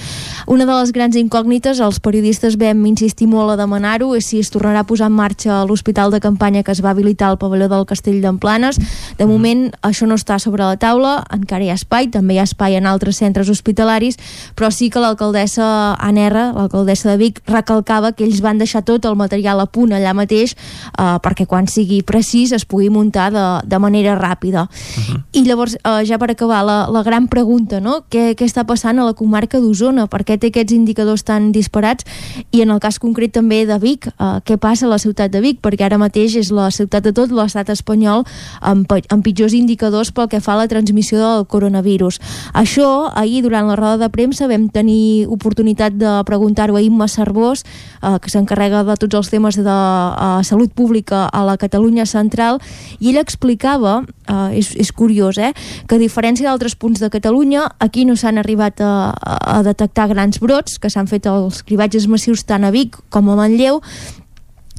Una de les grans incògnites, els periodistes vam insistir molt a demanar-ho, és si es tornarà a posar en marxa l'hospital de campanya que es va habilitar al pavelló del Castell d'Emplanes. De moment això no està sobre la taula, encara hi ha espai, també hi ha espai en altres centres hospitalaris, però sí que l'alcaldessa Anna R, l'alcaldessa de Vic, recalcava que ells van deixar tot el material a punt allà mateix eh, perquè quan sigui precís es pugui muntar de, de manera ràpida. Uh -huh. I llavors, eh, ja per acabar, la, la gran pregunta, no? Què, què està passant a la comarca d'Osona? Per què té aquests indicadors tan disparats? I en el cas concret també de Vic, eh, què passa a la ciutat de Vic? Perquè ara mateix és la ciutat de tot l'estat espanyol amb, amb pitjors indicadors pel que fa a la transmissió del coronavirus. Això, ahir, durant la roda de premsa, vam tenir oportunitat de preguntar-ho a Imma Cervós, eh, que s'encarrega de tots els temes de uh, salut pública a la Catalunya Central, i ell explicava, eh, és, és curiós, eh, que a diferència d'altres punts de Catalunya, aquí no s'han arribat a, a detectar grans brots, que s'han fet els cribatges massius tant a Vic com a Manlleu,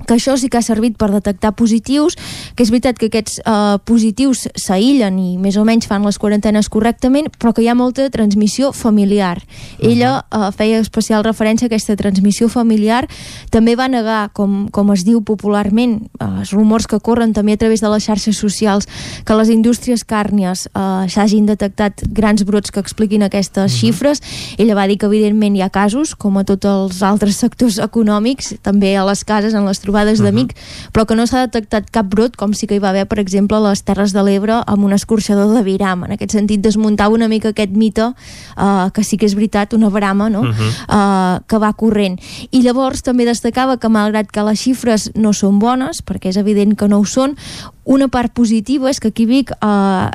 que això sí que ha servit per detectar positius, que és veritat que aquests eh, positius s'aïllen i més o menys fan les quarantenes correctament, però que hi ha molta transmissió familiar. Uh -huh. Ella eh, feia especial referència a aquesta transmissió familiar, també va negar, com, com es diu popularment, eh, els rumors que corren també a través de les xarxes socials, que les indústries càrnies eh, s'hagin detectat grans brots que expliquin aquestes uh -huh. xifres. Ella va dir que evidentment hi ha casos, com a tots els altres sectors econòmics, també a les cases, en les trobades uh -huh. d'amic, però que no s'ha detectat cap brot, com sí que hi va haver, per exemple, a les Terres de l'Ebre amb un escorxador de Viram. En aquest sentit, desmuntava una mica aquest mite, uh, que sí que és veritat, una brama, no?, uh -huh. uh, que va corrent. I llavors també destacava que, malgrat que les xifres no són bones, perquè és evident que no ho són, una part positiva és que aquí Vic, eh,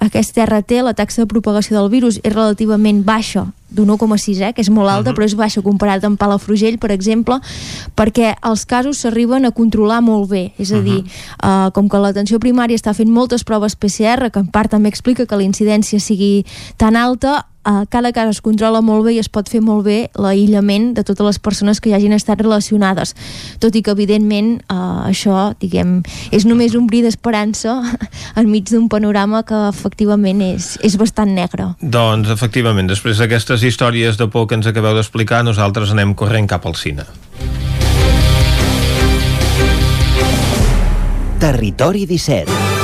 aquesta RT, la taxa de propagació del virus, és relativament baixa d'un 1,6, eh, que és molt alta, uh -huh. però és baixa comparat amb Palafrugell, per exemple, perquè els casos s'arriben a controlar molt bé. És a dir, uh -huh. uh, com que l'atenció primària està fent moltes proves PCR, que en part també explica que la incidència sigui tan alta, uh, cada cas es controla molt bé i es pot fer molt bé l'aïllament de totes les persones que hi hagin estat relacionades. Tot i que, evidentment, uh, això, diguem, és només un bri d'esperança enmig d'un panorama que efectivament és, és bastant negre. Doncs, efectivament, després d'aquesta aquestes històries de por que ens acabeu d'explicar, nosaltres anem corrent cap al cine. Territori 17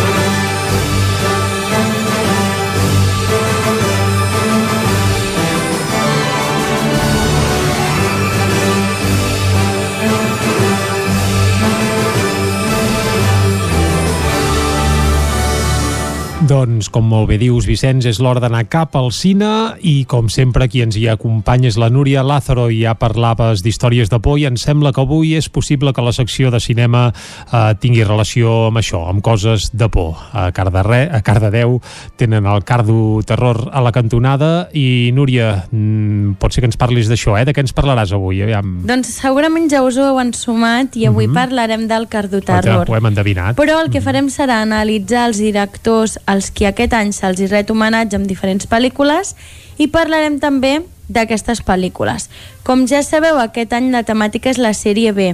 Doncs, com molt bé dius, Vicenç, és l'hora d'anar cap al cine i, com sempre, qui ens hi acompanya és la Núria Lázaro i ja parlaves d'històries de por i em sembla que avui és possible que la secció de cinema eh, tingui relació amb això, amb coses de por. A Cardare, a Cardedeu tenen el Cardo Terror a la cantonada i, Núria, mm, pot ser que ens parlis d'això, eh? De què ens parlaràs avui? Aviam. Doncs segurament ja us ho heu ensumat i avui mm -hmm. parlarem del Cardo Terror. Ho hem endevinat. Però el que farem serà analitzar els directors als qui aquest any se'ls hi ret homenatge amb diferents pel·lícules i parlarem també d'aquestes pel·lícules. Com ja sabeu, aquest any la temàtica és la sèrie B.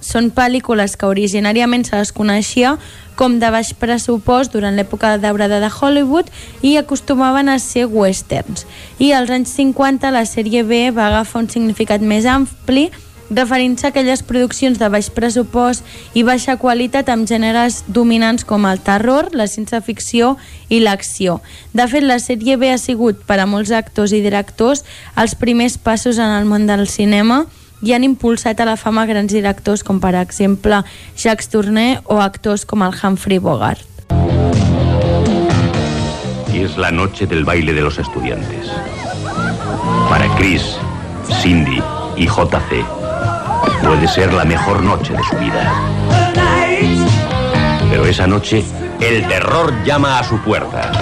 Són pel·lícules que originàriament se les coneixia com de baix pressupost durant l'època daurada de Hollywood i acostumaven a ser westerns. I als anys 50 la sèrie B va agafar un significat més ampli referint-se aquelles produccions de baix pressupost i baixa qualitat amb gèneres dominants com el terror, la ciència-ficció i l'acció. De fet, la sèrie B ha sigut, per a molts actors i directors, els primers passos en el món del cinema i han impulsat a la fama grans directors com, per exemple, Jacques Tourneur o actors com el Humphrey Bogart. Es la noche del baile de los estudiantes. Para Chris, Cindy y JC Puede ser la mejor noche de su vida. Pero esa noche, el terror llama a su puerta.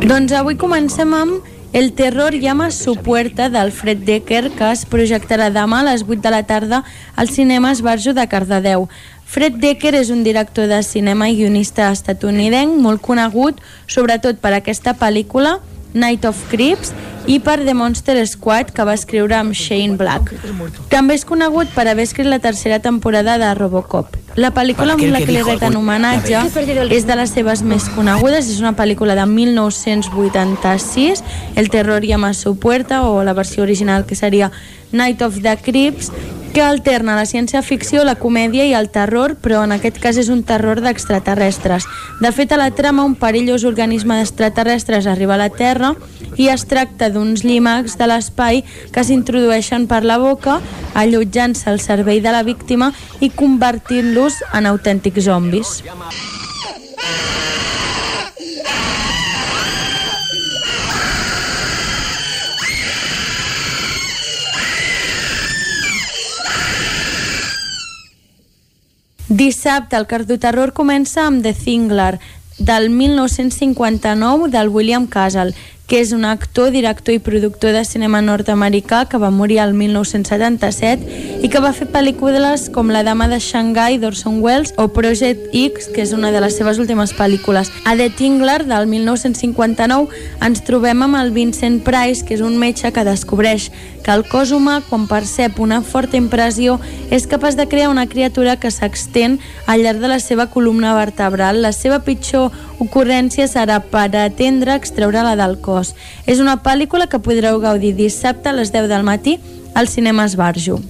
Doncs avui comencem amb El terror llama a su puerta d'Alfred Decker, que es projectarà demà a les 8 de la tarda al cinema Esbarjo de Cardedeu. Fred Decker és un director de cinema i guionista estatunidenc molt conegut, sobretot per aquesta pel·lícula, Night of Creeps, i per The Monster Squad, que va escriure amb Shane Black. També és conegut per haver escrit la tercera temporada de Robocop. La pel·lícula amb la que li reten homenatge és de les seves més conegudes, és una pel·lícula de 1986, El terror llama a su puerta, o la versió original que seria Night of the Creeps, que alterna la ciència-ficció, la comèdia i el terror, però en aquest cas és un terror d'extraterrestres. De fet, a la trama, un perillós organisme d'extraterrestres arriba a la Terra i es tracta d'uns llimacs de l'espai que s'introdueixen per la boca, allotjant-se al servei de la víctima i convertint-los en autèntics zombis. Dissabte el Cardoterror comença amb The Thingler, del 1959 del William Castle, que és un actor, director i productor de cinema nord-americà que va morir al 1977 i que va fer pel·lícules com La dama de Shanghai d'Orson Welles o Project X, que és una de les seves últimes pel·lícules. A The Tingler, del 1959, ens trobem amb el Vincent Price, que és un metge que descobreix que el cos humà, quan percep una forta impressió, és capaç de crear una criatura que s'extén al llarg de la seva columna vertebral. La seva pitjor ocurrència serà per atendre extreure-la del cos. És una pel·lícula que podreu gaudir dissabte a les 10 del matí al cinema Esbarjo.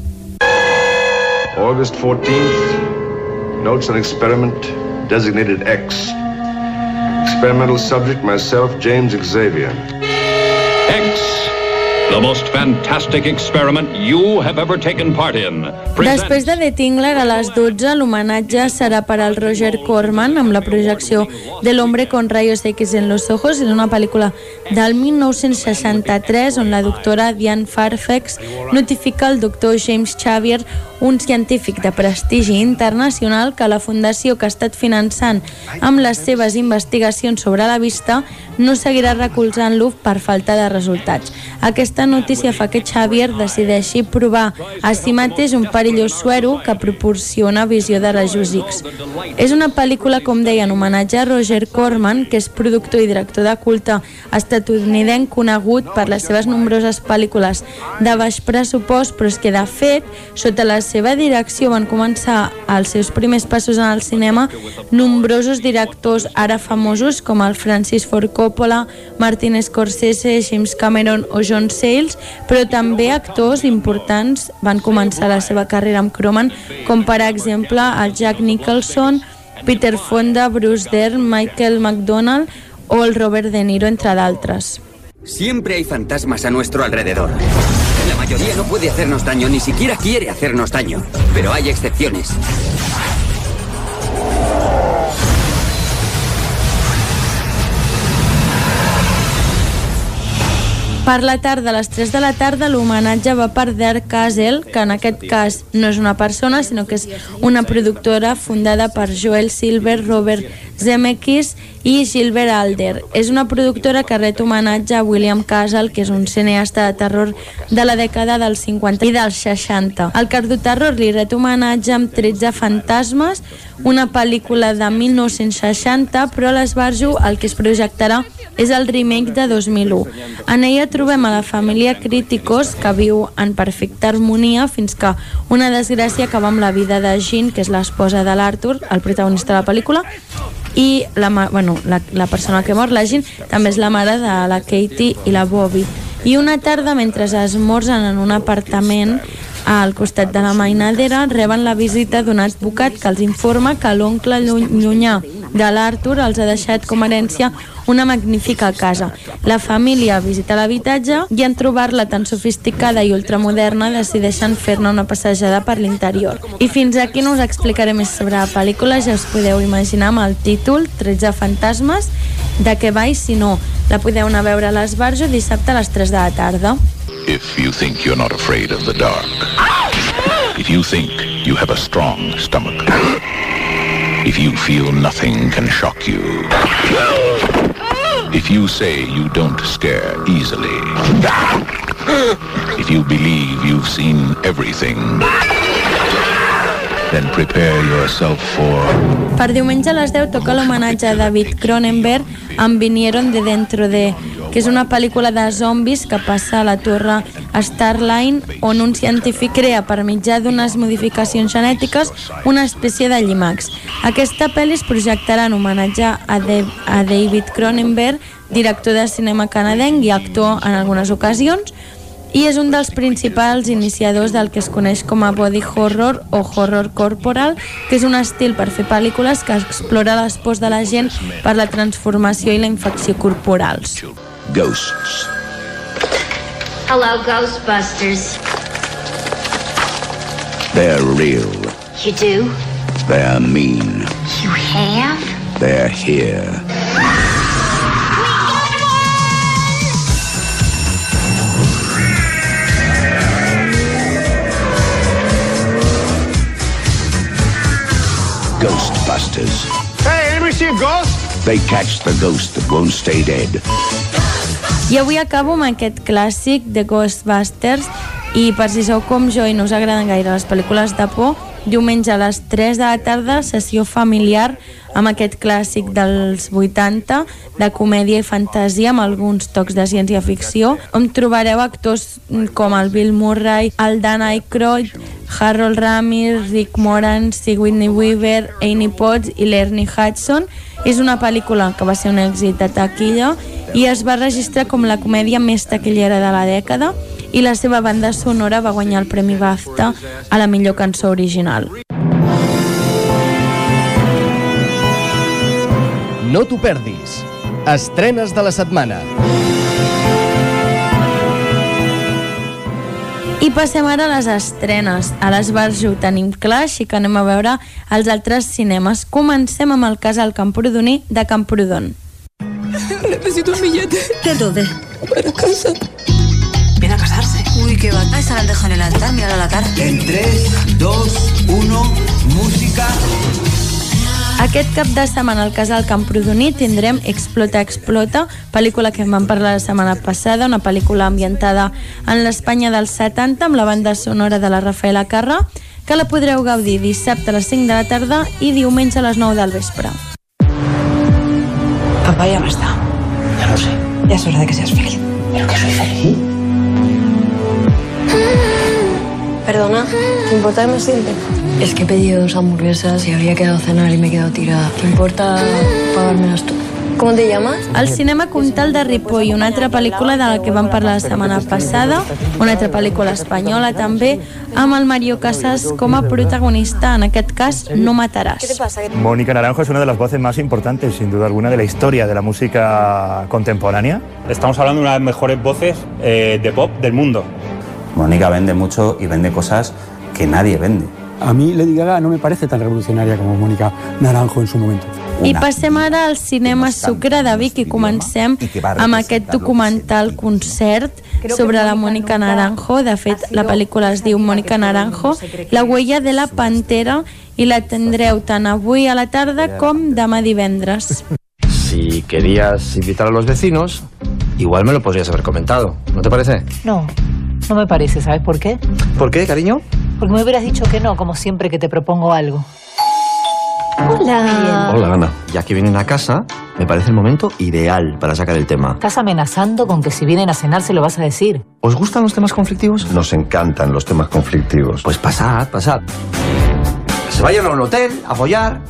August 14th, notes an experiment designated X. Experimental subject myself, James Xavier. The most fantastic experiment you have ever taken part in. Després de The Tingler a les 12, l'homenatge serà per al Roger Corman amb la projecció de l'hombre con rayos X en los ojos, és una pel·lícula del 1963 on la doctora Diane Farfax notifica al doctor James Xavier, un científic de prestigi internacional, que la fundació que ha estat finançant amb les seves investigacions sobre la vista no seguirà recolzant-lo per falta de resultats. Aquesta notícia fa que Xavier decideixi provar a si mateix un perillós suero que proporciona visió de rajos X. És una pel·lícula, com deia, en homenatge a Roger Corman, que és productor i director de culte estatunidenc conegut per les seves nombroses pel·lícules de baix pressupost, però és que, de fet, sota la seva direcció van començar els seus primers passos en el cinema nombrosos directors ara famosos com el Francis Ford Coppola Martin Scorsese, James Cameron o John Sayles, però també actors importants van començar la seva carrera amb Croman, com per exemple el Jack Nicholson, Peter Fonda, Bruce Dern, Michael McDonald o el Robert De Niro, entre d'altres. Siempre hay fantasmas a nuestro alrededor. La mayoría no puede hacernos daño, ni siquiera quiere hacernos daño. Pero hay excepciones. Per la tarda, a les 3 de la tarda, l'homenatge va per Der Castle, que en aquest cas no és una persona, sinó que és una productora fundada per Joel Silver, Robert Zemeckis i Gilbert Alder. És una productora que ret homenatge a William Castle, que és un cineasta de terror de la dècada dels 50 i dels 60. El Cardoterror li ret homenatge amb 13 fantasmes, una pel·lícula de 1960, però a l'Esbarjo el que es projectarà és el remake de 2001. En ella a la família Críticos, que viu en perfecta harmonia fins que una desgràcia acaba amb la vida de Jean, que és l'esposa de l'Arthur, el protagonista de la pel·lícula, i la, bueno, la, la persona que mor, la Jean, també és la mare de la Katie i la Bobby. I una tarda, mentre esmorzen en un apartament al costat de la mainadera, reben la visita d'un advocat que els informa que l'oncle llunyà de l'Arthur els ha deixat com a herència una magnífica casa. La família visita l'habitatge i en trobar-la tan sofisticada i ultramoderna decideixen fer-ne una passejada per l'interior. I fins aquí no us explicaré més sobre la pel·lícula, ja us podeu imaginar amb el títol 13 fantasmes, de què va i si no, la podeu anar a veure a l'Esbarjo dissabte a les 3 de la tarda. If you think you're not afraid of the dark, if you think you have a strong stomach, if you feel nothing can shock you, if you say you don't scare easily, if you believe you've seen everything, then prepare yourself for... Per diumenge a les 10 toca l'homenatge a David Cronenberg amb Vinieron de Dentro de, que és una pel·lícula de zombis que passa a la torre Starline on un científic crea per mitjà d'unes modificacions genètiques una espècie de llimacs. Aquesta pel·li es projectarà en homenatge a, de a David Cronenberg, director de cinema canadenc i actor en algunes ocasions, i és un dels principals iniciadors del que es coneix com a body horror o horror corporal, que és un estil per fer pel·lícules que explora les pors de la gent per la transformació i la infecció corporals. Ghosts. Hello, Ghostbusters. They're real. You do? They're mean. You have? They're here. Ghostbusters. Hey, anybody see a ghost? They catch the ghost that won't stay dead. I avui acabo amb aquest clàssic de Ghostbusters i per si sou com jo i no us agraden gaire les pel·lícules de por, diumenge a les 3 de la tarda, sessió familiar amb aquest clàssic dels 80 de comèdia i fantasia amb alguns tocs de ciència-ficció on trobareu actors com el Bill Murray, el Dan Aykroyd, Harold Ramis, Rick Moran, Sigourney Weaver, Amy Potts i l'Ernie Hudson. És una pel·lícula que va ser un èxit de taquilla i es va registrar com la comèdia més taquillera de la dècada i la seva banda sonora va guanyar el Premi BAFTA a la millor cançó original. No t'ho perdis. Estrenes de la setmana. I passem ara a les estrenes. A l'Esbarjo ho tenim clar, així que anem a veure els altres cinemes. Comencem amb el casal Camprodoní de Camprodon. Necesito un billete. ¿De dónde? Para casa. Viene a casarse. Uy, qué va. Esa la dejo en el altar, mírala la cara. En 3, 2, 1, música. Aquest cap de setmana al casal Camprodoní tindrem Explota, Explota, pel·lícula que vam parlar la setmana passada, una pel·lícula ambientada en l'Espanya dels 70 amb la banda sonora de la Rafaela Carra, que la podreu gaudir dissabte a les 5 de la tarda i diumenge a les 9 del vespre. Papá ya no está. Ya lo sé. Ya es hora de que seas feliz. ¿Pero que soy feliz? Perdona, ¿te importa que me siente? Es que he pedido dos hamburguesas y habría quedado a cenar y me he quedado tirada. ¿Te importa pagármelas tú? ¿Cómo te llamas? El cinema Comtal de Ripoll, una altra pel·lícula de la que vam parlar la setmana passada, una altra pel·lícula espanyola també, amb el Mario Casas com a protagonista, en aquest cas, No mataràs. Mónica Naranjo es una de las voces más importantes, sin duda alguna, de la historia de la música contemporánea. Estamos hablando de una de las mejores voces eh, de pop del mundo. Mónica vende mucho y vende cosas que nadie vende. A mí Lady Gaga no me parece tan revolucionaria como Mónica Naranjo en su momento. I passem ara al cinema Sucre de Vic i comencem amb aquest documental concert sobre la Mónica Naranjo. De fet, la pel·lícula es diu Mónica Naranjo, la huella de la pantera i la tindreu tant avui a la tarda com demà divendres. Si querías invitar a los vecinos, igual me lo podrías haber comentado. ¿No te parece? No, no me parece, ¿sabes por qué? ¿Por qué, cariño? Porque me hubieras dicho que no, como siempre que te propongo algo. Hola. Hola, Ana. Ya que vienen a casa, me parece el momento ideal para sacar el tema. Estás amenazando con que si vienen a cenar se lo vas a decir. ¿Os gustan los temas conflictivos? Nos encantan los temas conflictivos. Pues pasad, pasad. Se vayan a un hotel a follar.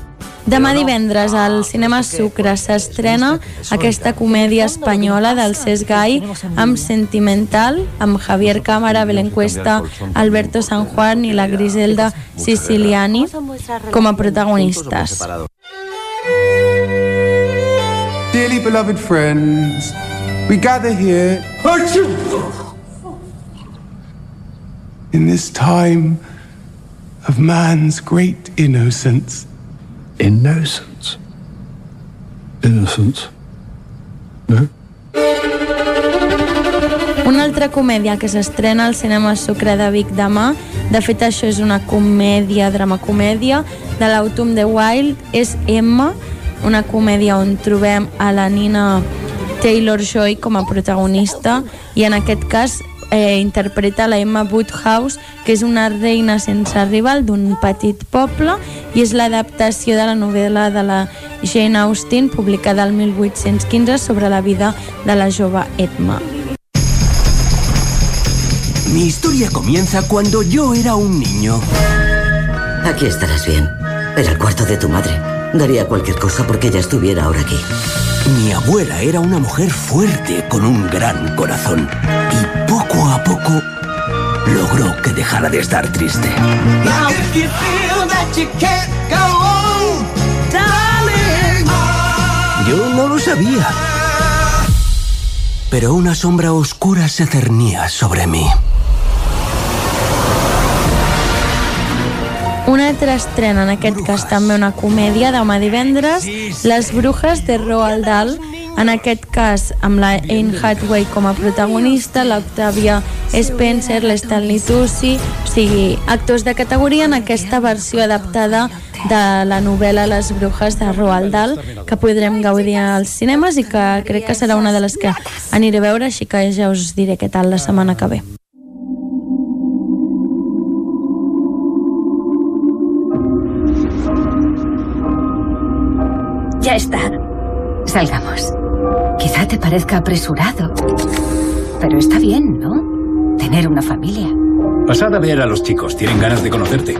Demà divendres al Cinema Sucre s'estrena aquesta comèdia espanyola del Cesc Gai amb Sentimental, amb Javier Cámara, Belén Cuesta, Alberto San Juan i la Griselda Siciliani com a protagonistes. Dearly beloved friends, we gather here in this time of man's great innocence. Innocence. Innocence. No? Una altra comèdia que s'estrena al cinema Sucre de Vic demà, de fet això és una comèdia, drama-comèdia, de l'Autumn de Wild, és Emma, una comèdia on trobem a la Nina Taylor-Joy com a protagonista i en aquest cas eh, interpreta la Emma Woodhouse, que és una reina sense rival d'un petit poble i és l'adaptació de la novel·la de la Jane Austen publicada el 1815 sobre la vida de la jove Emma. Mi historia comienza cuando yo era un niño. Aquí estarás bien. Era el cuarto de tu madre. Daría cualquier cosa porque ella estuviera ahora aquí. Mi abuela era una mujer fuerte con un gran corazón. Poco a poco logró que dejara de estar triste. Yo no lo sabía. Pero una sombra oscura se cernía sobre mí. Una altra estrena, en aquest cas també una comèdia, demà divendres, Les brujes de Roald Dahl, en aquest cas amb la Anne Hathaway com a protagonista, l'Octavia Spencer, l'Stanley Tucci, o sigui, actors de categoria en aquesta versió adaptada de la novel·la Les brujes de Roald Dahl, que podrem gaudir als cinemes i que crec que serà una de les que aniré a veure, així que ja us diré què tal la setmana que ve. Ya está. Salgamos. Quizá te parezca apresurado, pero está bien, ¿no? Tener una familia. Pasad a ver a los chicos, tienen ganas de conocerte.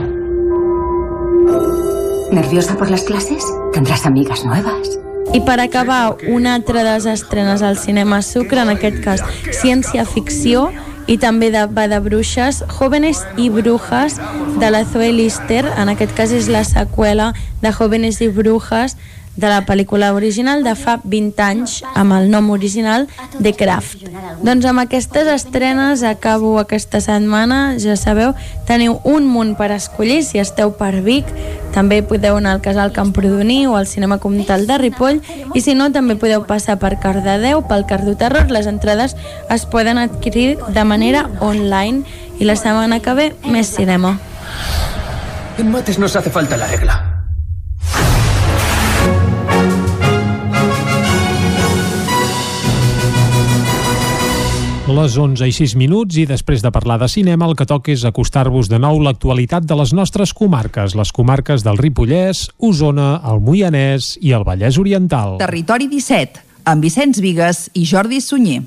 ¿Nerviosa por las clases? Tendrás amigas nuevas. I per acabar, una altra de les estrenes al cinema Sucre, en aquest cas ciència-ficció, i també de, va de bruixes, Jóvenes i Brujas, de la Zoe Lister, en aquest cas és la seqüela de Jóvenes i Brujas, de la pel·lícula original de fa 20 anys amb el nom original de Craft. Doncs amb aquestes estrenes acabo aquesta setmana, ja sabeu, teniu un munt per escollir si esteu per Vic, també podeu anar al Casal Camprodoní o al Cinema Comtal de Ripoll i si no també podeu passar per Cardedeu, pel Cardo Terror, les entrades es poden adquirir de manera online i la setmana que ve més cinema. En mates nos hace falta la regla. Les 11 i 6 minuts i després de parlar de cinema el que toca és acostar-vos de nou l'actualitat de les nostres comarques, les comarques del Ripollès, Osona, el Moianès i el Vallès Oriental. Territori 17, amb Vicenç Vigues i Jordi Sunyer.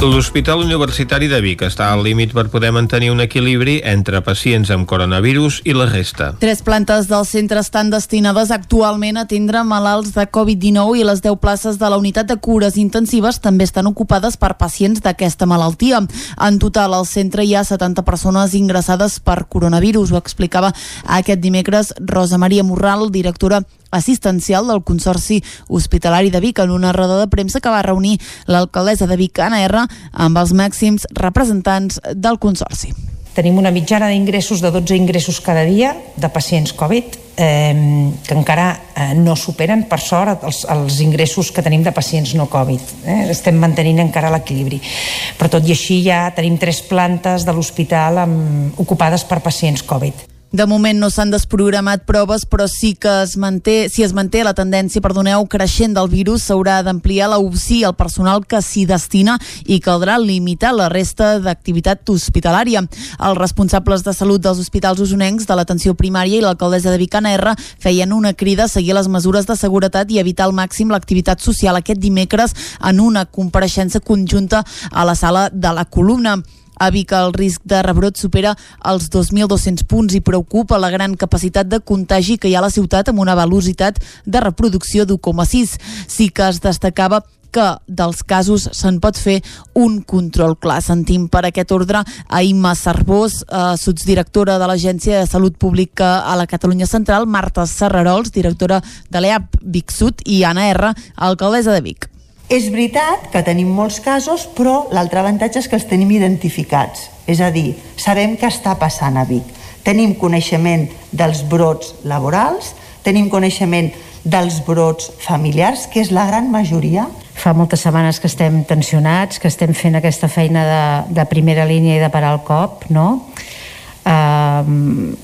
L'Hospital Universitari de Vic està al límit per poder mantenir un equilibri entre pacients amb coronavirus i la resta. Tres plantes del centre estan destinades actualment a atendre malalts de Covid-19 i les 10 places de la unitat de cures intensives també estan ocupades per pacients d'aquesta malaltia. En total, al centre hi ha 70 persones ingressades per coronavirus, ho explicava aquest dimecres Rosa Maria Morral, directora assistencial del Consorci Hospitalari de Vic en una roda de premsa que va reunir l'alcaldessa de Vic, Anna R, amb els màxims representants del Consorci. tenim una mitjana d'ingressos de 12 ingressos cada dia de pacients Covid eh, que encara eh, no superen, per sort, els, els ingressos que tenim de pacients no Covid. Eh? Estem mantenint encara l'equilibri. Però tot i així ja tenim tres plantes de l'hospital ocupades per pacients Covid. De moment no s'han desprogramat proves, però sí que es manté, si es manté la tendència, perdoneu, creixent del virus, s'haurà d'ampliar la UCI al personal que s'hi destina i caldrà limitar la resta d'activitat hospitalària. Els responsables de salut dels hospitals usonencs de l'atenció primària i l'alcaldessa de Vicana R feien una crida a seguir les mesures de seguretat i evitar al màxim l'activitat social aquest dimecres en una compareixença conjunta a la sala de la columna. A Vic el risc de rebrot supera els 2.200 punts i preocupa la gran capacitat de contagi que hi ha a la ciutat amb una velocitat de reproducció d'1,6. Sí que es destacava que dels casos se'n pot fer un control clar. Sentim per aquest ordre a Imma Cervós, eh, sotsdirectora de l'Agència de Salut Pública a la Catalunya Central, Marta Serrarols, directora de l'EAP Vic Sud, i Anna R, alcaldessa de Vic. És veritat que tenim molts casos, però l'altre avantatge és que els tenim identificats. És a dir, sabem què està passant a Vic. Tenim coneixement dels brots laborals, tenim coneixement dels brots familiars, que és la gran majoria. Fa moltes setmanes que estem tensionats, que estem fent aquesta feina de, de primera línia i de parar el cop, no? Uh,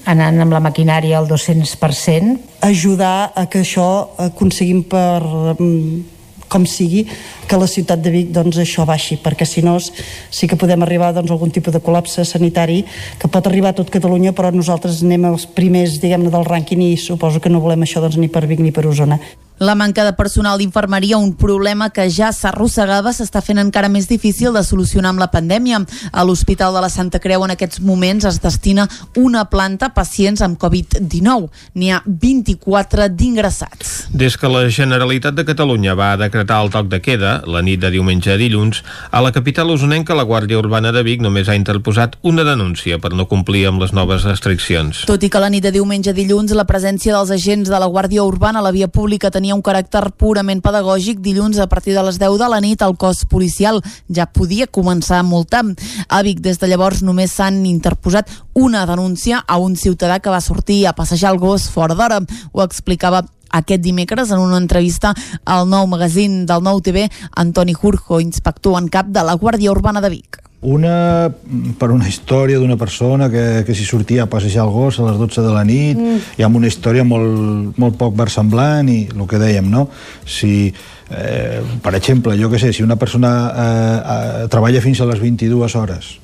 anant amb la maquinària al 200%. Ajudar a que això aconseguim per um, com sigui, que la ciutat de Vic doncs, això baixi, perquè si no sí que podem arribar doncs, a algun tipus de col·lapse sanitari que pot arribar a tot Catalunya, però nosaltres anem els primers diguem-ne del rànquing i suposo que no volem això doncs, ni per Vic ni per Osona. La manca de personal d'infermeria, un problema que ja s'arrossegava, s'està fent encara més difícil de solucionar amb la pandèmia. A l'Hospital de la Santa Creu en aquests moments es destina una planta a pacients amb Covid-19. N'hi ha 24 d'ingressats. Des que la Generalitat de Catalunya va decretar el toc de queda, la nit de diumenge a dilluns, a la capital usonenca la Guàrdia Urbana de Vic només ha interposat una denúncia per no complir amb les noves restriccions. Tot i que la nit de diumenge a dilluns la presència dels agents de la Guàrdia Urbana a la via pública tenia tenia un caràcter purament pedagògic, dilluns a partir de les 10 de la nit el cos policial ja podia començar a multar. A Vic des de llavors només s'han interposat una denúncia a un ciutadà que va sortir a passejar el gos fora d'hora. Ho explicava aquest dimecres en una entrevista al nou magazín del Nou TV Antoni Jurjo, inspector en cap de la Guàrdia Urbana de Vic. Una per una història d'una persona que, que s'hi sortia a passejar el gos a les 12 de la nit mm. i amb una història molt, molt poc versemblant i el que dèiem, no? Si, eh, per exemple, jo que sé, si una persona eh, eh, treballa fins a les 22 hores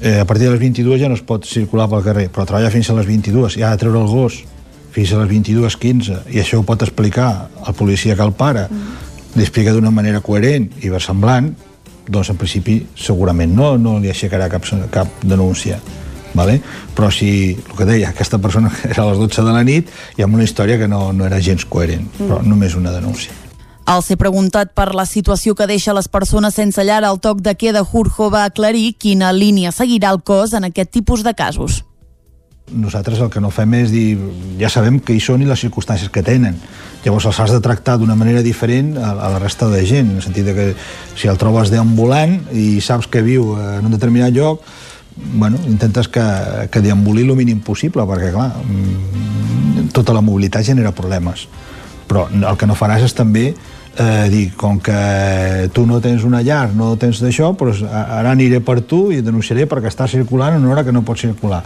eh, a partir de les 22 ja no es pot circular pel carrer, però treballa fins a les 22 i ha de treure el gos fins a les 22.15 i això ho pot explicar el policia que el para mm. li explica d'una manera coherent i versemblant doncs en principi segurament no, no li aixecarà cap, cap denúncia vale? però si, el que deia, aquesta persona era a les 12 de la nit i amb una història que no, no era gens coherent, mm. però només una denúncia. Al ser preguntat per la situació que deixa les persones sense llar al toc de queda, Jurjo va aclarir quina línia seguirà el cos en aquest tipus de casos. Nosaltres el que no fem és dir, ja sabem que hi són i les circumstàncies que tenen. Llavors els has de tractar d'una manera diferent a, a la resta de gent, en el sentit que si el trobes deambulant i saps que viu en un determinat lloc, bueno, intentes que, que deambuli el mínim possible, perquè, clar, mm, tota la mobilitat genera problemes. Però el que no faràs és també eh, dir, com que tu no tens una llar, no tens d'això, doncs ara aniré per tu i denunciaré perquè està circulant en una hora que no pot circular.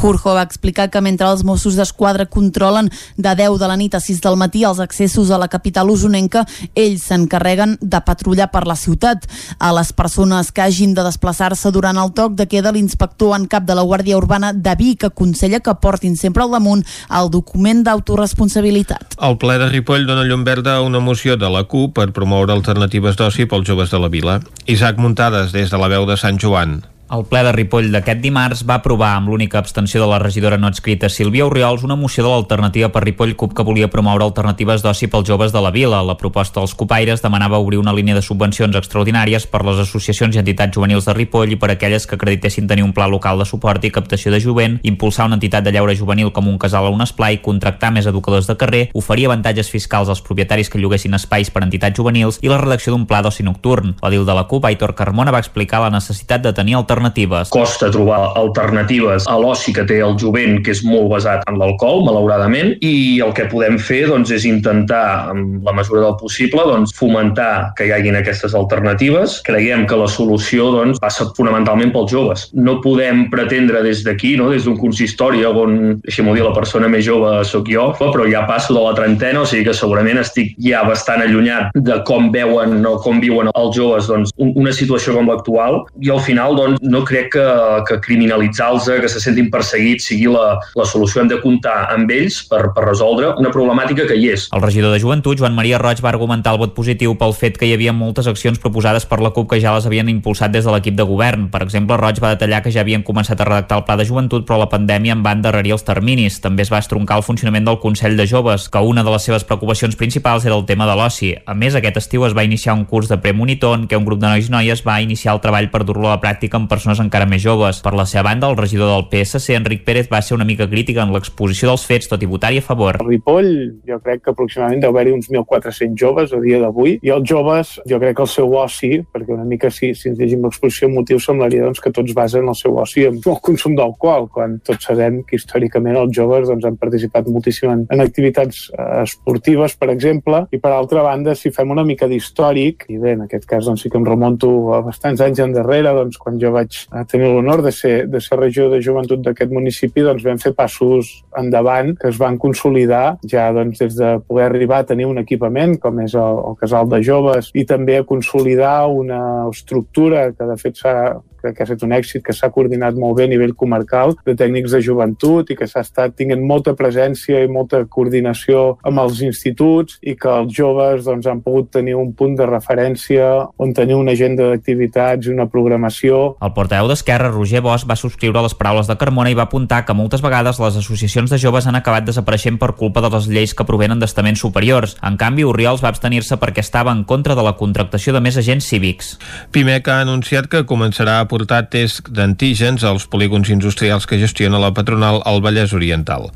Jurjo va explicar que mentre els Mossos d'Esquadra controlen de 10 de la nit a 6 del matí els accessos a la capital usonenca, ells s'encarreguen de patrullar per la ciutat. A les persones que hagin de desplaçar-se durant el toc de queda, l'inspector en cap de la Guàrdia Urbana de Vic aconsella que portin sempre al damunt el document d'autoresponsabilitat. El ple de Ripoll dona llum verda a una moció de la CUP per promoure alternatives d'oci pels joves de la vila. Isaac Muntades, des de la veu de Sant Joan. El ple de Ripoll d'aquest dimarts va aprovar amb l'única abstenció de la regidora no escrita Sílvia Oriols una moció de l'alternativa per Ripoll CUP que volia promoure alternatives d'oci pels joves de la vila. La proposta dels copaires demanava obrir una línia de subvencions extraordinàries per les associacions i entitats juvenils de Ripoll i per aquelles que acreditessin tenir un pla local de suport i captació de jovent, impulsar una entitat de lleure juvenil com un casal o un esplai, contractar més educadors de carrer, oferir avantatges fiscals als propietaris que lloguessin espais per entitats juvenils i la redacció d'un pla d'oci nocturn. L'edil de la CUP, Aitor Carmona, va explicar la necessitat de tenir alternatives alternatives. Costa trobar alternatives a l'oci que té el jovent, que és molt basat en l'alcohol, malauradament, i el que podem fer doncs, és intentar, en la mesura del possible, doncs, fomentar que hi haguin aquestes alternatives. Creiem que la solució doncs, passa fonamentalment pels joves. No podem pretendre des d'aquí, no, des d'un consistori on, deixem-ho dir, la persona més jove sóc jo, però ja passo de la trentena, o sigui que segurament estic ja bastant allunyat de com veuen o com viuen els joves doncs, una situació com l'actual i al final doncs, no crec que, que criminalitzar-los, que se sentin perseguits sigui la, la solució. Hem de comptar amb ells per, per resoldre una problemàtica que hi és. El regidor de Joventut, Joan Maria Roig, va argumentar el vot positiu pel fet que hi havia moltes accions proposades per la CUP que ja les havien impulsat des de l'equip de govern. Per exemple, Roig va detallar que ja havien començat a redactar el pla de joventut, però la pandèmia en va endarrerir els terminis. També es va estroncar el funcionament del Consell de Joves, que una de les seves preocupacions principals era el tema de l'oci. A més, aquest estiu es va iniciar un curs de premonitor en què un grup de nois i noies va iniciar el treball per dur-lo a la pràctica amb persones encara més joves. Per la seva banda, el regidor del PSC, Enric Pérez, va ser una mica crítica en l'exposició dels fets, tot i votar-hi a favor. A Ripoll, jo crec que aproximadament deu haver-hi uns 1.400 joves a dia d'avui, i els joves, jo crec que el seu oci, perquè una mica si, si ens llegim l'exposició motiu semblaria doncs, que tots basen el seu oci en el consum d'alcohol, quan tots sabem que històricament els joves doncs, han participat moltíssim en, en activitats eh, esportives, per exemple, i per altra banda, si fem una mica d'històric, i bé, en aquest cas doncs, sí que em remonto a bastants anys endarrere, doncs, quan jo vaig eh, tenir l'honor de ser, de ser regió de joventut d'aquest municipi, doncs vam fer passos endavant que es van consolidar ja doncs, des de poder arribar a tenir un equipament com és el, el casal de joves i també a consolidar una estructura que de fet s'ha crec que ha estat un èxit, que s'ha coordinat molt bé a nivell comarcal de tècnics de joventut i que s'ha estat tinguent molta presència i molta coordinació amb els instituts i que els joves doncs, han pogut tenir un punt de referència on tenir una agenda d'activitats i una programació. El portaveu d'Esquerra, Roger Bosch, va subscriure les paraules de Carmona i va apuntar que moltes vegades les associacions de joves han acabat desapareixent per culpa de les lleis que provenen d'estaments superiors. En canvi, Oriols va abstenir-se perquè estava en contra de la contractació de més agents cívics. Pimec ha anunciat que començarà a portar tests d'antígens als polígons industrials que gestiona la patronal al Vallès Oriental.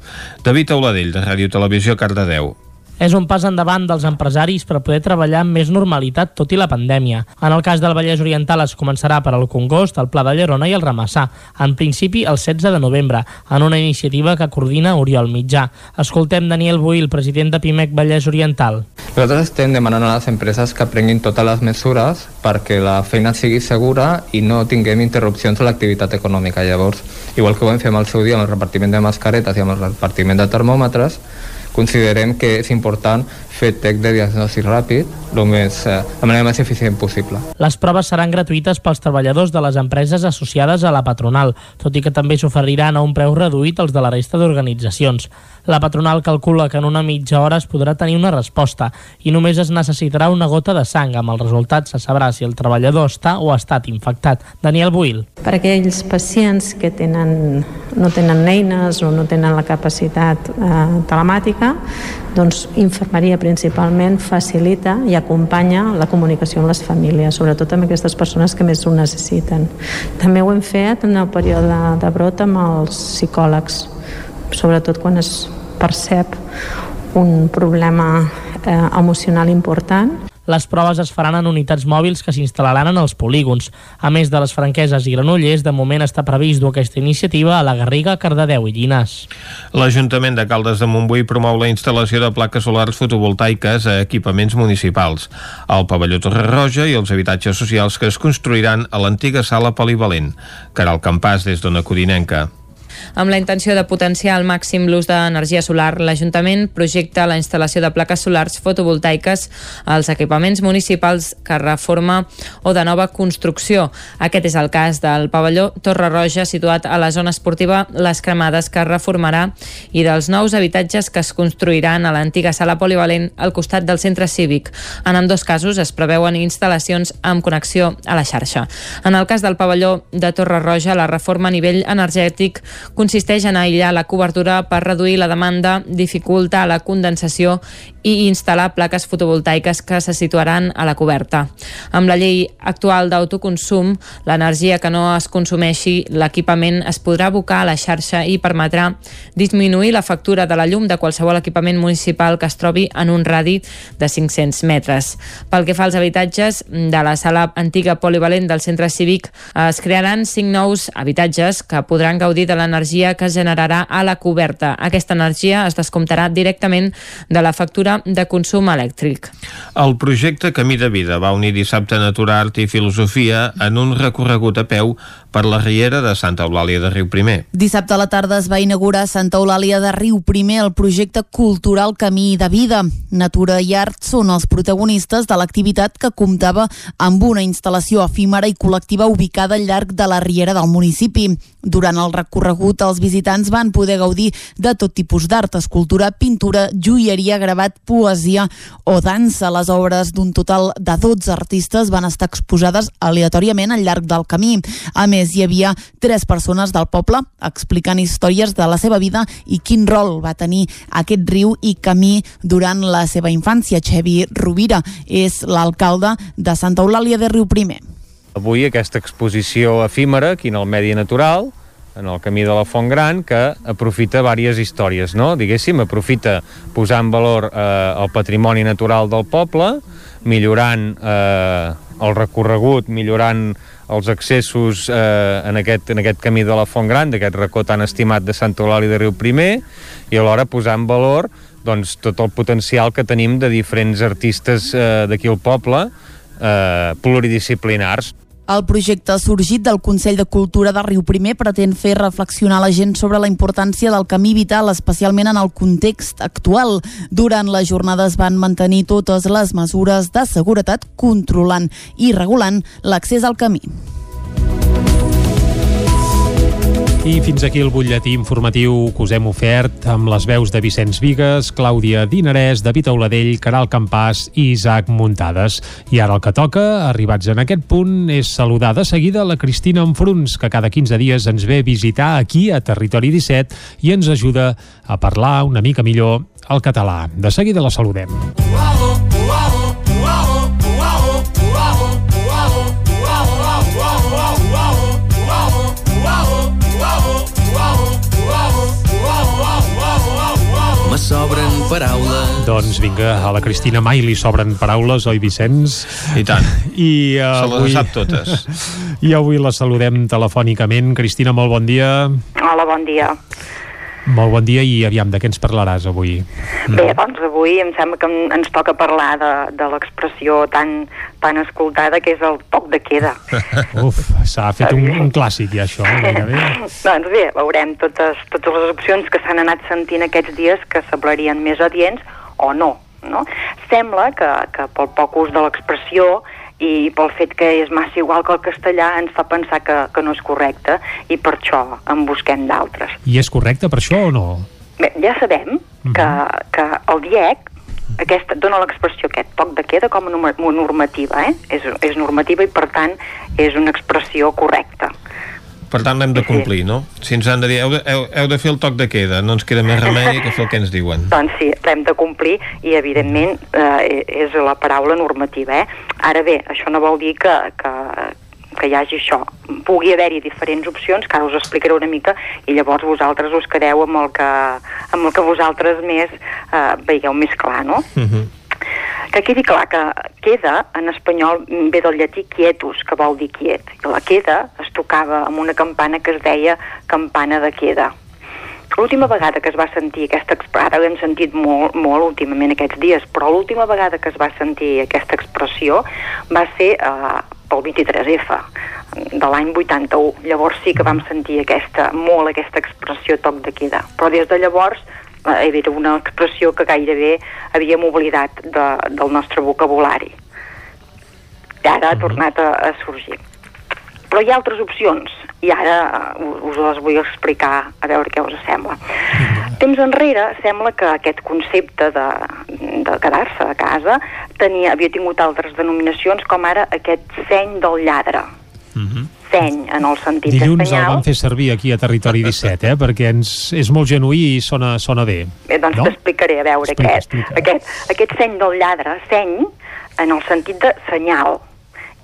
David Auladell, de Ràdio Televisió, Cardedeu és un pas endavant dels empresaris per poder treballar amb més normalitat tot i la pandèmia. En el cas del Vallès Oriental es començarà per al Congost, el Pla de Llerona i el Ramassà, en principi el 16 de novembre, en una iniciativa que coordina Oriol Mitjà. Escoltem Daniel Buil, president de PIMEC Vallès Oriental. Nosaltres estem demanant a les empreses que prenguin totes les mesures perquè la feina sigui segura i no tinguem interrupcions a l'activitat econòmica. Llavors, igual que ho vam fer amb el seu dia amb el repartiment de mascaretes i amb el repartiment de termòmetres, considerem que és important fer tec de diagnosi ràpid lo més, eh, de manera més eficient possible. Les proves seran gratuïtes pels treballadors de les empreses associades a la patronal, tot i que també s'oferiran a un preu reduït als de la resta d'organitzacions. La patronal calcula que en una mitja hora es podrà tenir una resposta i només es necessitarà una gota de sang. Amb el resultat se sabrà si el treballador està o ha estat infectat. Daniel Buil. Per aquells pacients que tenen, no tenen eines o no tenen la capacitat eh, telemàtica, doncs infermeria principalment facilita i acompanya la comunicació amb les famílies, sobretot amb aquestes persones que més ho necessiten. També ho hem fet en el període de brot amb els psicòlegs, sobretot quan es percep un problema eh, emocional important les proves es faran en unitats mòbils que s'instal·laran en els polígons. A més de les franqueses i granollers, de moment està previst dur aquesta iniciativa a la Garriga, Cardedeu i Llinars. L'Ajuntament de Caldes de Montbui promou la instal·lació de plaques solars fotovoltaiques a equipaments municipals, al pavelló Torre Roja i els habitatges socials que es construiran a l'antiga sala polivalent. Caral Campàs, des d'Ona Codinenca. Amb la intenció de potenciar al màxim l'ús d'energia solar, l'Ajuntament projecta la instal·lació de plaques solars fotovoltaiques als equipaments municipals que reforma o de nova construcció. Aquest és el cas del pavelló Torre Roja, situat a la zona esportiva Les Cremades, que reformarà, i dels nous habitatges que es construiran a l'antiga sala polivalent al costat del centre cívic. En ambdós casos es preveuen instal·lacions amb connexió a la xarxa. En el cas del pavelló de Torre Roja, la reforma a nivell energètic consisteix en aïllar la cobertura per reduir la demanda, dificultar la condensació i instal·lar plaques fotovoltaiques que se situaran a la coberta. Amb la llei actual d'autoconsum, l'energia que no es consumeixi l'equipament es podrà abocar a la xarxa i permetrà disminuir la factura de la llum de qualsevol equipament municipal que es trobi en un radi de 500 metres. Pel que fa als habitatges de la sala antiga polivalent del centre cívic, es crearan cinc nous habitatges que podran gaudir de l'energia que es generarà a la coberta. Aquesta energia es descomptarà directament de la factura de consum elèctric. El projecte Camí de Vida va unir dissabte natura, art i filosofia en un recorregut a peu per la riera de Santa Eulàlia de Riu Primer. Dissabte a la tarda es va inaugurar a Santa Eulàlia de Riu Primer el projecte cultural Camí de Vida. Natura i art són els protagonistes de l'activitat que comptava amb una instal·lació efímera i col·lectiva ubicada al llarg de la riera del municipi. Durant el recorregut, els visitants van poder gaudir de tot tipus d'art, escultura, pintura, joieria, gravat, poesia o dansa. Les obres d'un total de 12 artistes van estar exposades aleatòriament al llarg del camí. A més, hi havia tres persones del poble explicant històries de la seva vida i quin rol va tenir aquest riu i camí durant la seva infància. Xevi Rovira és l'alcalde de Santa Eulàlia de Riu Primer. Avui aquesta exposició efímera aquí en el medi natural, en el camí de la Font Gran, que aprofita diverses històries, no? Diguéssim, aprofita posar en valor eh, el patrimoni natural del poble, millorant eh, el recorregut, millorant els accessos eh, en, aquest, en aquest camí de la Font Gran, d'aquest racó tan estimat de Sant Eulali de Riu Primer, i alhora posar en valor doncs, tot el potencial que tenim de diferents artistes eh, d'aquí al poble, eh, pluridisciplinars. El projecte sorgit del Consell de Cultura de Riu Primer pretén fer reflexionar la gent sobre la importància del camí vital, especialment en el context actual. Durant la jornada es van mantenir totes les mesures de seguretat, controlant i regulant l'accés al camí. I fins aquí el butlletí informatiu que us hem ofert amb les veus de Vicenç Vigues, Clàudia Dinarès, David Auladell, Caral Campàs i Isaac Muntades. I ara el que toca, arribats en aquest punt, és saludar de seguida la Cristina Enfruns, que cada 15 dies ens ve a visitar aquí a Territori 17 i ens ajuda a parlar una mica millor el català. De seguida la saludem. Me sobren paraules. Doncs vinga, a la Cristina mai li sobren paraules, oi Vicenç? I tant. I uh, Se les avui... sap totes. I avui la saludem telefònicament. Cristina, molt bon dia. Hola, bon dia. Molt bon dia i aviam, de què ens parlaràs avui? Bé, doncs avui em sembla que ens toca parlar de, de l'expressió tan, tan escoltada que és el toc de queda. Uf, s'ha fet un, un clàssic ja això, gairebé. doncs bé, veurem totes, totes les opcions que s'han anat sentint aquests dies que semblarien més adients o no. no? Sembla que, que pel poc ús de l'expressió i pel fet que és massa igual que el castellà ens fa pensar que, que no és correcte i per això en busquem d'altres. I és correcte per això o no? Bé, ja sabem que, que el DIEC aquesta, dona l'expressió aquest toc de queda com a norma- normativa, eh? És, és normativa i per tant és una expressió correcta. Per tant, l'hem de complir, no? Si ens han de dir, heu de, heu, heu de fer el toc de queda, no ens queda més remei que fer el que ens diuen. Doncs sí, l'hem de complir i evidentment eh, és la paraula normativa, eh? Ara bé, això no vol dir que, que, que hi hagi això. Pugui haver-hi diferents opcions, que ara us explicaré una mica, i llavors vosaltres us quedeu amb el que, amb el que vosaltres més eh, veieu més clar, no? Uh -huh. Que quedi clar que queda en espanyol ve del llatí quietus, que vol dir quiet. I la queda es tocava amb una campana que es deia campana de queda. L'última vegada que es va sentir aquesta expressió, ara l'hem sentit molt, molt últimament aquests dies, però l'última vegada que es va sentir aquesta expressió va ser eh, pel 23F de l'any 81. Llavors sí que vam sentir aquesta, molt aquesta expressió toc de queda. Però des de llavors era una expressió que gairebé havíem oblidat de, del nostre vocabulari. I ara ha tornat a, a sorgir. Però hi ha altres opcions, i ara eh, us les vull explicar a veure què us sembla. Temps enrere sembla que aquest concepte de, de quedar-se a casa tenia, havia tingut altres denominacions, com ara aquest seny del lladre. Seny en el sentit Dilluns de senyal... el vam fer servir aquí a Territori 17, eh? perquè ens, és molt genuí i sona, sona bé. Bé, doncs no? t'explicaré, a veure, Explica, aquest, explica. aquest, aquest seny del lladre, seny en el sentit de senyal,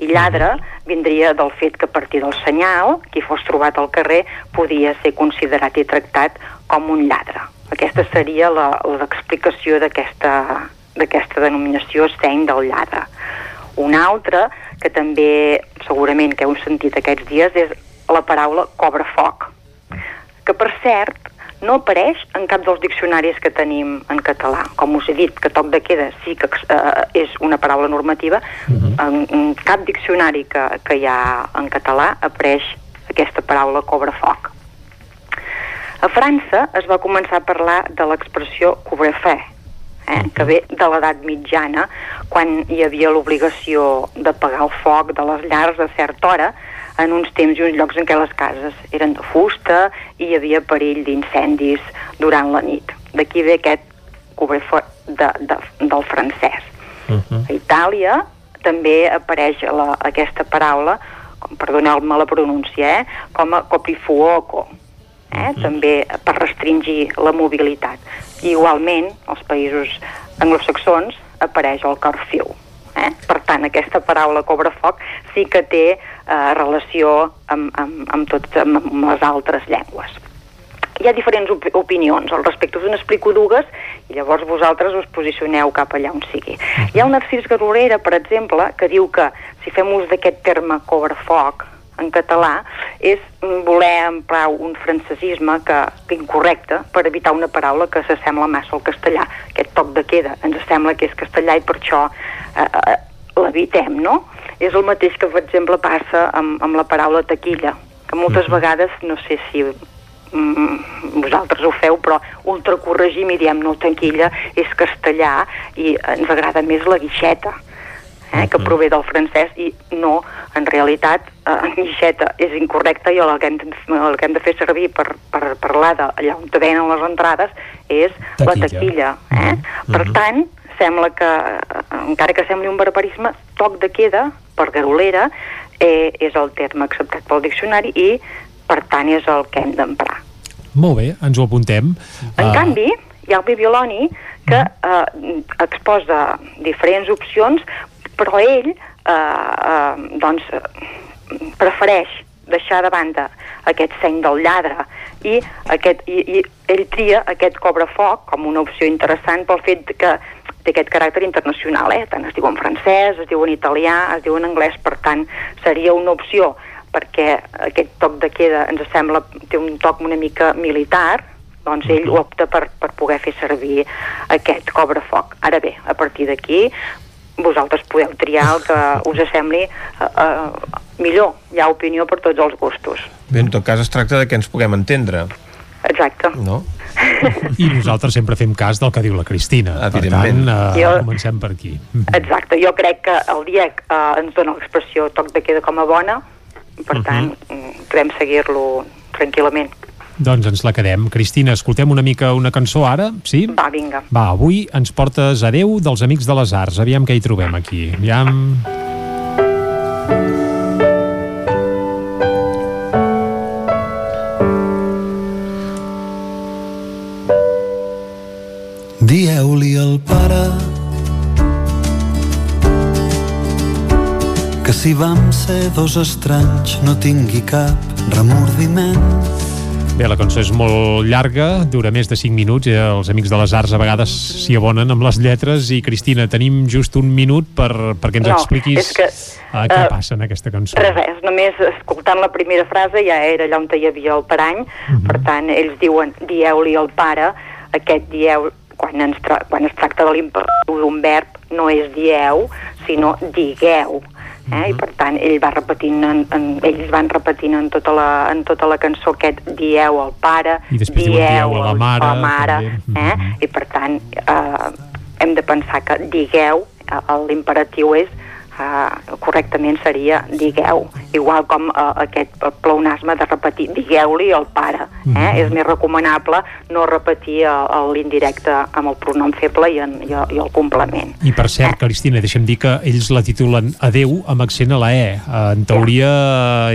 i lladre vindria del fet que a partir del senyal, qui fos trobat al carrer podia ser considerat i tractat com un lladre. Aquesta seria la- l'explicació d'aquesta d'aquesta denominació seny del lladre. Una altra, que també segurament que heu sentit aquests dies, és la paraula cobrafoc, que per cert no apareix en cap dels diccionaris que tenim en català. Com us he dit, que toc de queda sí que eh, és una paraula normativa, en, en cap diccionari que, que hi ha en català apareix aquesta paraula cobrafoc. A França es va començar a parlar de l'expressió couvre-feu, eh, que ve de l'edat mitjana, quan hi havia l'obligació de pagar el foc de les llars a certa hora, en uns temps i uns llocs en què les cases eren de fusta i hi havia perill d'incendis durant la nit. D'aquí ve aquest couvre-feu de, de, del francès. A Itàlia també apareix la, aquesta paraula, com, perdoneu-me la pronúncia, eh, com a coprifuoco, eh, també per restringir la mobilitat. I igualment, als països anglosaxons apareix el curfew. Eh? Per tant, aquesta paraula cobrafoc sí que té eh, relació amb, amb, amb, tot, amb, amb les altres llengües hi ha diferents op opinions al respecte. Us n'explico dues i llavors vosaltres us posicioneu cap allà on sigui. Hi ha un Narcís Garolera, per exemple, que diu que si fem ús d'aquest terme cobrafoc en català és mm, voler emprar un francesisme que, que incorrecte per evitar una paraula que s'assembla massa al castellà. Aquest toc de queda ens sembla que és castellà i per això eh, eh, l'evitem, no? És el mateix que, per exemple, passa amb, amb la paraula taquilla, que moltes vegades, no sé si mm, vosaltres ho feu, però ultracorregim i diem no, taquilla és castellà i ens agrada més la guixeta eh, que prové del francès i no, en realitat eh, guixeta és incorrecta i el que hem de, el que hem de fer servir per, per parlar d'allà on te venen les entrades és la Taquilla. taquilla eh? per tant sembla que, eh, encara que sembli un barbarisme, toc de queda, per garolera, eh, és el terme acceptat pel diccionari i, per tant, és el que hem d'emprar. Molt bé, ens ho apuntem. En Ah, canvi, hi ha el Biblioloni que eh, exposa diferents opcions, però ell eh, eh, doncs, prefereix deixar de banda aquest seny del lladre i, aquest, i, i ell tria aquest cobrafoc com una opció interessant pel fet que té aquest caràcter internacional, eh? tant es diu en francès, es diu en italià, es diu en anglès, per tant seria una opció perquè aquest toc de queda ens sembla, té un toc una mica militar, doncs ell opta per, per poder fer servir aquest cobrafoc. Ara bé, a partir d'aquí vosaltres podeu triar el que us sembli uh, uh, millor. Hi ha opinió per tots els gustos. Bé, en tot cas es tracta de que ens puguem entendre. Exacte. No? I nosaltres sempre fem cas del que diu la Cristina. Per tant, eh, Jo- comencem per aquí. Exacte. Jo crec que el dia uh, ens dona l'expressió toc de queda com a bona, per tant, mm, podem seguir-lo tranquil·lament. Doncs ens la quedem. Cristina, escoltem una mica una cançó ara, sí? Va, vinga. Va, avui ens portes Adeu dels Amics de les Arts. Aviam què hi trobem aquí. Aviam... Dieu-li al pare que si vam ser dos estranys no tingui cap remordiment. Bé, la cançó és molt llarga, dura més de 5 minuts, i els Amics de les Arts a vegades s'hi abonen amb les lletres, i Cristina, tenim just un minut per, perquè ens No, expliquis que, uh, què eh, passa en aquesta cançó. Res, res, només escoltant la primera frase ja era allà on hi havia el parany, per tant, ells diuen dieu-li al pare, aquest dieu, quan, ens quan es tracta de l'imperatiu d'un verb, no és dieu, sinó digueu. Eh? I per tant, ell va repetint en, en, ells van repetint en tota, la, en tota la cançó aquest dieu al pare, I després diuen dieu a la mare, a la mare també. eh? i per tant eh, hem de pensar que digueu, eh, l'imperatiu és uh, correctament seria digueu, igual com uh, aquest pleonasme de repetir digueu-li al pare. Eh? Mm. És més recomanable no repetir l'indirecte amb el pronom feble i, en, i, i el complement. I per cert, eh? Cristina, deixem dir que ells la titulen adeu amb accent a la E. En teoria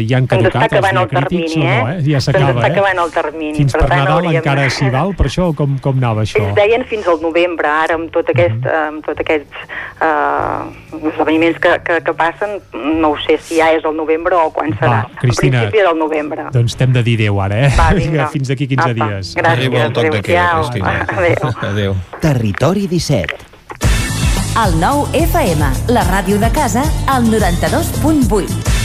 ja han caducat els diacrítics termini, o no, eh? Ja s'acaba, eh? acabant el termini. Fins per, per Nadal hauríem... encara s'hi val, per això com, com anava això? Es deien fins al novembre, ara amb tot aquest, mm -hmm. amb tot aquests uh, esdeveniments que, que, que passen, no ho sé si ja és el novembre o quan serà. Va, Cristina, principi del novembre. Doncs t'hem de dir adeu ara, eh? Va, vinga. Fins d'aquí 15 Apa, dies. Gràcies, Arriba el toc de queda, Cristina. Adéu. Adéu. Territori 17 El nou FM, la ràdio de casa, al 92.8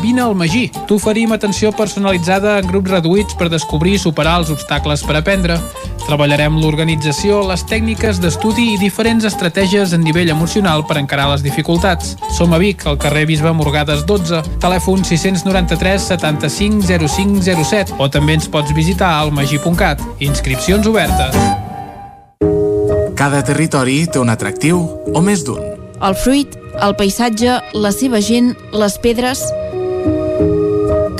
Vine al Magí. T'oferim atenció personalitzada en grups reduïts per descobrir i superar els obstacles per aprendre. Treballarem l'organització, les tècniques d'estudi i diferents estratègies a nivell emocional per encarar les dificultats. Som a Vic, al carrer Bisbe Morgades 12, telèfon 693 75 05 07 o també ens pots visitar al magi.cat. Inscripcions obertes. Cada territori té un atractiu o més d'un. El fruit, el paisatge, la seva gent, les pedres...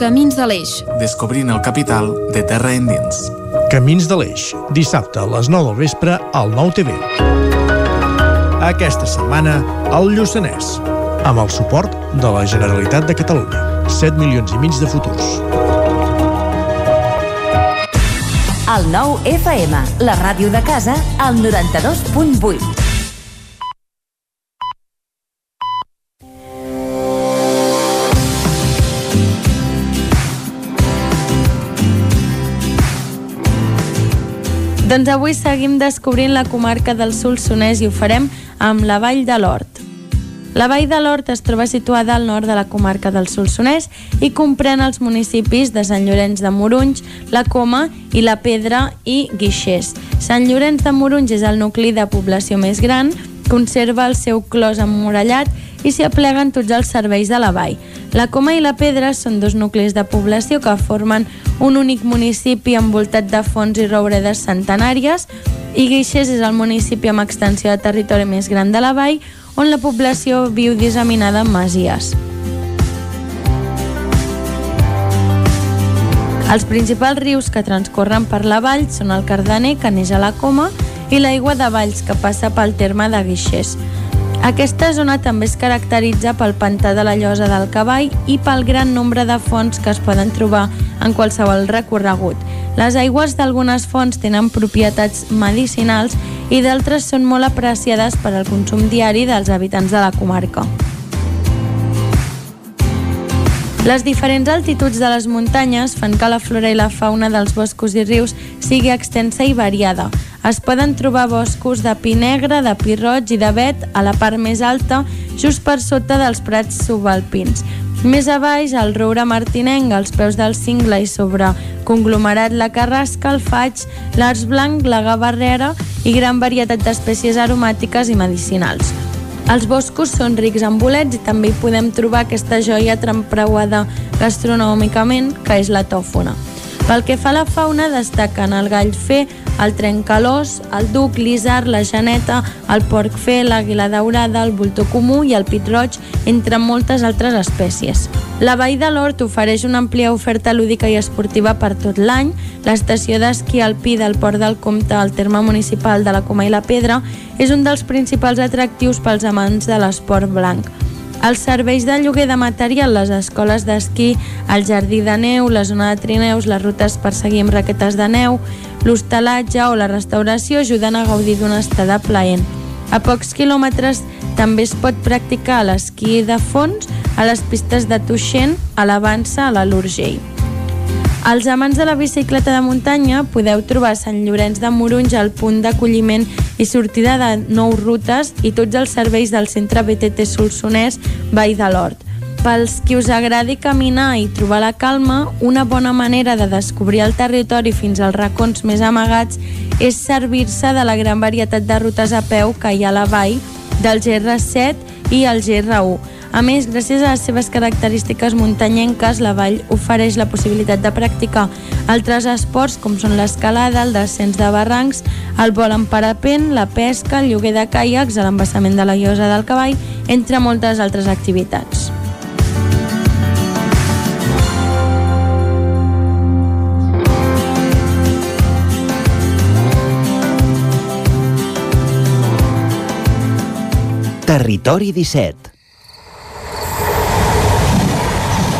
Camins de l'Eix. Descobrint el capital de terra endins. Camins de l'Eix, dissabte a les 9 del vespre al 9 TV. Aquesta setmana, al Lluçanès, amb el suport de la Generalitat de Catalunya. 7 milions i mig de futurs. El 9 FM, la ràdio de casa, al 92.8. Doncs avui seguim descobrint la comarca del Solsonès i ho farem amb la Vall de l'Hort. La Vall de l'Hort es troba situada al nord de la comarca del Solsonès i comprèn els municipis de Sant Llorenç de Morunys, la Coma i la Pedra i Guixers. Sant Llorenç de Morunys és el nucli de població més gran, conserva el seu clos emmurallat i s'hi apleguen tots els serveis de la vall. La Coma i la Pedra són dos nuclis de població que formen un únic municipi envoltat de fonts i rouredes centenàries i Guixers és el municipi amb extensió de territori més gran de la vall on la població viu disseminada en masies. Els principals rius que transcorren per la vall són el Cardaner, que neix a la Coma, i l'aigua de Valls, que passa pel terme de Guixers. Aquesta zona també es caracteritza pel pantà de la Llosa del Cavall i pel gran nombre de fonts que es poden trobar en qualsevol recorregut. Les aigües d'algunes fonts tenen propietats medicinals i d'altres són molt apreciades per al consum diari dels habitants de la comarca. Les diferents altituds de les muntanyes fan que la flora i la fauna dels boscos i rius sigui extensa i variada. Es poden trobar boscos de pi negre, de pi roig i de vet a la part més alta, just per sota dels prats subalpins. Més a baix, el roure martinenc, als peus del cingle i sobre conglomerat la carrasca, el faig, l'ars blanc, la gavarrera i gran varietat d'espècies aromàtiques i medicinals. Els boscos són rics en bolets i també hi podem trobar aquesta joia trempreuada gastronòmicament, que és la tòfona. Pel que fa a la fauna, destaquen el gall fer, el trencalós, el duc, l'isar, la janeta, el porc fer, l'àguila daurada, el voltor comú i el pit roig, entre moltes altres espècies. La Vall de l'Hort ofereix una àmplia oferta lúdica i esportiva per tot l'any. L'estació d'esquí alpí del Port del Comte al terme municipal de la Coma i la Pedra és un dels principals atractius pels amants de l'esport blanc. Els serveis de lloguer de material, les escoles d'esquí, el jardí de neu, la zona de trineus, les rutes per seguir amb raquetes de neu, l'hostalatge o la restauració ajuden a gaudir d'una estada plaent. A pocs quilòmetres també es pot practicar l'esquí de fons a les pistes de Tuixent, a l'Avança, a la l'Urgell. Els amants de la bicicleta de muntanya podeu trobar Sant Llorenç de Morunys al punt d'acolliment i sortida de nou rutes i tots els serveis del centre BTT Solsonès Vall de l'Hort. Pels qui us agradi caminar i trobar la calma, una bona manera de descobrir el territori fins als racons més amagats és servir-se de la gran varietat de rutes a peu que hi ha a la vall del GR7 i el GR1 a més, gràcies a les seves característiques muntanyenques, la vall ofereix la possibilitat de practicar altres esports com són l'escalada, el descens de barrancs, el vol en parapent, la pesca, el lloguer de caiacs, l'embassament de la llosa del cavall, entre moltes altres activitats. Territori 17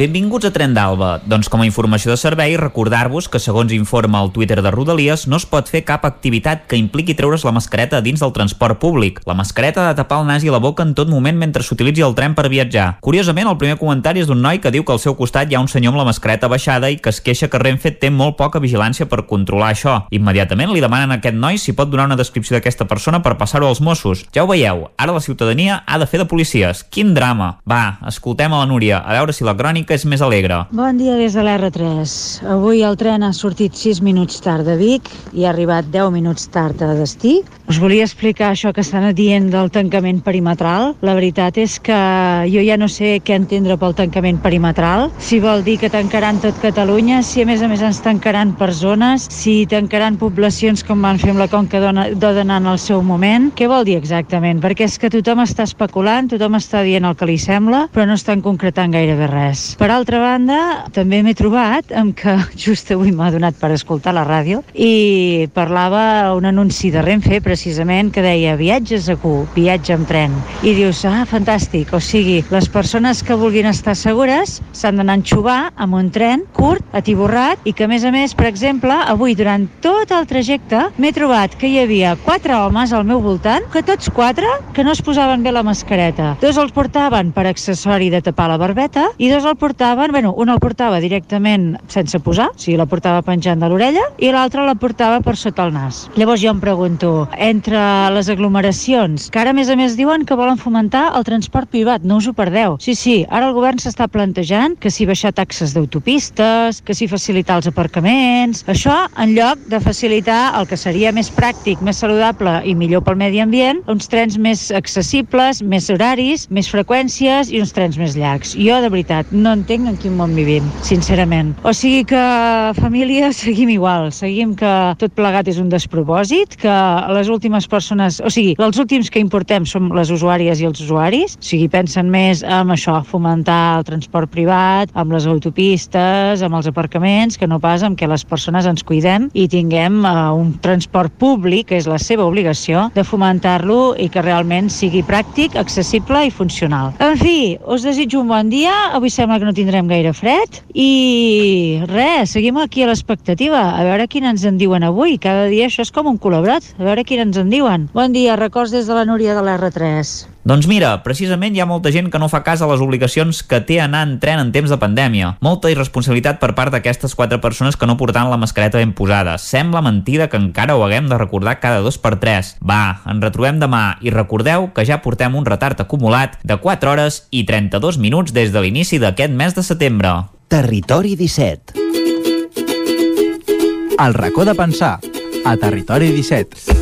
Benvinguts a Tren d'Alba. Doncs com a informació de servei, recordar-vos que segons informa el Twitter de Rodalies, no es pot fer cap activitat que impliqui treure's la mascareta dins del transport públic. La mascareta ha de tapar el nas i la boca en tot moment mentre s'utilitzi el tren per viatjar. Curiosament, el primer comentari és d'un noi que diu que al seu costat hi ha un senyor amb la mascareta baixada i que es queixa que Renfe té molt poca vigilància per controlar això. Immediatament li demanen a aquest noi si pot donar una descripció d'aquesta persona per passar-ho als Mossos. Ja ho veieu, ara la ciutadania ha de fer de policies. Quin drama! Va, escoltem a la Núria, a veure si la crònica és més alegre. Bon dia des de l'R3. Avui el tren ha sortit 6 minuts tard de Vic i ha arribat 10 minuts tard a destí. Us volia explicar això que estan dient del tancament perimetral. La veritat és que jo ja no sé què entendre pel tancament perimetral. Si vol dir que tancaran tot Catalunya, si a més a més ens tancaran per zones, si tancaran poblacions com van fer amb la Conca d'Òdena en el seu moment. Què vol dir exactament? Perquè és que tothom està especulant, tothom està dient el que li sembla, però no estan concretant gairebé res. Per altra banda, també m'he trobat amb que just avui m'ha donat per escoltar la ràdio i parlava un anunci de Renfe precisament que deia viatges a Q, viatge amb tren. I dius, ah, fantàstic, o sigui, les persones que vulguin estar segures s'han d'anar a enxuvar amb un tren curt, atiborrat i que a més a més, per exemple, avui durant tot el trajecte m'he trobat que hi havia quatre homes al meu voltant, que tots quatre que no es posaven bé la mascareta. Dos els portaven per accessori de tapar la barbeta i dos el portaven, bueno, un el portava directament sense posar, o sigui, la portava penjant de l'orella, i l'altre la portava per sota el nas. Llavors jo em pregunto, entre les aglomeracions, que ara a més a més diuen que volen fomentar el transport privat, no us ho perdeu. Sí, sí, ara el govern s'està plantejant que si baixar taxes d'autopistes, que si facilitar els aparcaments, això en lloc de facilitar el que seria més pràctic, més saludable i millor pel medi ambient, uns trens més accessibles, més horaris, més freqüències i uns trens més llargs. Jo, de veritat, no entenc en quin món vivim, sincerament. O sigui que, família, seguim igual. Seguim que tot plegat és un despropòsit, que les últimes persones... O sigui, els últims que importem som les usuàries i els usuaris. O sigui, pensen més en això, fomentar el transport privat, amb les autopistes, amb els aparcaments, que no pas amb que les persones ens cuidem i tinguem uh, un transport públic, que és la seva obligació, de fomentar-lo i que realment sigui pràctic, accessible i funcional. En fi, us desitjo un bon dia. Avui sembla que no tindrem gaire fred. I res, seguim aquí a l'expectativa, a veure quin ens en diuen avui. Cada dia això és com un col·laborat, a veure quin ens en diuen. Bon dia, records des de la Núria de l'R3. Doncs mira, precisament hi ha molta gent que no fa cas a les obligacions que té anar en tren en temps de pandèmia. Molta irresponsabilitat per part d'aquestes quatre persones que no portaven la mascareta ben posada. Sembla mentida que encara ho haguem de recordar cada dos per tres. Va, ens retrobem demà i recordeu que ja portem un retard acumulat de 4 hores i 32 minuts des de l'inici d'aquest mes de setembre. Territori 17. El racó de pensar, a Territori 17.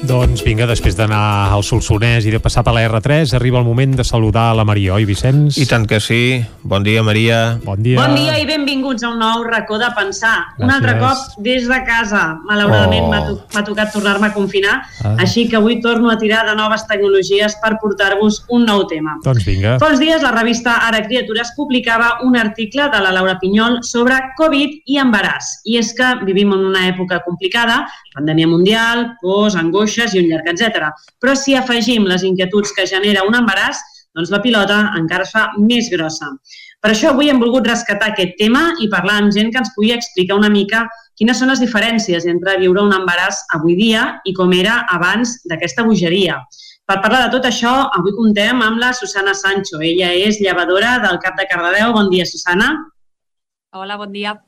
Doncs vinga, després d'anar al Solsonès i de passar per la R3, arriba el moment de saludar la Maria, oi, Vicenç? I tant que sí. Bon dia, Maria. Bon dia. Bon dia i benvinguts a un nou racó de pensar. Gràcies. Un altre cop des de casa. Malauradament oh. m'ha to tocat tornar-me a confinar, ah. així que avui torno a tirar de noves tecnologies per portar-vos un nou tema. Doncs vinga. Fa uns dies la revista Ara Criatures publicava un article de la Laura Pinyol sobre Covid i embaràs. I és que vivim en una època complicada, pandèmia mundial, pors, angoixes i un llarg etc. Però si afegim les inquietuds que genera un embaràs, doncs la pilota encara es fa més grossa. Per això avui hem volgut rescatar aquest tema i parlar amb gent que ens pugui explicar una mica quines són les diferències entre viure un embaràs avui dia i com era abans d'aquesta bogeria. Per parlar de tot això, avui contem amb la Susana Sancho. Ella és llevadora del Cap de Cardedeu. Bon dia, Susana. Hola, bon dia.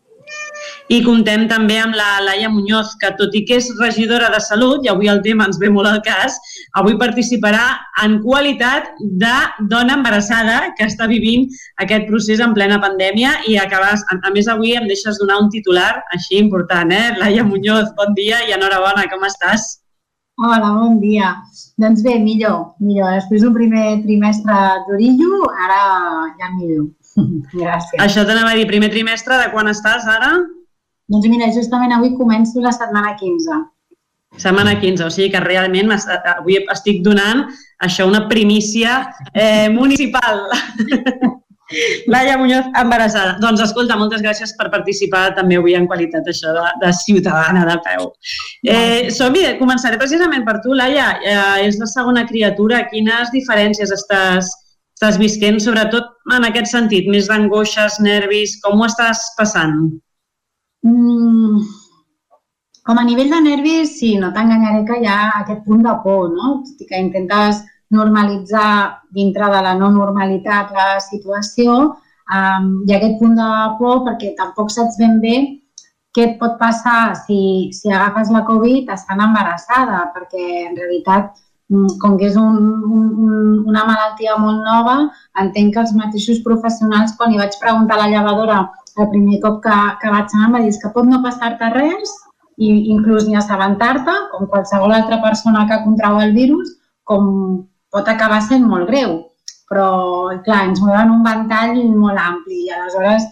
I contem també amb la Laia Muñoz, que tot i que és regidora de Salut, i avui el tema ens ve molt al cas, avui participarà en qualitat de dona embarassada que està vivint aquest procés en plena pandèmia i acabes, a més avui em deixes donar un titular així important, eh? Laia Muñoz, bon dia i enhorabona, com estàs? Hola, bon dia. Doncs bé, millor, millor. Després d'un primer trimestre d'orillo, ara ja millor. Gràcies. Això t'anava a dir, primer trimestre, de quan estàs ara? Doncs mira, justament avui començo la setmana 15. Setmana 15, o sigui que realment avui estic donant això una primícia eh, municipal. Laia Muñoz, embarassada. Doncs escolta, moltes gràcies per participar també avui en qualitat això de, de ciutadana de peu. Eh, Som-hi, començaré precisament per tu, Laia. Eh, és la segona criatura. Quines diferències estàs, estàs visquent, sobretot en aquest sentit, més d'angoixes, nervis, com ho estàs passant? Mm, com a nivell de nervis, sí, no t'enganyaré que hi ha aquest punt de por, no? Tot i que intentes normalitzar dintre de la no normalitat la situació, um, hi ha aquest punt de por perquè tampoc saps ben bé què et pot passar si, si agafes la Covid estant embarassada, perquè en realitat, mm, com que és un, un, una malaltia molt nova, entenc que els mateixos professionals, quan hi vaig preguntar a la llevadora el primer cop que, que vaig anar em va dir que pot no passar-te res i inclús ni assabentar-te, com qualsevol altra persona que contrau el virus, com pot acabar sent molt greu. Però, clar, ens mouen un ventall molt ampli i aleshores,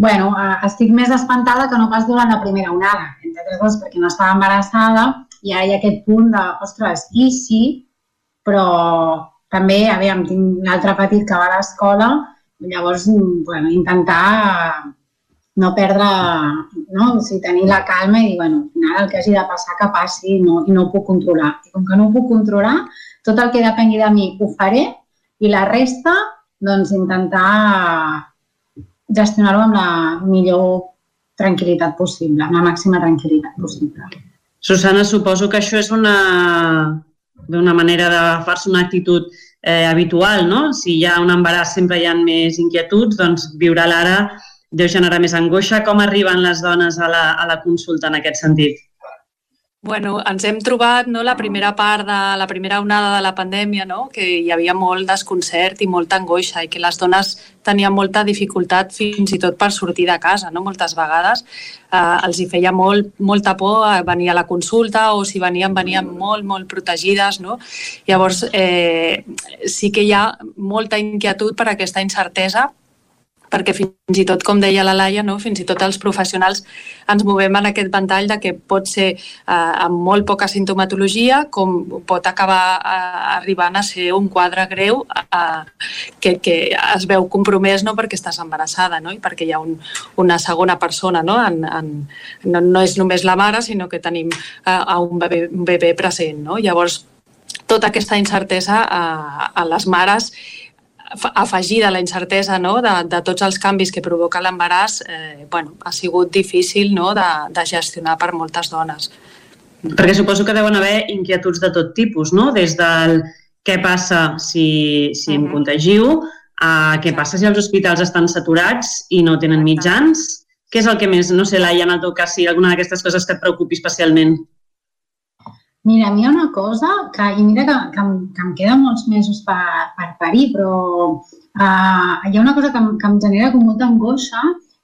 bueno, estic més espantada que no pas durant la primera onada, entre altres coses perquè no estava embarassada i ara hi ha aquest punt de, ostres, i sí, però també, aviam, tinc un altre petit que va a l'escola Llavors, bueno, intentar no perdre, no? O sigui, tenir la calma i dir, bueno, al final el que hagi de passar que passi no, i no ho puc controlar. I com que no ho puc controlar, tot el que depengui de mi ho faré i la resta, doncs, intentar gestionar-ho amb la millor tranquil·litat possible, amb la màxima tranquil·litat possible. Susana, suposo que això és una, una manera de fer-se una actitud eh, habitual, no? Si hi ha un embaràs sempre hi ha més inquietuds, doncs viure l'ara deu generar més angoixa. Com arriben les dones a la, a la consulta en aquest sentit? Bueno, ens hem trobat no, la primera part de la primera onada de la pandèmia, no? que hi havia molt desconcert i molta angoixa i que les dones tenien molta dificultat fins i tot per sortir de casa. No? Moltes vegades eh, els hi feia molt, molta por venir a la consulta o si venien, venien molt, molt protegides. No? Llavors, eh, sí que hi ha molta inquietud per aquesta incertesa perquè fins i tot, com deia la Laia, no? fins i tot els professionals ens movem en aquest ventall de que pot ser eh, amb molt poca sintomatologia com pot acabar eh, arribant a ser un quadre greu eh, que, que es veu compromès no perquè estàs embarassada no? i perquè hi ha un, una segona persona, no? En, en, no, no és només la mare, sinó que tenim eh, a un bebè, un bebè present. No? Llavors, tota aquesta incertesa a, a les mares afegida la incertesa no? de, de tots els canvis que provoca l'embaràs, eh, bueno, ha sigut difícil no? de, de gestionar per moltes dones. Perquè suposo que deuen haver inquietuds de tot tipus, no? Des del què passa si, si em contagio, a què passa si els hospitals estan saturats i no tenen mitjans, què és el que més, no sé, Laia, en el teu cas, si alguna d'aquestes coses que et preocupi especialment? Mira, a mi hi ha una cosa que, i mira que, que, em, que em queden molts mesos per, per parir, però uh, hi ha una cosa que, que em genera com molta angoixa,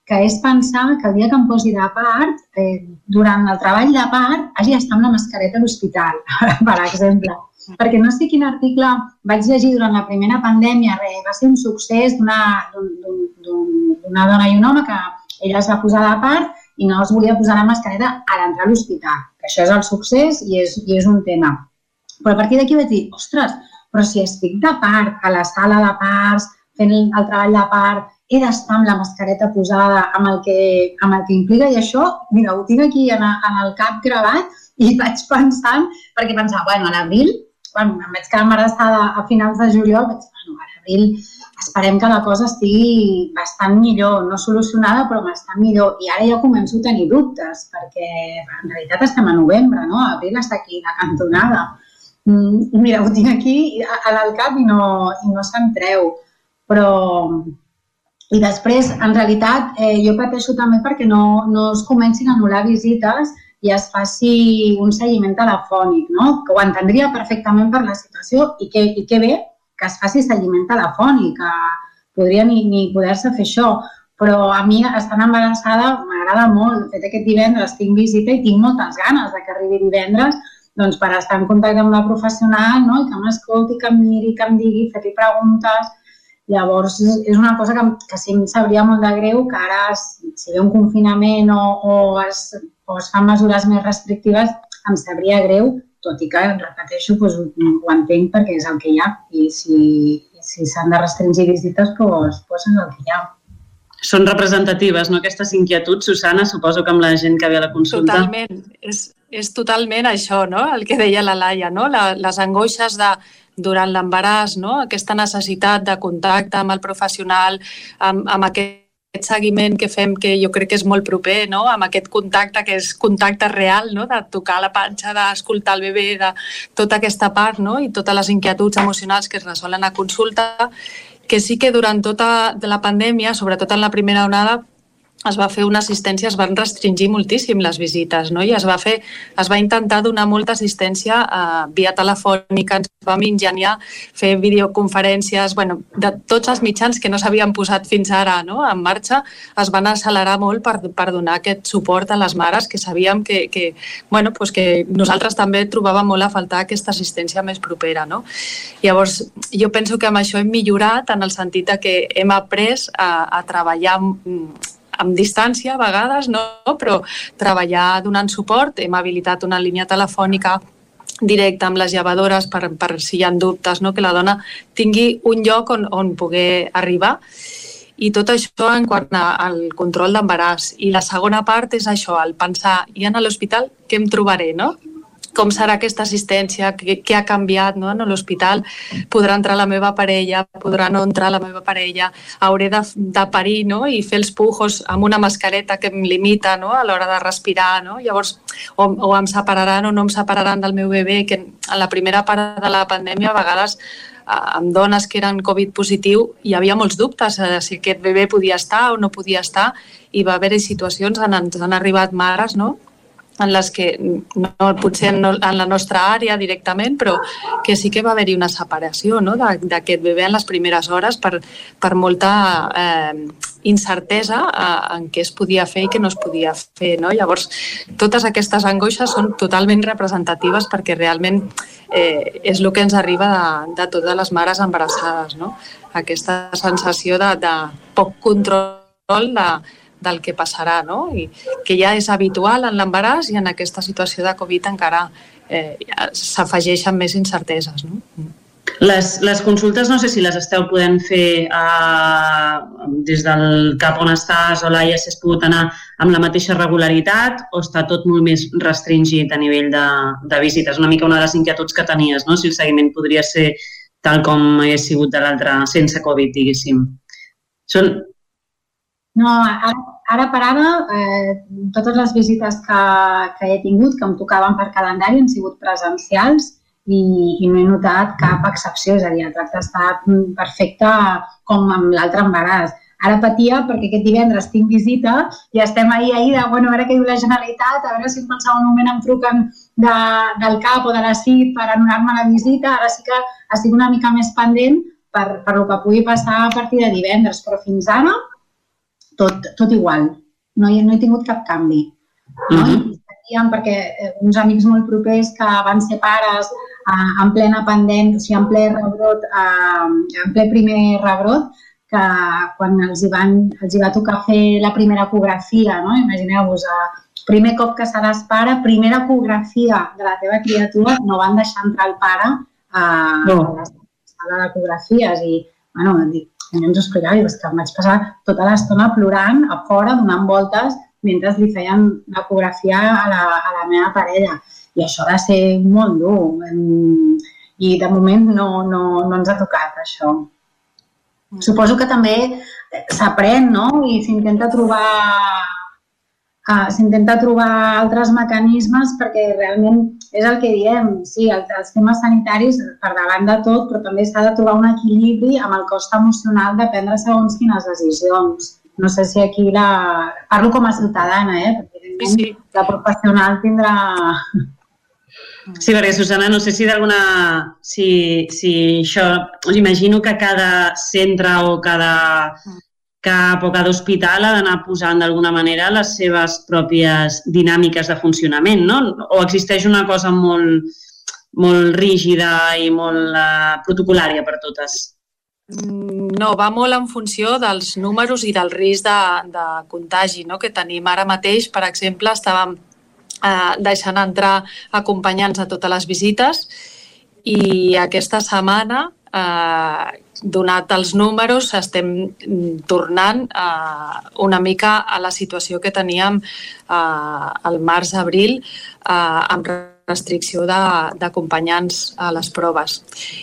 que és pensar que el dia que em posi de part, eh, durant el treball de part, hagi d'estar amb la mascareta a l'hospital, per exemple. Perquè no sé quin article vaig llegir durant la primera pandèmia, re, va ser un succés d'una dona i un home que ella es va posar de part i no es volia posar la mascareta a l'entrar a l'hospital això és el succés i és, i és un tema. Però a partir d'aquí vaig dir, ostres, però si estic de part, a la sala de parts, fent el, el treball de part, he d'estar amb la mascareta posada, amb el que, amb el que implica, i això, mira, ho tinc aquí en, en el cap gravat i vaig pensant, perquè pensava, bueno, a l'abril, quan em vaig quedar embarassada a finals de juliol, vaig dir, bueno, a l'abril esperem que la cosa estigui bastant millor, no solucionada, però bastant millor. I ara ja començo a tenir dubtes, perquè en realitat estem a novembre, no? Abril està aquí, la cantonada. Mm, mira, ho tinc aquí al cap i no, i no se'n treu. Però... I després, en realitat, eh, jo pateixo també perquè no, no es comencin a anul·lar visites i es faci un seguiment telefònic, no? que ho entendria perfectament per la situació i que, i que bé que es faci seguiment telefònic, que podria ni, ni poder-se fer això, però a mi, estant embarassada, m'agrada molt. De fet, aquest divendres tinc visita i tinc moltes ganes de que arribi divendres doncs, per estar en contacte amb la professional no? i que m'escolti, que em miri, que em digui, fer-li preguntes. Llavors, és una cosa que, que sí em sabria molt de greu que ara, si ve un confinament o, o, es, o es fan mesures més restrictives, em sabria greu tot i que, repeteixo, doncs, ho entenc perquè és el que hi ha i si si s'han de restringir visites, doncs, doncs és el que hi ha. Són representatives, no? Aquestes inquietuds, Susana, suposo que amb la gent que ve a la consulta. Totalment. És, és totalment això, no? El que deia la Laia, no? La, les angoixes de, durant l'embaràs, no? aquesta necessitat de contacte amb el professional, amb, amb aquest aquest seguiment que fem que jo crec que és molt proper, no? amb aquest contacte que és contacte real, no? de tocar la panxa, d'escoltar el bebè, de tota aquesta part no? i totes les inquietuds emocionals que es resolen a consulta, que sí que durant tota la pandèmia, sobretot en la primera onada, es va fer una assistència, es van restringir moltíssim les visites, no? I es va fer, es va intentar donar molta assistència eh, via telefònica, ens vam ingeniar fer videoconferències, bueno, de tots els mitjans que no s'havien posat fins ara no? en marxa, es van accelerar molt per, per donar aquest suport a les mares que sabíem que, que, bueno, pues que nosaltres també trobàvem molt a faltar aquesta assistència més propera. No? Llavors, jo penso que amb això hem millorat en el sentit que hem après a, a treballar amb distància a vegades, no? però treballar donant suport. Hem habilitat una línia telefònica directa amb les llevadores per, per si hi ha dubtes, no? que la dona tingui un lloc on, on poder arribar i tot això en quant al control d'embaràs. I la segona part és això, el pensar, i en l'hospital què em trobaré, no? Com serà aquesta assistència, què, què ha canviat no? en l'hospital, podrà entrar la meva parella, podrà no entrar la meva parella, hauré de, de parir no? i fer els pujos amb una mascareta que em limita no? a l'hora de respirar, no? llavors o, o em separaran o no em separaran del meu bebè, que en la primera part de la pandèmia a vegades amb dones que eren Covid positiu hi havia molts dubtes de si aquest bebè podia estar o no podia estar i va haver-hi situacions on ens han arribat mares no? En les que no, potser no, en la nostra àrea directament, però que sí que va haver-hi una separació no? d'aquest bebè en les primeres hores per, per molta eh, incertesa eh, en què es podia fer i què no es podia fer. No? Llavors, totes aquestes angoixes són totalment representatives perquè realment eh, és el que ens arriba de, de totes les mares embarassades. No? Aquesta sensació de, de poc control, de, del que passarà, no? I que ja és habitual en l'embaràs i en aquesta situació de Covid encara eh, s'afegeixen més incerteses, no? Les, les consultes no sé si les esteu podent fer eh, des del cap on estàs o l'AIA si has pogut anar amb la mateixa regularitat o està tot molt més restringit a nivell de, de visites? Una mica una de les inquietuds que tenies, no? si el seguiment podria ser tal com hagués sigut de l'altre sense Covid, diguéssim. Són... No, ara, ara per ara, eh, totes les visites que, que he tingut, que em tocaven per calendari, han sigut presencials i, i no he notat cap excepció, és a dir, el tracte està perfecte com amb l'altre embaràs. Ara patia perquè aquest divendres tinc visita i estem ahir, ahir de, bueno, a veure què diu la Generalitat, a veure si en qualsevol moment em truquen de, del CAP o de la CIT per anular-me la visita. Ara sí que estic una mica més pendent per, per el que pugui passar a partir de divendres, però fins ara tot, tot igual. No he, no he tingut cap canvi. No? Mm -hmm. perquè eh, uns amics molt propers que van ser pares eh, en plena pandèmia, o sigui, en ple rebrot, eh, en ple primer rebrot, que quan els hi, van, els hi va tocar fer la primera ecografia, no? imagineu-vos, eh, primer cop que seràs pare, primera ecografia de la teva criatura, no van deixar entrar el pare a, no. a la sala d'ecografies i, bueno, dic, mi ens ho explicava, és que em vaig passar tota l'estona plorant a fora, donant voltes, mentre li feien l'ecografia a, la, a la meva parella. I això va ser molt dur. I de moment no, no, no ens ha tocat això. Suposo que també s'aprèn, no? I s'intenta trobar uh, s'intenta trobar altres mecanismes perquè realment és el que diem, sí, els, els temes sanitaris per davant de tot, però també s'ha de trobar un equilibri amb el cost emocional de prendre segons quines decisions. No sé si aquí la... Parlo com a ciutadana, eh? Perquè sí, sí. la professional tindrà Sí, perquè Susana, no sé si d'alguna... Si, si això... Us imagino que cada centre o cada cap o cada hospital ha d'anar posant d'alguna manera les seves pròpies dinàmiques de funcionament, no? O existeix una cosa molt, molt rígida i molt uh, protocolària per totes? Mm, no, va molt en funció dels números i del risc de, de contagi no? que tenim. Ara mateix, per exemple, estàvem eh, deixant entrar acompanyants a totes les visites i aquesta setmana, eh, donat els números, estem tornant eh, una mica a la situació que teníem eh, al març-abril eh, amb restricció d'acompanyants a les proves.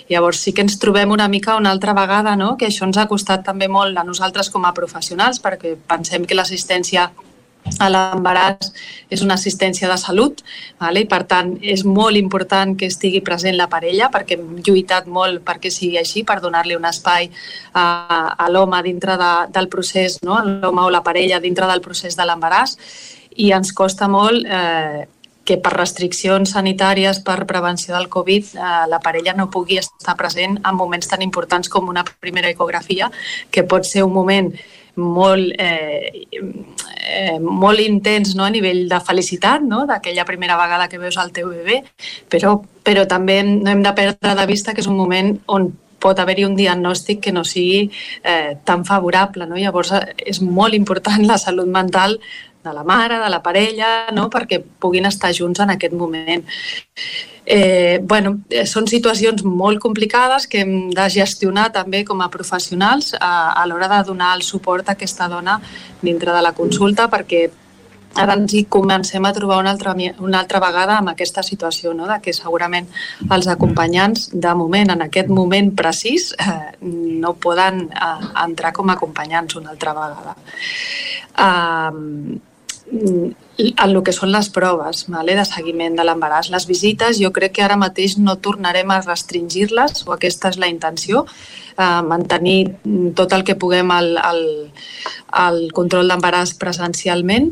Llavors sí que ens trobem una mica una altra vegada, no? que això ens ha costat també molt a nosaltres com a professionals perquè pensem que l'assistència a l'embaràs és una assistència de salut vale? i per tant és molt important que estigui present la parella perquè hem lluitat molt perquè sigui així, per donar-li un espai a, a l'home dintre de, del procés, no? l'home o la parella dintre del procés de l'embaràs i ens costa molt eh, que per restriccions sanitàries, per prevenció del Covid, eh, la parella no pugui estar present en moments tan importants com una primera ecografia, que pot ser un moment molt, eh, eh, molt intens no? a nivell de felicitat, no? d'aquella primera vegada que veus el teu bebè, però, però també no hem de perdre de vista que és un moment on pot haver-hi un diagnòstic que no sigui eh, tan favorable. No? Llavors, eh, és molt important la salut mental de la mare, de la parella, no? perquè puguin estar junts en aquest moment. Eh, bueno, eh, són situacions molt complicades que hem de gestionar també com a professionals a, a l'hora de donar el suport a aquesta dona dintre de la consulta perquè ara ens hi comencem a trobar una altra, una altra vegada amb aquesta situació, no? de que segurament els acompanyants, de moment, en aquest moment precís, eh, no poden eh, entrar com a acompanyants una altra vegada. Eh, en el que són les proves vale, de seguiment de l'embaràs. Les visites jo crec que ara mateix no tornarem a restringir-les, o aquesta és la intenció, eh, mantenir tot el que puguem al, al, al control d'embaràs presencialment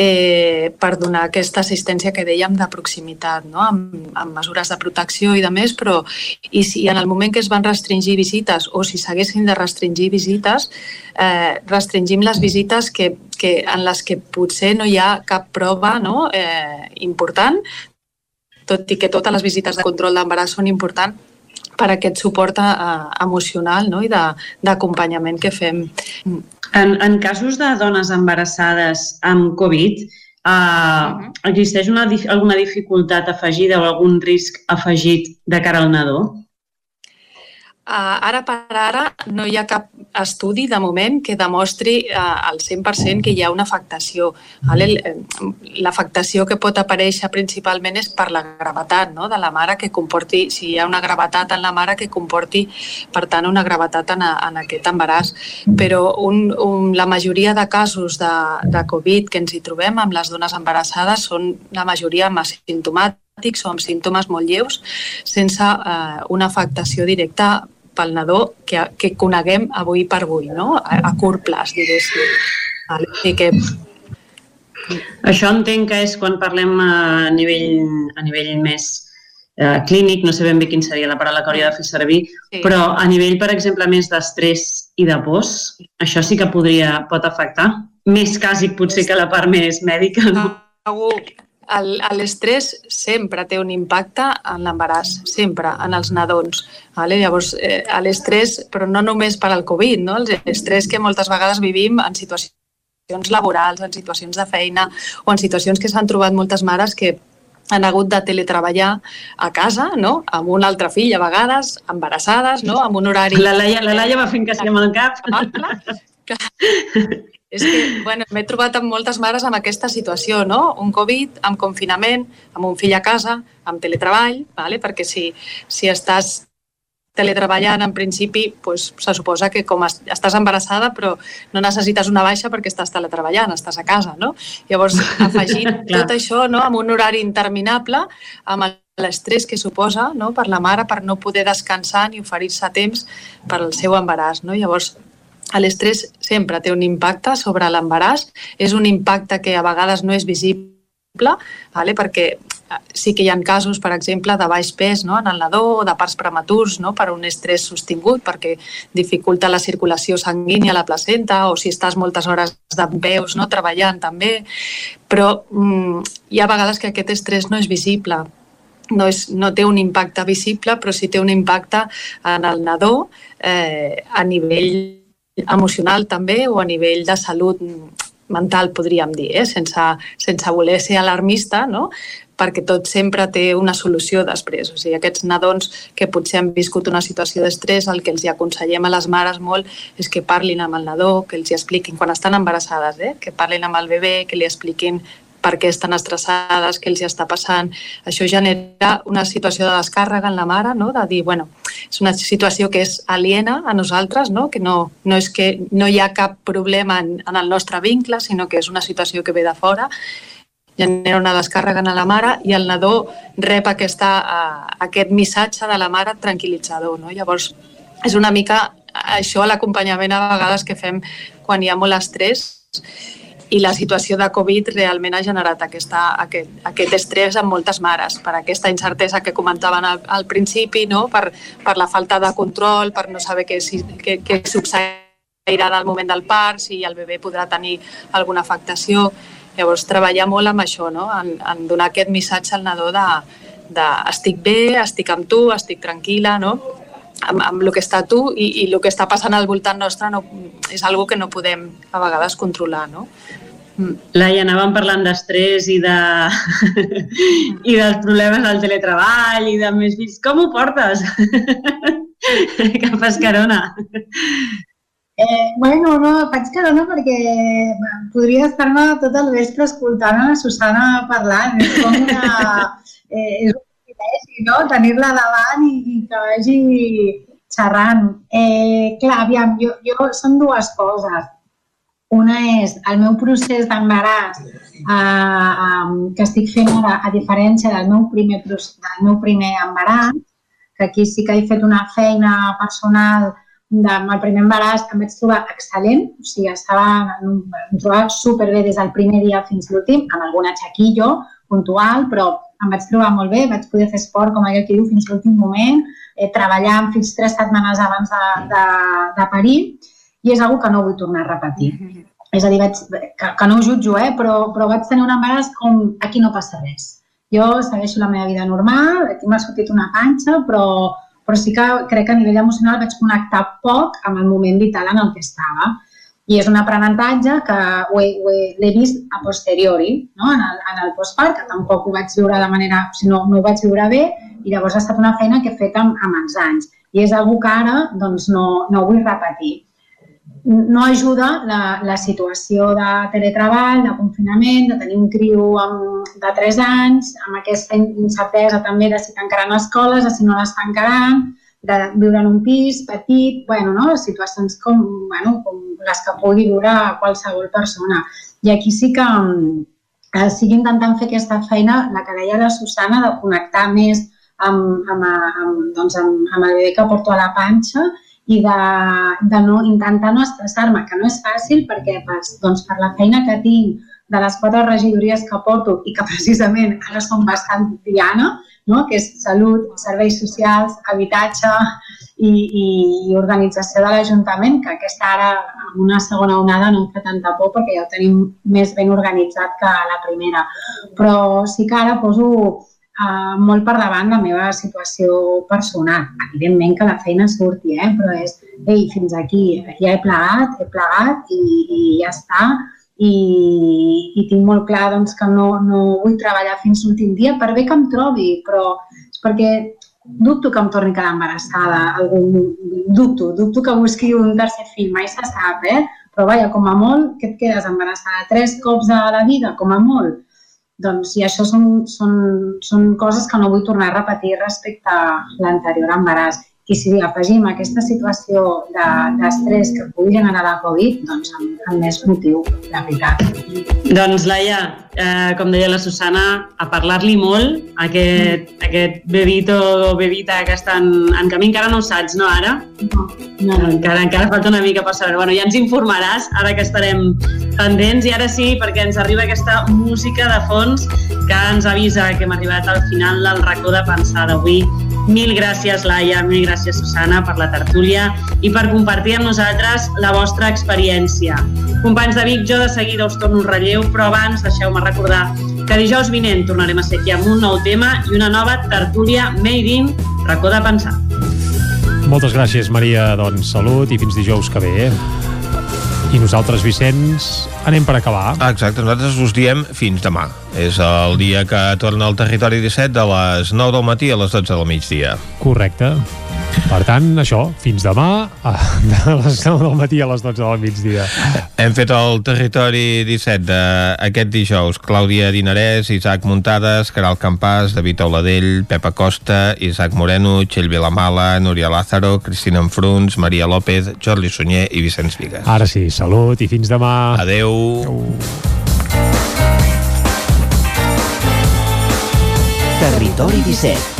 eh, per donar aquesta assistència que dèiem de proximitat, no? amb, amb mesures de protecció i de més, però i si en el moment que es van restringir visites o si s'haguessin de restringir visites, eh, restringim les visites que, que, en les que potser no hi ha cap prova no? eh, important, tot i que totes les visites de control d'embaràs són importants per aquest suport eh, emocional no? i d'acompanyament que fem. En, en casos de dones embarassades amb Covid, uh, existeix una, alguna dificultat afegida o algun risc afegit de cara al nadó? Ara per ara no hi ha cap estudi de moment que demostri al 100% que hi ha una afectació. L'afectació que pot aparèixer principalment és per la gravetat no? de la mare que comporti, si hi ha una gravetat en la mare que comporti, per tant, una gravetat en, a, en aquest embaràs. Però un, un, la majoria de casos de, de Covid que ens hi trobem amb les dones embarassades són la majoria asimptomàtics o amb símptomes molt lleus sense eh, una afectació directa pel nadó que, que coneguem avui per avui, no? a, a curt plaç, diguéssim. I que això entenc que és quan parlem a nivell, a nivell més eh, clínic, no sé ben bé quin seria la paraula que hauria de fer servir, sí. però a nivell, per exemple, més d'estrès i de pors, això sí que podria, pot afectar. Més càsic potser que la part més mèdica, no? Segur, l'estrès sempre té un impacte en l'embaràs, sempre, en els nadons. Vale? Llavors, eh, l'estrès, però no només per al Covid, no? l'estrès que moltes vegades vivim en situacions laborals, en situacions de feina o en situacions que s'han trobat moltes mares que han hagut de teletreballar a casa, no? amb un altre fill a vegades, embarassades, no? amb un horari... La Laia, la Laia va fent que sí amb el cap. Ah, clar, és que bueno, m'he trobat amb moltes mares amb aquesta situació, no? Un Covid, amb confinament, amb un fill a casa, amb teletreball, vale? perquè si, si estàs teletreballant, en principi, pues, se suposa que com estàs embarassada, però no necessites una baixa perquè estàs teletreballant, estàs a casa, no? Llavors, afegint tot això no, amb un horari interminable, amb l'estrès que suposa no, per la mare per no poder descansar ni oferir-se temps per al seu embaràs. No? Llavors, l'estrès sempre té un impacte sobre l'embaràs, és un impacte que a vegades no és visible, vale? perquè eh, sí que hi ha casos, per exemple, de baix pes no? en el nadó o de parts prematurs no? per un estrès sostingut, perquè dificulta la circulació sanguínia a la placenta o si estàs moltes hores d'en peus no? treballant també, però mm, hi ha vegades que aquest estrès no és visible, no, és, no té un impacte visible, però sí té un impacte en el nadó eh, a nivell emocional també o a nivell de salut mental, podríem dir, eh? sense, sense voler ser alarmista, no? perquè tot sempre té una solució després. O sigui, aquests nadons que potser han viscut una situació d'estrès, el que els hi aconsellem a les mares molt és que parlin amb el nadó, que els hi expliquin, quan estan embarassades, eh? que parlin amb el bebè, que li expliquin per què estan estressades, què els hi està passant. Això genera una situació de descàrrega en la mare, no? de dir, bueno, és una situació que és aliena a nosaltres, no? que no, no és que no hi ha cap problema en, en el nostre vincle, sinó que és una situació que ve de fora genera una descàrrega en la mare i el nadó rep aquesta, uh, aquest missatge de la mare tranquil·litzador. No? Llavors, és una mica això l'acompanyament a vegades que fem quan hi ha molt estrès i la situació de Covid realment ha generat aquesta, aquest, aquest estrès en moltes mares, per aquesta incertesa que comentaven al, al principi, no? per, per la falta de control, per no saber què, què, què succeirà en el moment del part, si el bebè podrà tenir alguna afectació. Llavors, treballar molt amb això, no? en, en donar aquest missatge al nadó de, de estic bé, estic amb tu, estic tranquil·la, no? Amb, amb el que està tu i, i el que està passant al voltant nostre no, és algo que no podem a vegades controlar, no? Mm. Laia, anàvem parlant d'estrès i de... i dels problemes del teletreball i de més fills. Com ho portes? Cap escarona. Eh, bueno, no, faig carona perquè podria estar-me tot el vespre escoltant a la Susana parlant. És com una... Eh, és un privilegi, no? Tenir-la davant i, i que vagi xerrant. Eh, clar, aviam, jo, jo són dues coses una és el meu procés d'embaràs eh, que estic fent ara, a diferència del meu primer, del meu primer embaràs, que aquí sí que he fet una feina personal amb el primer embaràs que em vaig trobar excel·lent, o sigui, estava, em trobava superbé des del primer dia fins l'últim, amb alguna xaquillo puntual, però em vaig trobar molt bé, vaig poder fer esport, com aquell que diu, fins l'últim moment, eh, treballant fins tres setmanes abans de, de, de parir, i és una que no vull tornar a repetir. Mm -hmm. És a dir, vaig, que, que no ho jutjo, eh? però, però vaig tenir un embaràs com aquí no passa res. Jo segueixo la meva vida normal, aquí m'ha sortit una panxa, però, però sí que crec que a nivell emocional vaig connectar poc amb el moment vital en el que estava. I és un aprenentatge que l'he vist a posteriori, no? en el, en el postpart, que tampoc ho vaig viure de manera, o sigui, no, no ho vaig viure bé, i llavors ha estat una feina que he fet amb, amb els anys. I és algo que ara doncs, no, no vull repetir. No ajuda la, la situació de teletreball, de confinament, de tenir un criu amb, de 3 anys, amb aquesta incertesa també de si tancaran escoles, de si no les tancaran, de viure en un pis petit, bueno, no? situacions com, bueno, com les que pugui viure qualsevol persona. I aquí sí que eh, estic intentant fer aquesta feina, la que deia la Susana, de connectar més amb, amb, amb, doncs amb, amb el bebè que porto a la panxa i de, de no, intentar no estressar-me, que no és fàcil perquè pues, doncs, per la feina que tinc, de les quatre regidories que porto i que precisament ara són bastant diana, no? que és salut, serveis socials, habitatge i, i, i organització de l'Ajuntament, que aquesta ara, en una segona onada, no em fa tanta por perquè ja ho tenim més ben organitzat que la primera. Però sí que ara poso uh, molt per davant la meva situació personal. Evidentment que la feina surti, eh? però és, ei, fins aquí, ja he plegat, he plegat i, i ja està, i, i tinc molt clar doncs, que no, no vull treballar fins l'últim dia per bé que em trobi, però és perquè dubto que em torni a quedar embarassada, algun, dubto, dubto que busqui un tercer fill, mai se sap, eh? Però vaja, com a molt, que et quedes embarassada tres cops a la vida, com a molt. Doncs, i això són, són, són coses que no vull tornar a repetir respecte a l'anterior embaràs. I si afegim aquesta situació d'estrès de, que pugui generar la Covid, doncs amb, amb més motiu, la veritat. Doncs, Laia, eh, com deia la Susana, a parlar-li molt, aquest, mm. aquest bebito o bebita que està en, en camí, encara no ho saps, no, ara? No. no. Encara, encara falta una mica per saber. Bueno, ja ens informaràs, ara que estarem pendents, i ara sí, perquè ens arriba aquesta música de fons que ens avisa que hem arribat al final del racó de pensar d'avui Mil gràcies, Laia, mil gràcies, Susana, per la tertúlia i per compartir amb nosaltres la vostra experiència. Companys de Vic, jo de seguida us torno un relleu, però abans deixeu-me recordar que dijous vinent tornarem a ser aquí amb un nou tema i una nova tertúlia Made in Racó de Pensar. Moltes gràcies, Maria. Doncs salut i fins dijous que ve. Eh? I nosaltres, Vicenç, anem per acabar. Ah, exacte, nosaltres us diem fins demà. És el dia que torna al territori 17 de les 9 del matí a les 12 del migdia. Correcte. Per tant, això, fins demà, a, de les 9 del matí a les 12 del migdia. Hem fet el territori 17 d'aquest dijous. Clàudia Dinarès, Isaac Muntades, Caral Campàs, David Auladell, Pepa Costa, Isaac Moreno, Txell Vilamala, Núria Lázaro, Cristina Enfruns, Maria López, Jordi Sunyer i Vicenç Vigues. Ara sí, salut i fins demà. Adeu. Adeu. Territori 17